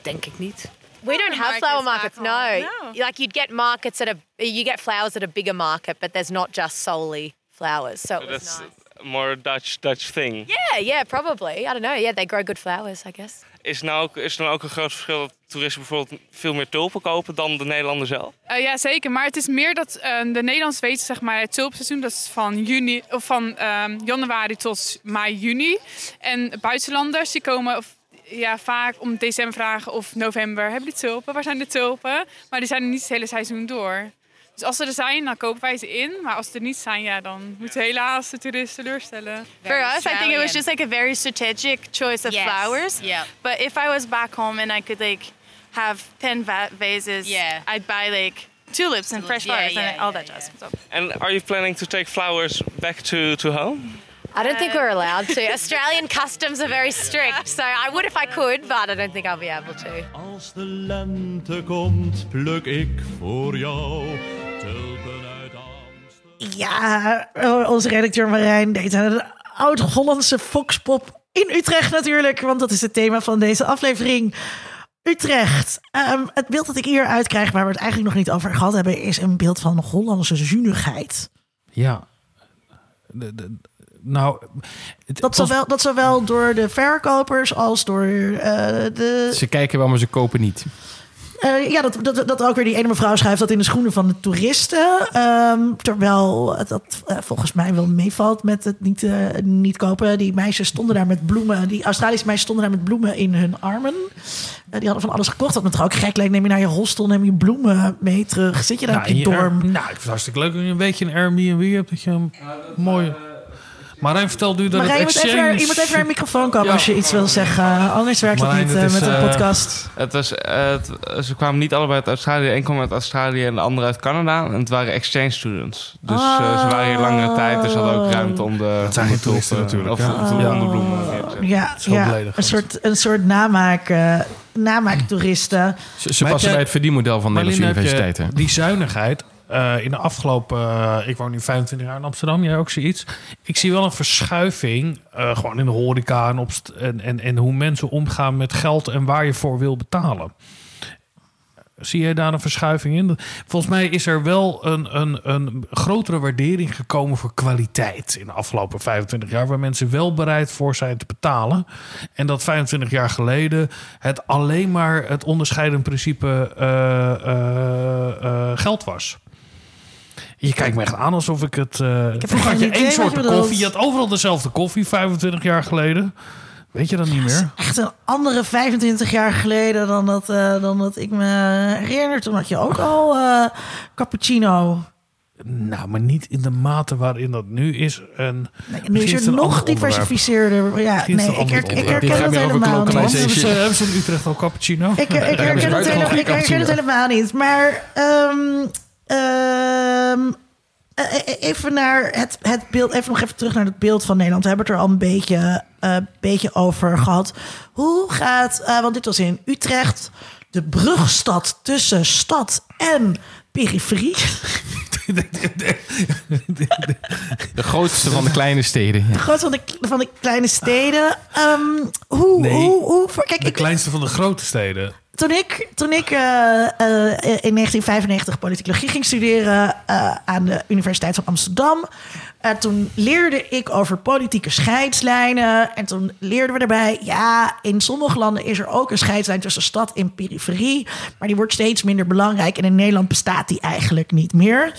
Speaker 9: Denk ik niet.
Speaker 8: We don't have flower markets, no.
Speaker 10: No.
Speaker 8: Like you'd get markets at a, you get flowers at a bigger market, but there's not just solely flowers. So it was
Speaker 7: That's
Speaker 8: nice.
Speaker 7: More Dutch, Dutch thing.
Speaker 8: Yeah, yeah, probably. I don't know. Yeah, they grow good flowers, I guess.
Speaker 7: is, nou ook, is er nou ook een groot verschil dat toeristen bijvoorbeeld veel meer tulpen kopen dan de Nederlanders zelf?
Speaker 10: Eh, ja, zeker. Maar het is meer dat eh, de Nederlanders weten, zeg maar, het tulpseizoen, dat is van, juni, of van ehm, januari tot mei, juni. En buitenlanders, die komen of, ja, vaak om december vragen of november, hebben die tulpen? Waar zijn de tulpen? Maar die zijn er niet het hele seizoen door. Dus als ze er zijn, dan kopen wij ze in. Maar als ze er niet zijn, ja, dan moeten helaas de toeristen teleurstellen.
Speaker 12: For us, I think it was just like a very strategic choice of
Speaker 13: Yes.
Speaker 12: flowers.
Speaker 13: Yeah.
Speaker 12: But if I was back home and I could like have ten va- vases,
Speaker 13: Yeah.
Speaker 12: I'd buy like tulips and fresh flowers
Speaker 13: yeah,
Speaker 12: and all
Speaker 13: yeah,
Speaker 12: that jazz. So-
Speaker 7: And are you planning to take flowers back to, to home?
Speaker 8: I don't think we're allowed to. Australian *laughs* customs are very strict, so I would if I could, but I don't think I'll be able to.
Speaker 14: Als de lente komt, pluk ik voor jou
Speaker 1: Ja, eh, onze redacteur Marijn deed een oud-Hollandse foxpop in Utrecht natuurlijk. Want dat is het thema van deze aflevering. Utrecht. Ehm, het beeld dat ik hier uitkrijg, waar we het eigenlijk nog niet over gehad hebben, is een beeld van Hollandse zuinigheid.
Speaker 3: Ja. De- de- nou, het
Speaker 1: Dat zowel, dat zowel door de verkopers als door eh, de.
Speaker 4: Ze kijken wel, maar ze kopen niet.
Speaker 1: Eh, ja, dat, dat, dat ook weer die ene mevrouw schuift dat in de schoenen van de toeristen. Ehm, terwijl dat eh, volgens mij wel meevalt met het niet, eh, niet kopen. Die meisjes stonden daar met bloemen. Die Australische meisjes stonden daar met bloemen in hun armen. Die hadden van alles gekocht. Dat me toch ook gek leek. Neem je naar je hostel, neem je bloemen mee terug. Zit je daar
Speaker 3: Nou,
Speaker 1: op je
Speaker 3: in je
Speaker 1: dorm?
Speaker 3: Air- nou, ik vind het hartstikke leuk dat je een beetje een Airbnb hebt. Dat je een mooie... Marijn vertelde u dat
Speaker 1: Marijn,
Speaker 3: het
Speaker 1: moet, even naar,
Speaker 3: exchange...
Speaker 1: je moet even naar een microfoon komen als je iets wil zeggen. Anders werkt
Speaker 7: Marijn,
Speaker 1: het niet
Speaker 7: het
Speaker 1: eh,
Speaker 7: is,
Speaker 1: met een
Speaker 7: eh,
Speaker 1: podcast.
Speaker 7: Het was, het- ze kwamen niet allebei uit Australië. Eén kwam uit Australië en de andere uit Canada. En het waren exchange students. Dus eh, ze waren hier langere tijd. Dus ze hadden ook ruimte om de,
Speaker 3: Het zijn
Speaker 7: de
Speaker 3: toeristen natuurlijk,
Speaker 7: Of
Speaker 3: ja.
Speaker 7: om
Speaker 3: Ja.
Speaker 7: de bloemen.
Speaker 1: Ja, ja een soort, een soort namaak, eh, namaaktoeristen.
Speaker 4: Ze, passen bij het verdienmodel van Nederlandse
Speaker 3: heb je
Speaker 4: universiteiten.
Speaker 3: Die zuinigheid. Eh, in de afgelopen, eh, ik woon nu 25 jaar in Amsterdam, jij ook zoiets. Ik zie wel een verschuiving, eh, gewoon in de horeca en, op en, en, en hoe mensen omgaan met geld en waar je voor wil betalen. Zie jij daar een verschuiving in? Volgens mij is er wel een, een, een grotere waardering gekomen voor kwaliteit in de afgelopen 25 jaar, waar mensen wel bereid voor zijn te betalen. En dat 25 jaar geleden het alleen maar het onderscheidend principe geld was. Je kijkt me echt aan alsof ik het. eh
Speaker 1: heb
Speaker 3: vroeger had je één soort
Speaker 1: je
Speaker 3: koffie. Je had overal dezelfde koffie 25 jaar geleden. Weet je dat niet meer?
Speaker 1: echt een andere 25 jaar geleden dan dat, eh, dan dat ik me herinner. Toen had je ook al eh, cappuccino.
Speaker 3: Nou, maar niet in de mate waarin dat nu is. En
Speaker 1: Nu is er nog diversificeerder. Ja, nee, ik, her- ik herken het helemaal niet.
Speaker 3: Hebben ze, hebben ze in Utrecht al cappuccino?
Speaker 1: Ik, ik, herken het, hele- ik herken het helemaal niet. Maar ehm, ehm, eh, eh, even naar het, het beeld. Even nog even terug naar het beeld van Nederland. We hebben het er al een beetje, eh, beetje over gehad. Hoe gaat, eh, want dit was in Utrecht, de brugstad tussen stad en periferie.
Speaker 4: De grootste van de kleine steden. Ja.
Speaker 1: De grootste van de, van de kleine steden. Ehm, hoe,
Speaker 3: Nee,
Speaker 1: hoe, hoe, voor- kijk,
Speaker 3: de
Speaker 1: ik,
Speaker 3: kleinste van de grote steden.
Speaker 1: Toen ik, toen ik eh, eh, in 1995 politicologie ging studeren eh, aan de Universiteit van Amsterdam, toen leerde ik over politieke scheidslijnen. En toen leerden we erbij, ja, in sommige landen is er ook een scheidslijn tussen stad en periferie. Maar die wordt steeds minder belangrijk. En in Nederland bestaat die eigenlijk niet meer.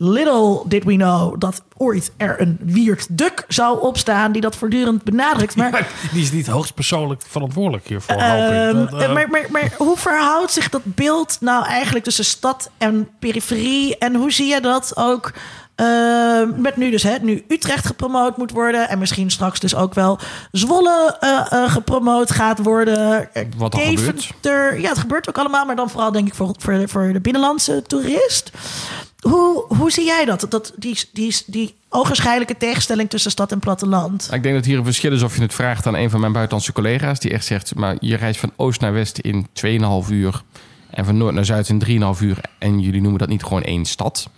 Speaker 1: Little did we know dat ooit er een Wiert Duk zou opstaan die dat voortdurend benadrukt. *laughs* Maar
Speaker 3: Die is niet hoogstpersoonlijk verantwoordelijk hiervoor. hoop
Speaker 1: Ehm.
Speaker 3: Dat, eh,
Speaker 1: maar, maar, maar hoe verhoudt zich dat beeld nou eigenlijk tussen stad en periferie? En hoe zie je dat ook ehm, met nu dus, hè, nu Utrecht gepromoot moet worden en misschien straks dus ook wel Zwolle eh, eh, gepromoot gaat worden.
Speaker 4: Wat
Speaker 1: Deventer, ja, het gebeurt ook allemaal, maar dan vooral denk ik voor, voor, voor de binnenlandse toerist. Hoe, hoe zie jij dat? dat die, die, die ogenschijnlijke tegenstelling tussen stad en platteland?
Speaker 4: Ik denk dat hier een verschil is of je het vraagt aan een van mijn buitenlandse collega's. Die echt zegt, maar je reist van oost naar west in 2,5 uur. En van noord naar zuid in 3,5 uur. En jullie noemen dat niet gewoon één stad.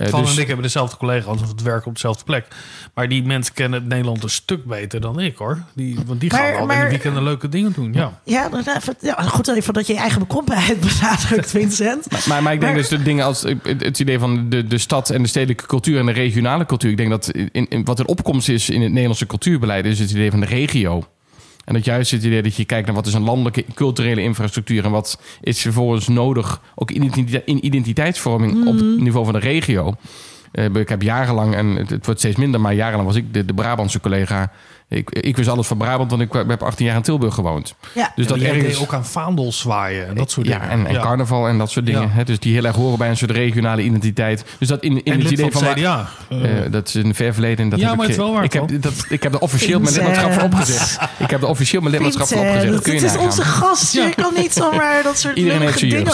Speaker 4: Eh,
Speaker 3: Van
Speaker 4: dus-
Speaker 3: en ik hebben dezelfde collega, alsof het werken op dezelfde plek. Maar die mensen kennen het Nederland een stuk beter dan ik hoor. Die, want die gaan
Speaker 1: Maar-
Speaker 3: al in
Speaker 1: maar-
Speaker 3: de weekenden leuke dingen doen. Ja.
Speaker 1: Ja, even- ja, goed even dat je je eigen bekrompenheid *laughs* benadrukt, Vincent.
Speaker 4: Maar, maar ik denk
Speaker 1: Maar-
Speaker 4: dus de dingen als het, het idee van de, de stad en de stedelijke cultuur en de regionale cultuur. Ik denk dat in, in, wat er opkomst is in het Nederlandse cultuurbeleid is het idee van de regio. En dat juist het idee dat je kijkt naar wat is een landelijke culturele infrastructuur en wat is vervolgens nodig, ook in identiteit- in identiteitsvorming op het niveau van de regio. Eh, ik heb jarenlang, en het, het wordt steeds minder, maar jarenlang was ik de, de Brabantse collega. Ik, ik wist alles van Brabant, want ik heb 18 jaar in Tilburg gewoond.
Speaker 1: Ja.
Speaker 4: Dus dat
Speaker 3: jij
Speaker 4: ergens...
Speaker 3: deed ook aan vaandels zwaaien en dat soort
Speaker 4: ja,
Speaker 3: dingen.
Speaker 4: En, en carnaval en dat soort dingen.
Speaker 3: Ja.
Speaker 4: Hè, dus die heel erg horen bij een soort regionale identiteit. Dus dat in, in
Speaker 3: En
Speaker 4: het
Speaker 3: lid
Speaker 4: idee
Speaker 3: van CDA.
Speaker 4: eh,
Speaker 3: Eh.
Speaker 4: dat is in een ver verleden. En dat
Speaker 3: Ja,
Speaker 4: heb
Speaker 3: maar
Speaker 4: ik,
Speaker 3: het is wel waar,
Speaker 4: ik heb, dat, ik heb er officieel mijn lidmaatschap voor opgezegd. Ik heb er officieel mijn lidmaatschap voor opgezegd. Dat kun je
Speaker 1: het is
Speaker 4: nagaan.
Speaker 1: onze gast. Je kan niet zomaar dat soort dingen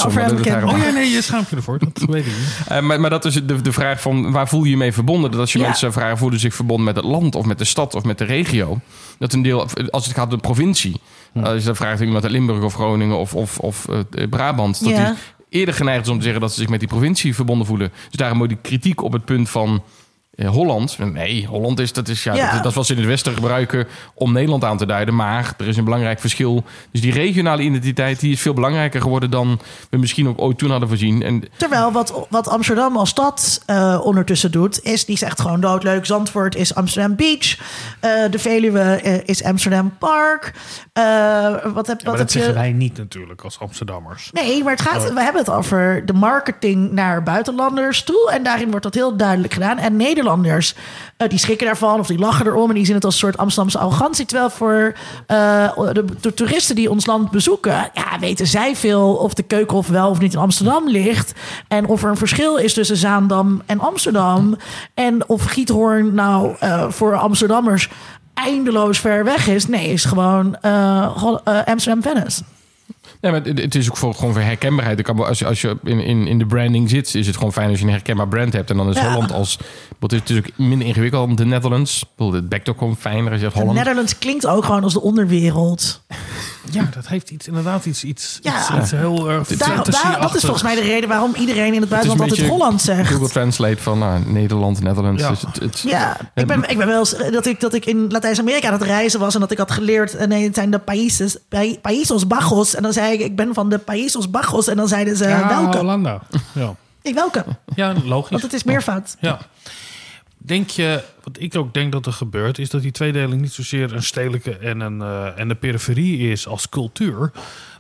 Speaker 1: over hem kennen.
Speaker 3: Oh ja, nee, je schaamt je ervoor. Dat weet ik niet. *laughs*
Speaker 4: Eh, maar, maar dat is de, de vraag van waar voel je je mee verbonden? Dat als je
Speaker 1: Ja.
Speaker 4: mensen vragen, voelen ze zich verbonden met het land of met de stad of met de regio? Dat een deel, als het gaat om de provincie. Als je dan vraagt iemand uit Limburg of Groningen of, of, of eh, Brabant. Dat
Speaker 1: Ja.
Speaker 4: die eerder geneigd is om te zeggen dat ze zich met die provincie verbonden voelen. Dus daarom ook die kritiek op het punt van Holland. Nee, Holland is, dat is, ja,
Speaker 1: Ja.
Speaker 4: Dat, dat is wat ze in het Westen gebruiken om Nederland aan te duiden. Maar er is een belangrijk verschil. Dus die regionale identiteit die is veel belangrijker geworden dan we misschien ook ooit toen hadden voorzien. En
Speaker 1: Terwijl wat, wat Amsterdam als stad eh, ondertussen doet, is die zegt gewoon doodleuk. Zandvoort is Amsterdam Beach. Eh, de Veluwe eh, is Amsterdam Park. Eh, wat heb,
Speaker 3: Ja,
Speaker 1: wat
Speaker 3: dat zeggen
Speaker 1: je?
Speaker 3: wij niet natuurlijk als Amsterdammers.
Speaker 1: Nee, maar het gaat,
Speaker 3: Oh.
Speaker 1: we hebben het over de marketing naar buitenlanders toe. En daarin wordt dat heel duidelijk gedaan. En Eh, die schrikken daarvan of die lachen erom. En die zien het als een soort Amsterdamse arrogantie. Terwijl voor eh, de, toeristen die ons land bezoeken... Ja, weten zij veel of de Keukenhof wel of niet in Amsterdam ligt. En of er een verschil is tussen Zaandam en Amsterdam. En of Giethoorn nou eh, voor Amsterdammers eindeloos ver weg is. Nee, is gewoon eh, Eh.
Speaker 4: Ja, maar het, het is ook voor, gewoon voor herkenbaarheid. Ik kan als je, als je in, in, in de branding zit, is het gewoon fijn als je een herkenbaar brand hebt. En dan is
Speaker 1: Ja.
Speaker 4: Holland als... Het is natuurlijk minder ingewikkeld dan de Netherlands. Ik bedoel, Het bekt ook gewoon fijner als je zegt
Speaker 1: De
Speaker 4: Holland.
Speaker 1: Netherlands klinkt ook gewoon als de onderwereld.
Speaker 3: Ja, dat heeft iets, inderdaad iets, iets,
Speaker 1: Ja.
Speaker 3: iets, iets heel erg
Speaker 1: Daar, daar, dat is volgens mij de reden waarom iedereen in het
Speaker 4: Het is een
Speaker 1: buitenland altijd Holland zegt.
Speaker 4: Google Translate van nou, Nederland, Netherlands.
Speaker 3: Ja.
Speaker 4: Dus het, het-
Speaker 1: Ja, ik ben, ik ben wel eens dat ik, dat ik in Latijns-Amerika aan het reizen was en dat ik had geleerd, eh, nee, het zijn de países, pa- Países Bajos. En dan zei ik, ik ben van de Países Bajos. En dan zeiden ze,
Speaker 3: Ja,
Speaker 1: welke?
Speaker 3: Hollanda. Ja.
Speaker 1: Ik welke?
Speaker 3: ja, logisch.
Speaker 1: Want het is meervoud.
Speaker 3: Ja. Denk je, wat ik ook denk dat er gebeurt, is dat die tweedeling niet zozeer een stedelijke en een, eh, en de periferie is als cultuur.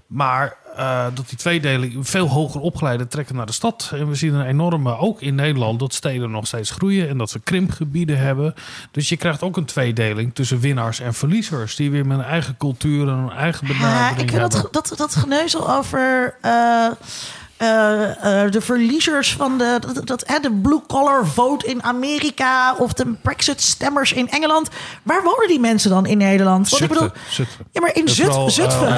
Speaker 3: Maar eh, dat die tweedeling veel hoger opgeleide trekken naar de stad. En we zien een enorme, ook in Nederland, dat steden nog steeds groeien en dat we krimpgebieden hebben. Dus je krijgt ook een tweedeling tussen winnaars en verliezers. Die weer met een eigen cultuur en een eigen
Speaker 1: Ja,
Speaker 3: benadering
Speaker 1: ik vind
Speaker 3: hebben.
Speaker 1: dat, dat, dat geneuzel over eh, eh, eh, de verliezers van de, dat, dat, hè, de blue-collar vote in Amerika of de Brexit-stemmers in Engeland. Waar wonen die mensen dan in Nederland? Want ik bedoel,
Speaker 3: Zutphen, Zutphen.
Speaker 1: ja, maar in Zut-
Speaker 3: vooral, eh,
Speaker 1: Zutphen.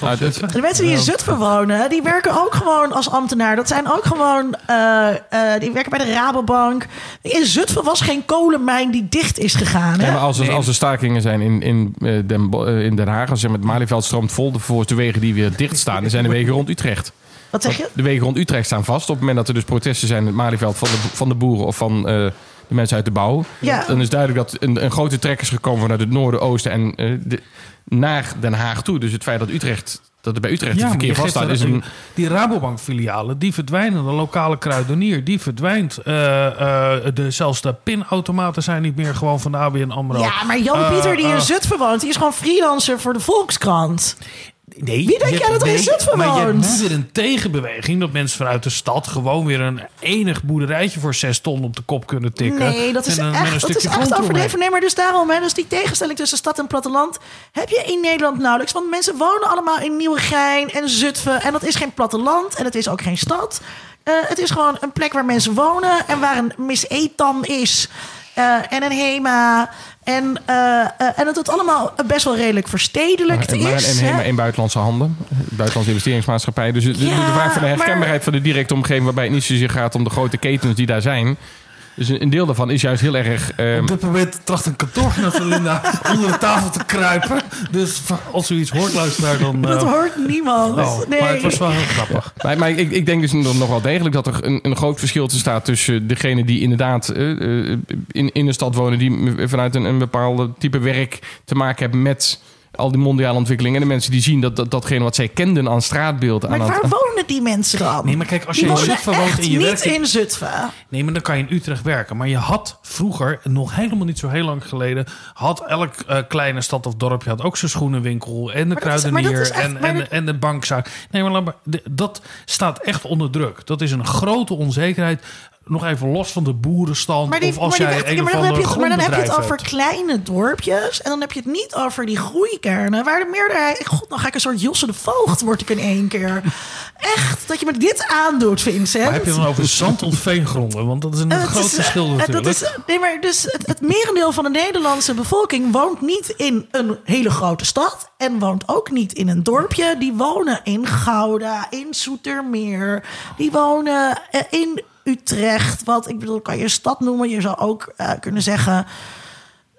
Speaker 4: Ah.
Speaker 1: De mensen die in. Zutphen wonen, die werken ook gewoon als ambtenaar. Dat zijn ook gewoon, eh, eh, die werken bij de Rabobank. In Zutphen was geen kolenmijn die dicht is gegaan. Hè?
Speaker 4: Ja, maar als er, als er stakingen zijn in, in, Den, in Den Haag, als je met het Malieveld stroomt vol, vervolgens de wegen die weer dicht staan, dan zijn de wegen rond Utrecht.
Speaker 1: Wat zeg je?
Speaker 4: De wegen rond Utrecht staan vast. Op het moment dat er dus protesten zijn in het Malieveld van de, van de boeren of van eh, de mensen uit de bouw,
Speaker 1: Ja.
Speaker 4: dan is duidelijk dat een, een grote trek is gekomen vanuit het noorden, oosten en eh, de, naar Den Haag toe. Dus het feit dat Utrecht, dat er bij Utrecht het
Speaker 3: maar
Speaker 4: verkeer
Speaker 3: je
Speaker 4: vast
Speaker 3: geeft
Speaker 4: staat,
Speaker 3: er
Speaker 4: is een.
Speaker 3: Die Rabobank-filialen, die verdwijnen. De lokale kruidenier, die verdwijnt. Eh, eh, de, zelfs de pinautomaten zijn niet meer gewoon van de ABN AMRO.
Speaker 1: Ja, maar Jan
Speaker 3: Eh,
Speaker 1: Pieter die in Zutphen woont, die is gewoon freelancer voor de Volkskrant.
Speaker 3: Nee,
Speaker 1: Wie denk jij dat er in Zutphen
Speaker 3: Maar je hebt
Speaker 1: woont?
Speaker 3: nu weer een tegenbeweging... dat mensen vanuit de stad gewoon weer een enig boerderijtje... voor zes ton op de kop kunnen tikken.
Speaker 1: Nee, dat is
Speaker 3: Met een-
Speaker 1: echt, dat is echt overdreven. Nee, maar dus daarom, hè, dus die tegenstelling tussen stad en platteland heb je in Nederland nauwelijks. Want mensen wonen allemaal in Nieuwegein en Zutphen. En dat is geen platteland en het is ook geen stad. Eh, het is gewoon een plek waar mensen wonen en waar een Miss Etam is. Eh, en een HEMA. En, eh, eh, en dat het allemaal best wel redelijk verstedelijkt
Speaker 4: Maar
Speaker 1: is.
Speaker 4: en
Speaker 1: hè.
Speaker 4: helemaal in buitenlandse handen. Buitenlandse investeringsmaatschappij. Dus de, de- vraag van de
Speaker 1: maar-
Speaker 4: herkenbaarheid van de directe omgeving... waarbij het niet zozeer gaat om de grote ketens die daar zijn. Dus een, een deel daarvan is juist heel erg... ehm,
Speaker 3: Op dit moment tracht een kantoorgenoot Linda *laughs* onder de tafel te kruipen. Dus als u iets hoort, luisteraar, dan... *laughs*
Speaker 1: Dat
Speaker 3: eh,
Speaker 1: hoort niemand.
Speaker 3: oh,
Speaker 1: nee.
Speaker 3: Maar het was wel heel grappig. *laughs*
Speaker 4: Maar, maar ik, ik denk dus nog wel degelijk dat er een, een groot verschil te staat tussen degene die inderdaad eh, eh, in, in de stad wonen, die vanuit een, een bepaalde type werk te maken hebben met al die mondiale ontwikkelingen. En de mensen die zien dat, dat datgene wat zij kenden aan straatbeeld...
Speaker 1: Maar
Speaker 4: aan
Speaker 1: waar
Speaker 4: het,
Speaker 1: wonen die mensen dan?
Speaker 3: Nee, maar kijk, als
Speaker 1: Die
Speaker 3: je in
Speaker 1: wonen
Speaker 3: Zutphen woont
Speaker 1: echt
Speaker 3: en je
Speaker 1: niet
Speaker 3: werkt in-
Speaker 1: Zutphen.
Speaker 3: Nee, maar dan kan je in Utrecht werken. Maar je had vroeger, nog helemaal niet zo heel lang geleden... had elk eh, kleine stad of dorpje had ook zijn schoenenwinkel... en de
Speaker 1: Maar
Speaker 3: kruidenier
Speaker 1: is echt-
Speaker 3: en, en,
Speaker 1: dat-
Speaker 3: en de bankzaak. Nee, maar, laat maar de- dat staat echt onder druk. Dat is een grote onzekerheid. Nog even los van de boerenstand...
Speaker 1: Maar, die,
Speaker 3: of als
Speaker 1: maar, die-
Speaker 3: jij
Speaker 1: ja,
Speaker 3: een
Speaker 1: maar, dan heb je, het- maar dan heb je het over
Speaker 3: hebt.
Speaker 1: kleine dorpjes. En dan heb je het niet over die groeikernen. Waar de meerderheid... God, dan ga ik een soort Josse de Voogd, word ik in één keer. Echt, dat je me dit aandoet, Vincent.
Speaker 3: Maar heb je dan over zand of veengronden? Want dat is een groot
Speaker 1: is,
Speaker 3: verschil
Speaker 1: eh,
Speaker 3: natuurlijk.
Speaker 1: Dat is, nee, maar dus het, het merendeel van de Nederlandse bevolking woont niet in een hele grote stad. En woont ook niet in een dorpje. Die wonen in Gouda, in Zoetermeer. Die wonen eh, in Utrecht. Wat, ik bedoel, kan je stad noemen. Je zou ook eh, kunnen zeggen...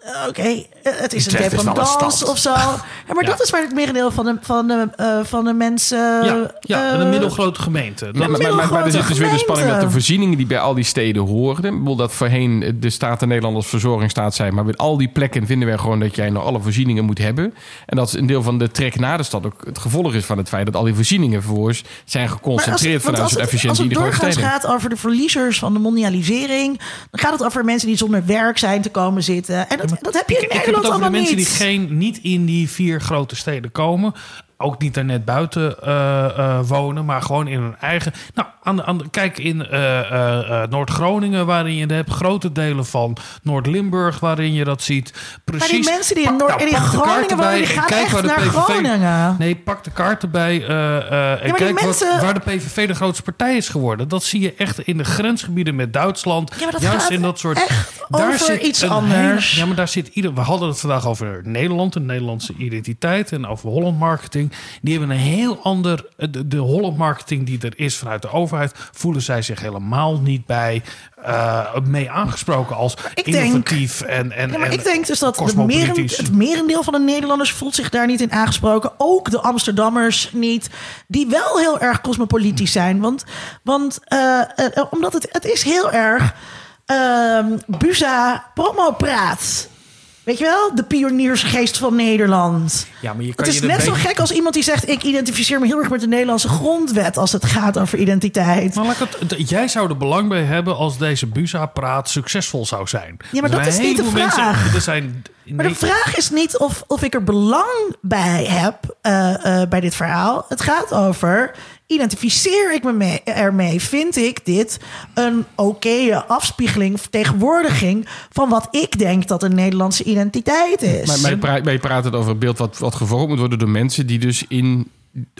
Speaker 1: eh, Oké, eh, het is
Speaker 3: Utrecht
Speaker 1: een dependance
Speaker 3: stad.
Speaker 1: of zo. *laughs* Ja, maar
Speaker 3: Ja.
Speaker 1: dat is waar het merendeel van de, van de, eh, van de mensen...
Speaker 3: Ja, ja
Speaker 1: eh,
Speaker 3: een middelgrote gemeente. Dat,
Speaker 4: maar, maar, maar, maar er zit dus weer de spanning dat de voorzieningen die bij al die steden hoorden... dat voorheen de Staten Nederland als verzorgingsstaat zijn... maar met al die plekken vinden wij gewoon dat jij nog alle voorzieningen moet hebben. En dat is een deel van de trek naar de stad ook het gevolg is van het feit... dat al die voorzieningen vervolgens zijn
Speaker 1: Maar
Speaker 4: geconcentreerd vanuit
Speaker 1: als het-
Speaker 4: efficiëntie in de
Speaker 1: Als
Speaker 4: grote
Speaker 1: het doorgaans gaat over de verliezers van de mondialisering... dan gaat het over mensen die zonder werk zijn te komen zitten. En dat, dat heb je in
Speaker 3: ik, ik heb
Speaker 1: Nederland
Speaker 3: het over de mensen
Speaker 1: niet.
Speaker 3: die geen, niet in die vier grote steden komen. Ook niet daar net buiten eh, eh, wonen, maar gewoon in hun eigen. Nou, aan de, aan de, kijk in eh, Noord-Groningen, waarin je hebt, grote delen van Noord-Limburg, waarin je dat ziet. Precies.
Speaker 1: Maar die mensen die in Noord-
Speaker 3: nou,
Speaker 1: in Groningen wonen, die gaan
Speaker 3: kijk
Speaker 1: echt
Speaker 3: waar de
Speaker 1: naar
Speaker 3: PVV
Speaker 1: Groningen.
Speaker 3: Nee, pak de kaart erbij eh, eh, en kijk
Speaker 1: mensen-
Speaker 3: wat, waar de PVV de grootste partij is geworden. Dat zie je echt in de grensgebieden met Duitsland.
Speaker 1: Ja, maar dat
Speaker 3: Juist
Speaker 1: gaat
Speaker 3: in dat soort.
Speaker 1: echt over iets
Speaker 3: een
Speaker 1: anders.
Speaker 3: hele- ja, maar daar zit ieder. We hadden het vandaag over Nederland, de Nederlandse identiteit en over Holland marketing. Die hebben een heel ander. De, de Holland marketing die er is vanuit de overheid, voelen zij zich helemaal niet bij eh, mee aangesproken als
Speaker 1: ik denk-
Speaker 3: innovatief en, en,
Speaker 1: Ja, maar
Speaker 3: en
Speaker 1: ik denk dus dat de het merendeel van de Nederlanders voelt zich daar niet in aangesproken. Ook de Amsterdammers niet. Die wel heel erg cosmopolitisch zijn. Want, want eh, eh, omdat het, het is heel erg ehm Buza promo-praat. Weet je wel? De pioniersgeest van Nederland.
Speaker 3: Ja, maar je kan
Speaker 1: Het is
Speaker 3: je
Speaker 1: net zo gek als iemand die zegt... ik identificeer me heel erg met de Nederlandse grondwet... als het gaat over identiteit.
Speaker 3: Maar het- jij zou er belang bij hebben als deze Busa-praat succesvol zou zijn.
Speaker 1: Ja, maar
Speaker 3: Er
Speaker 1: dat is niet de
Speaker 3: mensen-
Speaker 1: vraag.
Speaker 3: er zijn,
Speaker 1: Maar de vraag is niet of, of ik er belang bij heb eh, eh, bij dit verhaal. Het gaat over, identificeer ik me mee, ermee? Vind ik dit een oké afspiegeling, vertegenwoordiging... van wat ik denk dat een Nederlandse identiteit is?
Speaker 4: Maar, maar, je praat, het over een beeld wat, wat gevormd moet worden door mensen die dus in,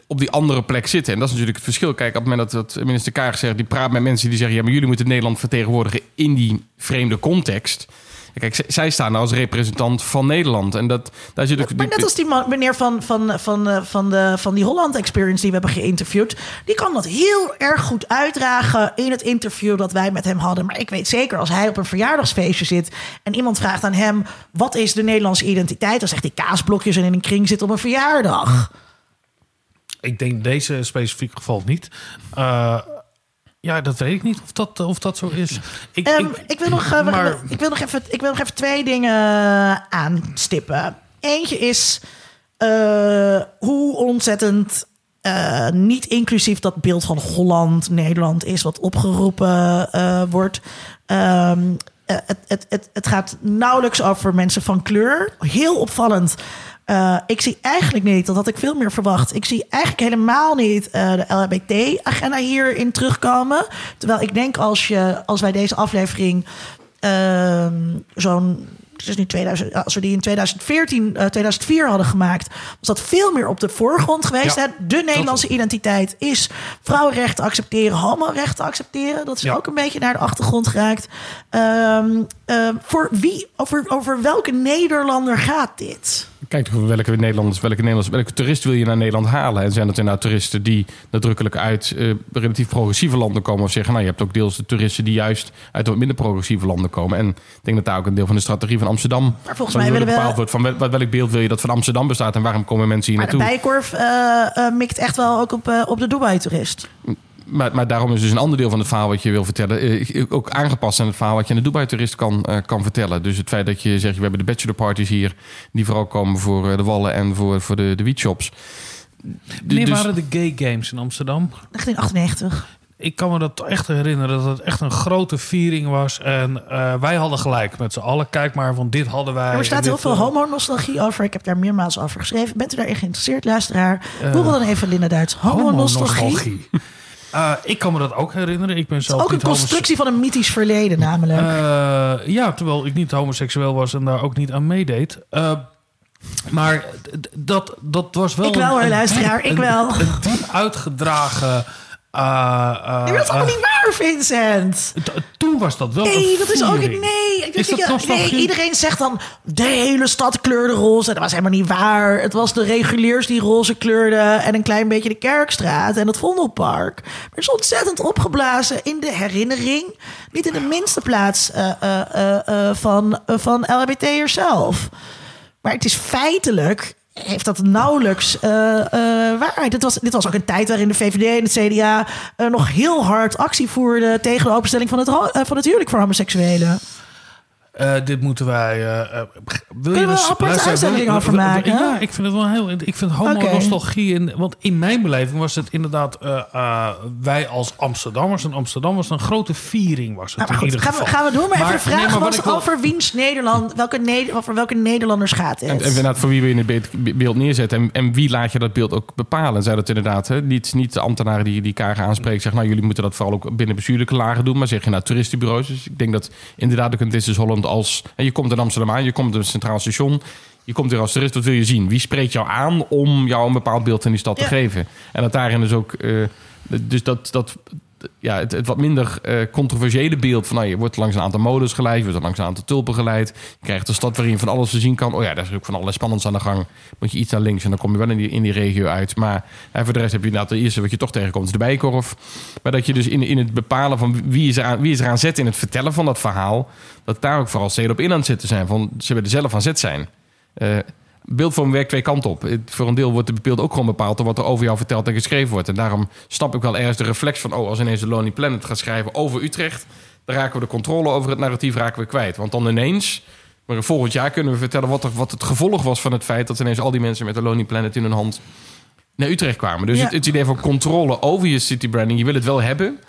Speaker 4: op die andere plek zitten. En dat is natuurlijk het verschil. Kijk, op het moment dat, dat minister Kaag zegt, die praat met mensen die zeggen: ja, maar jullie moeten Nederland vertegenwoordigen in die vreemde context. Kijk, zij staan als representant van Nederland. En dat, daar zit ook.
Speaker 1: Maar net als die man, meneer van, van, van, eh, van, de, van die Holland Experience die we hebben geïnterviewd. Die kan dat heel erg goed uitdragen in het interview dat wij met hem hadden. Maar ik weet zeker, als hij op een verjaardagsfeestje zit en iemand vraagt aan hem: wat is de Nederlandse identiteit? Dan zegt hij kaasblokjes en in een kring zit op een verjaardag.
Speaker 3: Ik denk deze specifiek geval niet. Eh, ja, dat weet ik niet of dat, of dat zo is. Ik,
Speaker 1: Ehm, ik, wil nog, eh,
Speaker 3: maar-
Speaker 1: ik, wil nog even, ik wil nog even twee dingen aanstippen. Eentje is eh, hoe ontzettend eh, niet inclusief dat beeld van Holland, Nederland is, wat opgeroepen eh, wordt. Ehm, eh, het, het, het, het gaat nauwelijks over mensen van kleur. Heel opvallend. Eh, ik zie eigenlijk niet, dat had ik veel meer verwacht. Ik zie eigenlijk helemaal niet eh, de LHBT-agenda hierin terugkomen. Terwijl ik denk als, je, als wij deze aflevering ehm, zo'n. Het is nu 2000, als we die in 2014, eh, 2004 hadden gemaakt, was dat veel meer op de voorgrond geweest.
Speaker 3: Ja,
Speaker 1: hè? De Nederlandse identiteit is vrouwenrechten accepteren, homorechten accepteren. Dat is ook een beetje naar de achtergrond geraakt. Ehm, voor wie, over, over welke Nederlander gaat dit?
Speaker 4: Kijk toch welke Nederlanders, welke Nederlanders, welke toerist wil je naar Nederland halen? En zijn dat inderdaad toeristen die nadrukkelijk uit eh, relatief progressieve landen komen? Of zeggen, nou, je hebt ook deels de toeristen die juist uit wat minder progressieve landen komen. En ik denk dat daar ook een deel van de strategie van Amsterdam.
Speaker 1: Maar volgens mij willen we-
Speaker 4: bepaald wordt van wel- welk beeld wil je dat van Amsterdam bestaat en waarom komen mensen hier
Speaker 1: Maar de
Speaker 4: naartoe?
Speaker 1: Bijenkorf eh, mikt echt wel ook op, op de Dubai-toerist.
Speaker 4: Maar, maar daarom is dus een ander deel van het verhaal wat je wil vertellen... eh, ook aangepast aan het verhaal wat je aan de Dubai-toerist kan, eh, kan vertellen. Dus het feit dat je zegt, we hebben de bachelorparties hier... die vooral komen voor eh, de wallen en voor, voor de, de wietshops.
Speaker 3: Wanneer
Speaker 4: Dus-
Speaker 3: waren de gay games in Amsterdam?
Speaker 1: 1998.
Speaker 3: Ik kan me dat echt herinneren dat het echt een grote viering was. En eh, wij hadden gelijk met z'n allen. Kijk maar, van dit hadden wij.
Speaker 1: Er staat heel veel
Speaker 3: eh,
Speaker 1: homonostalgie over. Ik heb daar meermaals over geschreven. Bent u daarin geïnteresseerd, luisteraar? Google dan even Linda Duits. Homonostalgie.
Speaker 3: homonostalgie. Eh, ik kan me dat ook herinneren. Ik ben zelf
Speaker 1: Ook een constructie van een mythisch verleden, namelijk.
Speaker 3: Eh, ja, terwijl ik niet homoseksueel was en daar ook niet aan meedeed. Eh, maar dat, dat was wel...
Speaker 1: Ik wel, hoor, luisteraar, ik wel.
Speaker 3: Een diep uitgedragen...
Speaker 1: nee, maar dat is allemaal
Speaker 3: eh,
Speaker 1: niet waar, Vincent.
Speaker 3: Toen was dat wel
Speaker 1: Nee, dat is ook nee. Ik
Speaker 3: Is dat
Speaker 1: nee, iedereen zegt dan de hele stad kleurde roze. Dat was helemaal niet waar. Het was de reguliers die roze kleurden en een klein beetje de Kerkstraat en het Vondelpark. Maar het is ontzettend opgeblazen in de herinnering. Niet in de minste plaats van, uh, van LHBT'ers zelf. Maar het is feitelijk heeft dat nauwelijks eh, eh, waarheid. Dit was, dit was ook een tijd waarin de VVD en het CDA eh, nog heel hard actie voerden tegen de openstelling van het, van het huwelijk voor homoseksuelen.
Speaker 3: Eh, dit moeten wij. eh, eh, wil
Speaker 1: Kunnen we
Speaker 3: dus-
Speaker 1: een aparte uitzending
Speaker 3: wil-
Speaker 1: over
Speaker 3: wil-
Speaker 1: maken?
Speaker 3: Ja, ik vind het wel heel. Ik vind homo-nostalgie. in- Want in mijn beleving was het inderdaad. eh, eh, wij als Amsterdammers. En Amsterdam was een grote viering. Was het
Speaker 1: Nou,
Speaker 3: in
Speaker 1: goed,
Speaker 3: ieder
Speaker 1: gaan, we,
Speaker 3: geval.
Speaker 1: gaan we door. Maar, even de vraag
Speaker 3: maar wat
Speaker 1: was
Speaker 3: ik wil-
Speaker 1: over wiens Nederland, welke, over welke Nederlanders gaat het?
Speaker 4: En, en inderdaad, voor wie we in het beeld, neerzetten. En, en wie laat je dat beeld ook bepalen? Zij dat inderdaad, hè? Niet, niet de ambtenaren die, die Kagen aanspreken. Zeggen, nou, jullie moeten dat vooral ook binnen bestuurlijke lagen doen. Maar zeg je nou, toeristenbureaus. Dus ik denk dat inderdaad ook een This is Holland als... En je komt in Amsterdam aan, je komt in een centraal station. Je komt hier als toerist, wat wil je zien? Wie spreekt jou aan om jou een bepaald beeld van die stad te geven? En dat daarin dus ook... eh, dus dat... dat ja, het, wat minder eh, controversiële beeld van... Nou, je wordt langs een aantal modes geleid, je wordt langs een aantal tulpen geleid. Je krijgt een stad waarin je van alles te zien kan. Oh ja, daar is ook van allerlei spannends aan de gang. Moet je iets naar links en dan kom je wel in die, in die regio uit. Maar eh, voor de rest heb je inderdaad het eerste wat je toch tegenkomt... is de bijkorf. Maar dat je dus in, in het bepalen van wie is, er aan, wie is er aan zet... in het vertellen van dat verhaal... dat daar ook vooral steden op in aan het zitten zijn. Van, ze willen zelf aan zet zijn. Eh, beeldvorm werkt twee kanten op. Voor een deel wordt de beeld ook gewoon bepaald door wat er over jou verteld en geschreven wordt. En daarom snap ik wel ergens de reflex van: oh, als ineens de Lonely Planet gaat schrijven over Utrecht, dan raken we de controle over het narratief raken we kwijt. Want dan ineens, maar volgend jaar kunnen we vertellen wat, er, wat het gevolg was van het feit dat ineens al die mensen met de Lonely Planet in hun hand naar Utrecht kwamen. Dus
Speaker 1: Ja.
Speaker 4: het, het idee van controle over je city branding, je wil het wel hebben.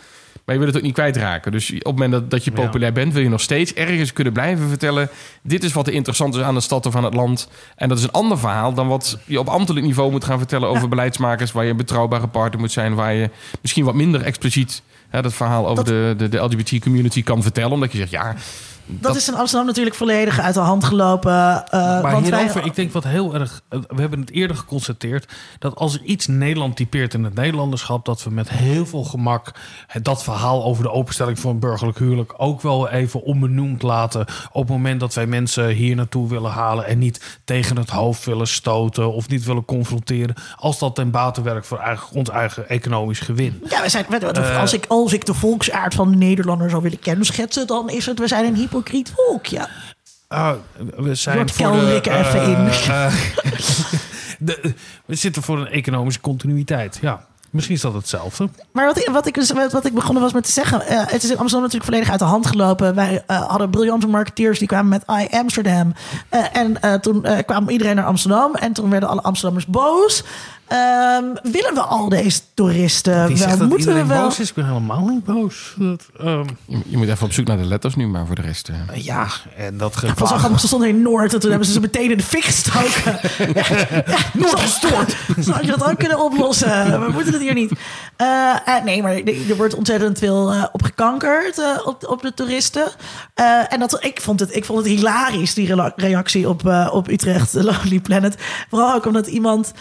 Speaker 4: Maar je wil het ook niet kwijtraken. Dus op het moment dat, dat je populair bent, wil je nog steeds ergens kunnen blijven vertellen. Dit is wat er interessant is aan de stad of aan het land. En dat is een ander verhaal dan wat je op ambtelijk niveau moet gaan vertellen over beleidsmakers. Waar je een betrouwbare partner moet zijn. Waar je misschien wat minder expliciet hè, dat verhaal over de, de, de LGBT-community kan vertellen. Omdat je zegt, ja.
Speaker 1: Dat, is in Amsterdam natuurlijk volledig uit de hand gelopen. eh,
Speaker 3: Maar
Speaker 1: want wij-
Speaker 3: hierover, ik denk wat heel erg... eh, We hebben het eerder geconstateerd... dat als er iets Nederland typeert in het Nederlanderschap... dat we met heel veel gemak dat verhaal over de openstelling van een burgerlijk huwelijk... ook wel even onbenoemd laten... op het moment dat wij mensen hier naartoe willen halen... en niet tegen het hoofd willen stoten of niet willen confronteren... als dat ten bate werkt voor eigen, ons eigen economisch gewin.
Speaker 1: Ja, we zijn, we- we-
Speaker 3: Eh,
Speaker 1: als, ik, als ik de volksaard van de Nederlander zou willen kenschetsen, dan is het, we zijn een hypocriet volk. Ja.
Speaker 3: Ah, we zijn voor de,
Speaker 1: even
Speaker 3: eh,
Speaker 1: in.
Speaker 3: eh, *laughs* de- we zitten voor een economische continuïteit. Ja, misschien is dat hetzelfde.
Speaker 1: Maar wat ik, wat, ik, dus- wat ik begonnen was met te zeggen, eh, het is in Amsterdam natuurlijk volledig uit de hand gelopen. Wij eh, hadden briljante marketeers die kwamen met I Amsterdam. Eh, en eh, toen eh, kwam iedereen naar Amsterdam en toen werden alle Amsterdammers boos. Ehm, willen we al deze toeristen
Speaker 3: Wie
Speaker 1: wel?
Speaker 3: dat
Speaker 1: Moeten we wel?
Speaker 3: boos is? Ik ben helemaal niet boos. Dat, ehm,
Speaker 4: Je, je moet even op zoek naar de letters nu, maar voor de rest. eh.
Speaker 3: ja, en dat
Speaker 1: Het was zo grappig, ze stonden in Noord en toen hebben ze ze meteen in de fik gestoken. *laughs* Noord gestoord. *laughs* Zo had je dat ook kunnen oplossen. We moeten het hier niet. Eh, eh, nee, maar er wordt ontzettend veel eh, op gekankerd op, op de toeristen. Eh, en dat, ik, vond het, ik vond het hilarisch, die reactie op, op Utrecht, Lonely Planet. Vooral ook omdat iemand,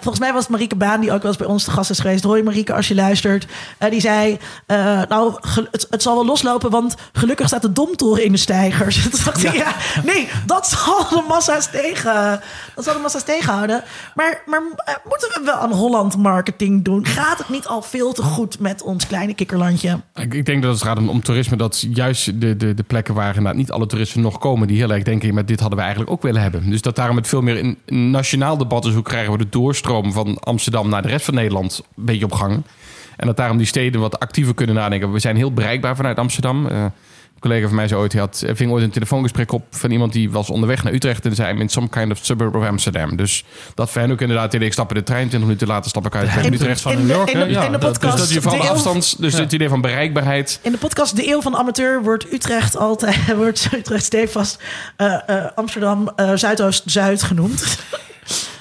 Speaker 1: volgens mij was het Marieke Baan, die ook wel eens bij ons te gast is geweest. Hoi Marieke, als je luistert. Eh, die zei, eh, nou, het, het zal wel loslopen, want gelukkig staat de domtoren in de stijgers. *laughs* Toen dacht ik, ja, nee, dat zal de massa's tegen, dat zal de massa's tegenhouden. Maar, maar eh, moeten we wel aan Holland marketing doen? Gaat het niet al veel te goed met ons kleine kikkerlandje?
Speaker 4: Ik, ik denk dat het gaat om, om toerisme. Dat juist de, de, de plekken waar inderdaad niet alle toeristen nog komen... die heel erg denken, maar dit hadden we eigenlijk ook willen hebben. Dus dat daarom het veel meer een nationaal debat is... hoe krijgen we de van Amsterdam naar de rest van Nederland een beetje op gang. En dat daarom die steden wat actiever kunnen nadenken. We zijn heel bereikbaar vanuit Amsterdam. Eh, een collega van mij zei ooit, hij had, ving ooit een telefoongesprek op van iemand die was onderweg naar Utrecht en zei: in some kind of suburb of Amsterdam. Dus dat voor hen ook inderdaad, ik stap in de trein, 20 minuten later stap ik uit
Speaker 1: In-
Speaker 4: Utrecht
Speaker 1: in de- in de- in de
Speaker 4: dat-
Speaker 1: podcast
Speaker 4: Dus dat je van
Speaker 1: de
Speaker 4: afstand, dus
Speaker 1: Ja.
Speaker 4: het idee van bereikbaarheid.
Speaker 1: In de podcast De Eeuw van de Amateur wordt Utrecht altijd *laughs* wordt Utrecht stevast eh, Amsterdam Zuidoost-Zuid genoemd.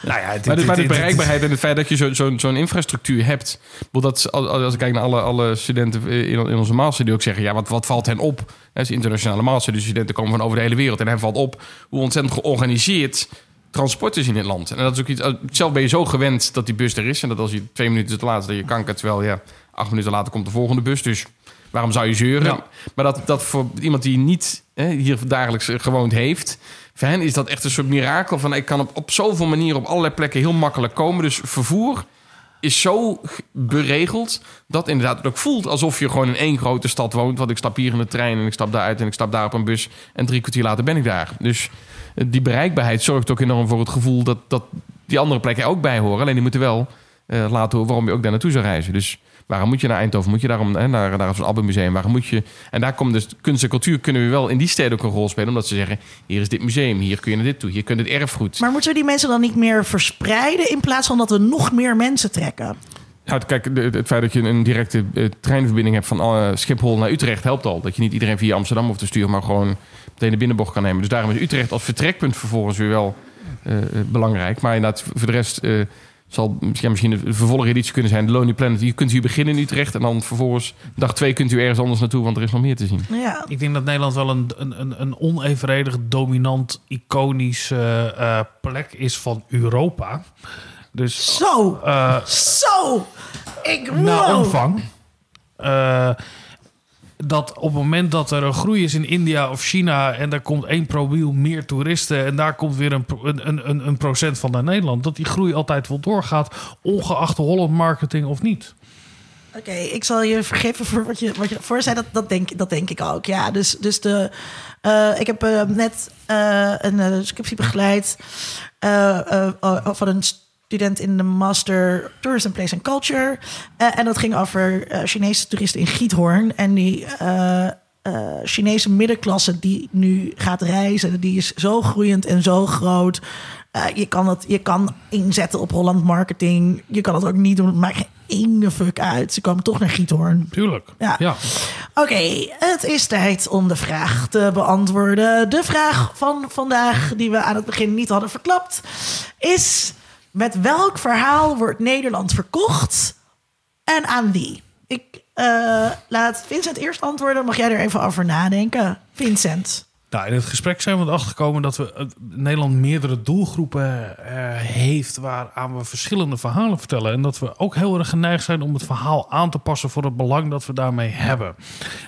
Speaker 3: Nou ja,
Speaker 4: maar, de,
Speaker 3: dit-
Speaker 4: maar de
Speaker 3: dit- dit-
Speaker 4: bereikbaarheid en het feit dat je zo- zo'n zo'n infrastructuur hebt. Dat, als, als ik kijk naar alle, alle studenten in, in onze master die ook zeggen... ja, wat, wat valt hen op? Dat is internationale master, dus studenten komen van over de hele wereld. En hen valt op hoe ontzettend georganiseerd transport is in dit land. En dat is ook iets... Zelf ben je zo gewend dat die bus er is... en dat als je twee minuten te laat dat je kankert... terwijl ja, acht minuten later komt de volgende bus. Dus waarom zou je zeuren? Maar dat, dat voor iemand die niet hè, hier dagelijks eh, gewoond heeft... voor hen is dat echt een soort mirakel van... ik kan op, op zoveel manieren op allerlei plekken heel makkelijk komen. Dus vervoer is zo beregeld dat inderdaad het ook voelt alsof je gewoon in één grote stad woont. Want ik stap hier in de trein en ik stap daar uit en ik stap daar op een bus en drie kwartier later ben ik daar. Dus eh, die bereikbaarheid zorgt ook enorm voor het gevoel dat, dat die andere plekken ook bij horen. Alleen die moeten wel eh, laten horen waarom je ook daar naartoe zou reizen. Dus waarom moet je naar Eindhoven? Moet je daarom hè, naar, naar zo'n Alpenmuseum? Waarom moet je... En daar komt dus kunst en cultuur kunnen we wel in die steden ook een rol spelen. Omdat ze zeggen, hier is dit museum, hier kun je naar dit toe, hier kun je het erfgoed.
Speaker 1: Maar moeten we die mensen dan niet meer verspreiden in plaats van dat we nog meer mensen trekken?
Speaker 4: Ja, kijk, het feit dat je een directe eh, treinverbinding hebt van eh, Schiphol naar Utrecht helpt al. Dat je niet iedereen via Amsterdam hoeft te sturen, maar gewoon meteen de binnenbocht kan nemen. Dus daarom is Utrecht als vertrekpunt vervolgens weer wel eh, belangrijk. Maar inderdaad, voor de rest zal ja, misschien een vervolgeditie kunnen zijn. De Lonely Planet. Je kunt hier beginnen in Utrecht en dan vervolgens dag twee kunt u ergens anders naartoe, want er is nog meer te zien.
Speaker 1: Ja.
Speaker 3: Ik denk dat Nederland wel een, een, een, een onevenredig dominant, iconische eh, plek is van Europa. Dus,
Speaker 1: Zo!
Speaker 3: eh,
Speaker 1: Zo! Ik,
Speaker 3: naar
Speaker 1: wow.
Speaker 3: omvang. Eh, dat op het moment dat er een groei is in India of China en daar komt één probiel meer toeristen en daar komt weer een, een, een, een, procent van naar Nederland, dat die groei altijd wel doorgaat, ongeacht Holland marketing of niet.
Speaker 1: Oké, ik zal je vergeven voor wat je, wat je voor zei. Dat, dat, denk, dat denk ik ook. Ja, dus, dus de, eh, ik heb eh, net eh, een scriptie begeleid van een student in de Master Tourism Place and Culture. Eh, en dat ging over eh, Chinese toeristen in Giethoorn. En die eh, Chinese middenklasse die nu gaat reizen, die is zo groeiend en zo groot. Je, kan het, je kan inzetten op Holland marketing. Je kan het ook niet doen. Het maakt geen ene fuck uit. Ze komen toch naar Giethoorn.
Speaker 3: Tuurlijk.
Speaker 1: Ja.
Speaker 3: ja.
Speaker 1: Oké, het is tijd om de vraag te beantwoorden. De vraag van vandaag, die we aan het begin niet hadden verklapt, is: met welk verhaal wordt Nederland verkocht en aan wie? Ik eh, laat Vincent eerst antwoorden. Mag jij er even over nadenken. Vincent.
Speaker 3: Nou, in het gesprek zijn we erachter gekomen dat we, eh, Nederland meerdere doelgroepen eh, heeft waaraan we verschillende verhalen vertellen. En dat we ook heel erg geneigd zijn om het verhaal aan te passen voor het belang dat we daarmee hebben.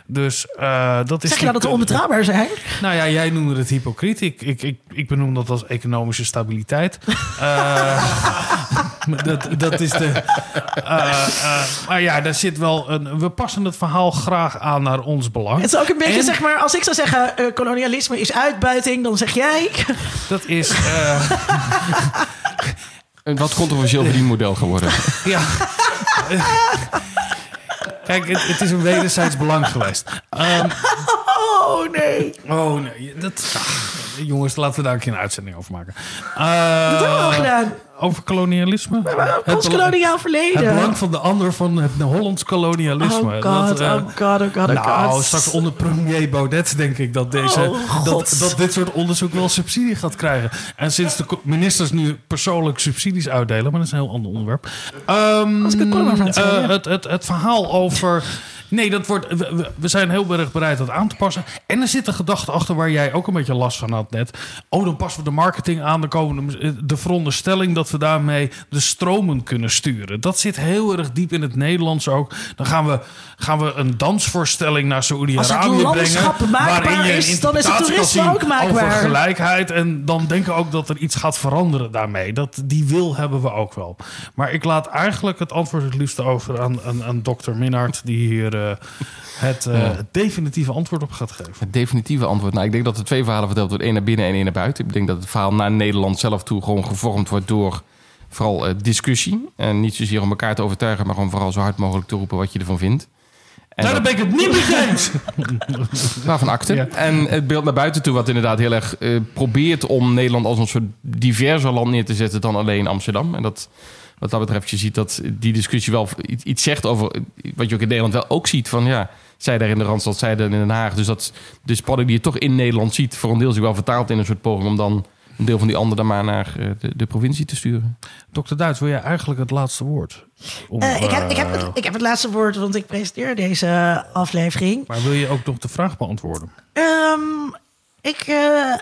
Speaker 3: Dus eh, dat is.
Speaker 1: Zeg je dat het onbetrouwbaar zijn?
Speaker 3: Nou ja, jij noemde het hypocriet. Ik, ik, ik, ik benoem dat als economische stabiliteit. *laughs* *laughs* Dat, dat is de. maar ja, daar zit wel een. We passen het verhaal graag aan naar ons belang.
Speaker 1: Het is ook een beetje,
Speaker 3: En
Speaker 1: zeg maar, als ik zou zeggen: eh, kolonialisme is uitbuiting, dan zeg jij.
Speaker 3: Dat is. eh, *laughs*
Speaker 4: Een wat controversieel verdienmodel geworden.
Speaker 3: Ja. Kijk, het, het is een wederzijds belang geweest. Ehm,
Speaker 1: Oh nee.
Speaker 3: oh nee, dat, ach, jongens, laten we daar een keer een uitzending over maken. *laughs*
Speaker 1: Dat hebben we al
Speaker 3: Eh,
Speaker 1: gedaan.
Speaker 3: Over kolonialisme? Het
Speaker 1: Ons koloniaal verleden.
Speaker 3: Het belang van de ander van het Hollands kolonialisme.
Speaker 1: Oh god,
Speaker 3: eh,
Speaker 1: oh god, oh god, oh
Speaker 3: nou,
Speaker 1: god.
Speaker 3: straks onder premier Baudet denk ik dat, deze,
Speaker 1: Oh,
Speaker 3: dat, dat dit soort onderzoek wel subsidie gaat krijgen. En sinds de ministers nu persoonlijk subsidies uitdelen, maar dat is een heel ander onderwerp. Ehm,
Speaker 1: Als ik het
Speaker 3: eh,
Speaker 1: ja.
Speaker 3: het, het, het verhaal over. Nee, dat wordt, we, zijn heel erg bereid dat aan te passen. En er zit een gedachte achter waar jij ook een beetje last van had net. Oh, dan passen we de marketing aan. Dan komen de, de veronderstelling dat we daarmee de stromen kunnen sturen. Dat zit heel erg diep in het Nederlands ook. Dan gaan we, gaan we een dansvoorstelling naar
Speaker 1: Als
Speaker 3: Saoedi-Arabië
Speaker 1: het
Speaker 3: brengen. waarin je
Speaker 1: is, dan is het toerisme ook maakbaar.
Speaker 3: Over gelijkheid. En dan denken we ook dat er iets gaat veranderen daarmee. Dat, die wil hebben we ook wel. Maar ik laat eigenlijk het antwoord het liefst over aan, aan, aan dokter Minhart... die hier eh, het eh,
Speaker 4: Ja.
Speaker 3: definitieve antwoord op gaat geven.
Speaker 4: Het definitieve antwoord. Nou, ik denk dat er twee verhalen verteld worden. één naar binnen en één naar buiten. Ik denk dat het verhaal naar Nederland zelf toe gewoon gevormd wordt door vooral eh, discussie. En niet zozeer om elkaar te overtuigen, maar gewoon vooral zo hard mogelijk te roepen wat je ervan vindt. En
Speaker 3: ben ik het niet mee eens. *laughs*
Speaker 4: Waarvan akte. En het beeld naar buiten toe, wat inderdaad heel erg probeert om Nederland als een soort diverser land neer te zetten dan alleen Amsterdam. En dat, wat dat betreft, je ziet dat die discussie wel iets, zegt over wat je ook in Nederland wel ook ziet. Van ja, zij daar in de Randstad, zij daar in Den Haag. Dus dat de spanning die je toch in Nederland ziet, voor een deel zich wel vertaalt in een soort poging om dan een deel van die anderen dan maar naar eh, de, de provincie te sturen.
Speaker 3: Dokter Duits, wil jij eigenlijk het laatste woord? Om,
Speaker 1: Eh, ik, heb, ik, heb
Speaker 3: eh,
Speaker 1: het, ik heb het laatste woord, want ik presenteer deze aflevering.
Speaker 3: Maar wil je ook nog de vraag beantwoorden?
Speaker 1: Ehm, ik, eh,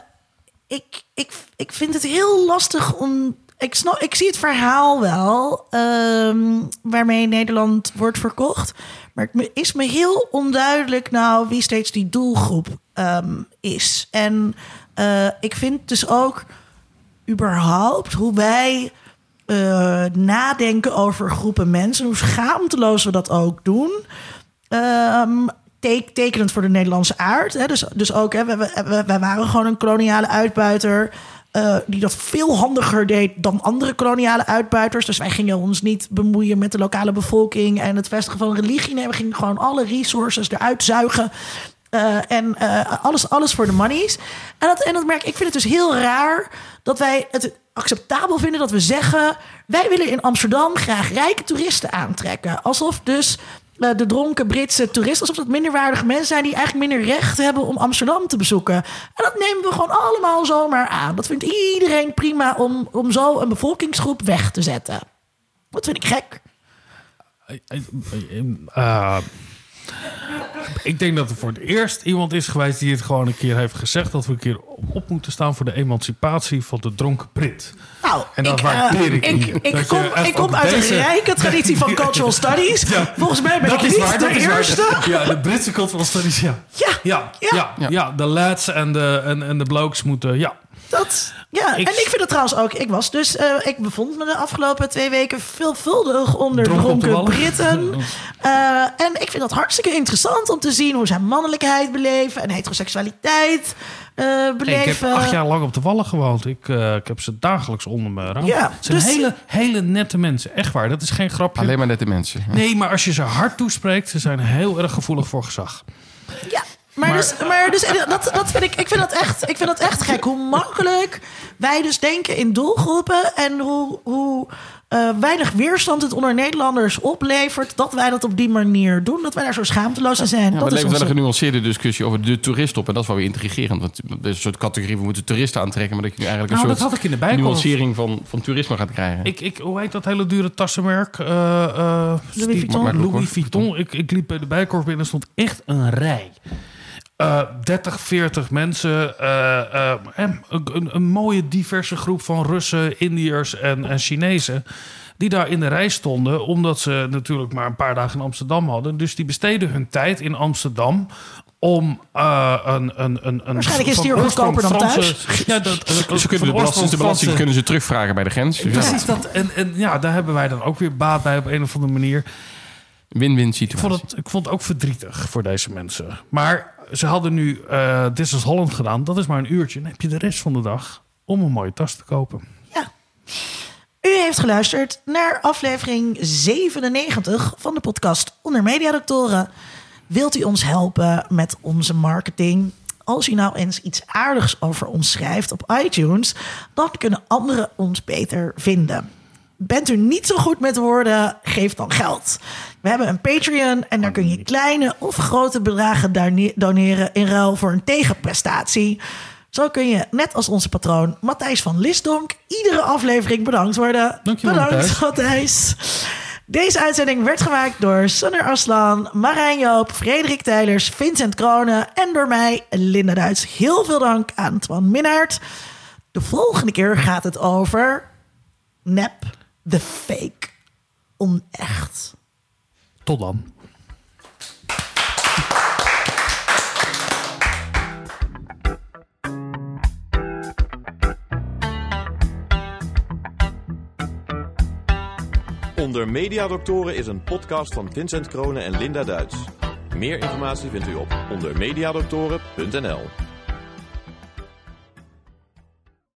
Speaker 1: ik, ik, ik vind het heel lastig om. Ik, snap, ik zie het verhaal wel ehm, waarmee Nederland wordt verkocht. Maar het is me heel onduidelijk nou wie steeds die doelgroep ehm, is. En eh, ik vind dus ook überhaupt hoe wij eh, nadenken over groepen mensen, hoe schaamteloos we dat ook doen. Ehm, tek- tekenend voor de Nederlandse aard. Hè? Dus, dus ook, hè, wij waren gewoon een koloniale uitbuiter. Eh, die dat veel handiger deed dan andere koloniale uitbuiters. Dus wij gingen ons niet bemoeien met de lokale bevolking en het vestigen van religie. Nee, we gingen gewoon alle resources eruit zuigen. Eh, en eh, alles, alles voor de monies. En dat, en dat merk ik, ik vind het dus heel raar dat wij het acceptabel vinden dat we zeggen: wij willen in Amsterdam graag rijke toeristen aantrekken. Alsof dus eh, de dronken Britse toeristen, alsof dat minderwaardige mensen zijn die eigenlijk minder recht hebben om Amsterdam te bezoeken. En dat nemen we gewoon allemaal zomaar aan. Dat vindt iedereen prima om, om zo een bevolkingsgroep weg te zetten. Dat vind ik gek.
Speaker 3: Eh, ik denk dat er voor het eerst iemand is geweest die het gewoon een keer heeft gezegd dat we een keer op moeten staan voor de emancipatie van de dronken Brit.
Speaker 1: Nou,
Speaker 3: En dat
Speaker 1: ik,
Speaker 3: waardeer
Speaker 1: eh,
Speaker 3: ik je.
Speaker 1: ik kom, ik kom uit
Speaker 3: deze-
Speaker 1: een rijke traditie van cultural studies. Volgens mij ben ik niet
Speaker 3: waar,
Speaker 1: de
Speaker 3: waar.
Speaker 1: eerste.
Speaker 3: Ja, de Britse cultural studies, ja.
Speaker 1: Ja,
Speaker 3: ja, ja, ja. de lads en de, en, en de blokes moeten, ja.
Speaker 1: Dat, ja,
Speaker 3: Ik-
Speaker 1: en ik vind het trouwens ook. Ik was dus, eh, ik bevond me de afgelopen twee weken veelvuldig onder
Speaker 3: Dronken.
Speaker 1: Britten. *laughs* Eh, en ik vind dat hartstikke interessant om te zien hoe zij mannelijkheid beleven en heteroseksualiteit eh,
Speaker 3: Hey, ik
Speaker 1: beleven.
Speaker 3: heb acht jaar lang op de Wallen gewoond. Ik, eh, ik heb ze dagelijks onder me raam.
Speaker 1: Ja,
Speaker 3: het zijn
Speaker 1: dus-
Speaker 3: hele, hele nette mensen. Echt waar, dat is geen grapje.
Speaker 4: Alleen maar nette mensen.
Speaker 3: Nee, maar als je ze hard toespreekt, ze zijn heel erg gevoelig voor gezag.
Speaker 1: Maar,
Speaker 3: Maar-
Speaker 1: dus, maar dus, en dat, dat vind ik, ik vind dat echt, ik vind dat echt gek. Hoe makkelijk wij dus denken in doelgroepen en hoe, hoe eh, weinig weerstand het onder Nederlanders oplevert dat wij dat op die manier doen. Dat wij daar zo schaamteloos in zijn.
Speaker 4: Ja,
Speaker 1: dat
Speaker 4: levert wel een genuanceerde discussie over de toerist op. En dat is wel weer intrigerend. Want er is een soort categorie, we moeten toeristen aantrekken. Maar dat je nu eigenlijk
Speaker 3: Nou,
Speaker 4: een
Speaker 3: dat
Speaker 4: soort
Speaker 3: had ik in de bijkorf.
Speaker 4: nuancering van, van toerisme gaat krijgen.
Speaker 3: Ik, ik, hoe heet dat hele dure tassenmerk? Eh, eh,
Speaker 1: Louis Vuitton.
Speaker 3: Louis
Speaker 4: Louis
Speaker 3: Vuitton. Ik, ik liep bij de bijkorf binnen en stond echt een rij. Eh 30, 40 mensen. eh, eh, en een, een, een mooie diverse groep van Russen, Indiërs en, en Chinezen. Die daar in de rij stonden, omdat ze natuurlijk maar een paar dagen in Amsterdam hadden. Dus die besteden hun tijd in Amsterdam om eh, een, een, een, een.
Speaker 1: Waarschijnlijk is
Speaker 3: van
Speaker 1: die ook
Speaker 3: oorsprong
Speaker 1: goedkoper dan
Speaker 3: Franse- Ja, dat, eh,
Speaker 4: ze kunnen de, belasting, de belasting kunnen ze terugvragen bij de grens. Dus ja,
Speaker 3: Precies dat. En, en ja, daar hebben wij dan ook weer baat bij op een of andere manier.
Speaker 4: Win-win
Speaker 3: Ik
Speaker 4: situatie.
Speaker 3: vond, het, ik vond het ook verdrietig voor deze mensen. Maar ze hadden nu eh This is Holland gedaan. Dat is maar een uurtje. Dan heb je de rest van de dag om een mooie tas te kopen.
Speaker 1: U heeft geluisterd naar aflevering 97 van de podcast Onder Mediadoktoren. Wilt u ons helpen met onze marketing? Als u nou eens iets aardigs over ons schrijft op iTunes, dan kunnen anderen ons beter vinden. Bent u niet zo goed met woorden, geef dan geld. We hebben een Patreon en daar kun je kleine of grote bedragen done- doneren in ruil voor een tegenprestatie. Zo kun je, net als onze patroon Matthijs van Lisdonk, iedere aflevering bedankt worden.
Speaker 3: Dankjewel,
Speaker 1: bedankt, Matthijs. Deze uitzending werd gemaakt door Sunner Aslan, Marijn Joop, Frederik Tijlers, Vincent Kronen en door mij, Linda Duits. Heel veel dank aan Twan Minnaert. De volgende keer gaat het over nep, de fake, onecht.
Speaker 3: Tot dan.
Speaker 2: Onder Mediadoktoren is een podcast van Vincent Kronen en Linda Duits. Meer informatie vindt u op ondermediadoktoren.nl.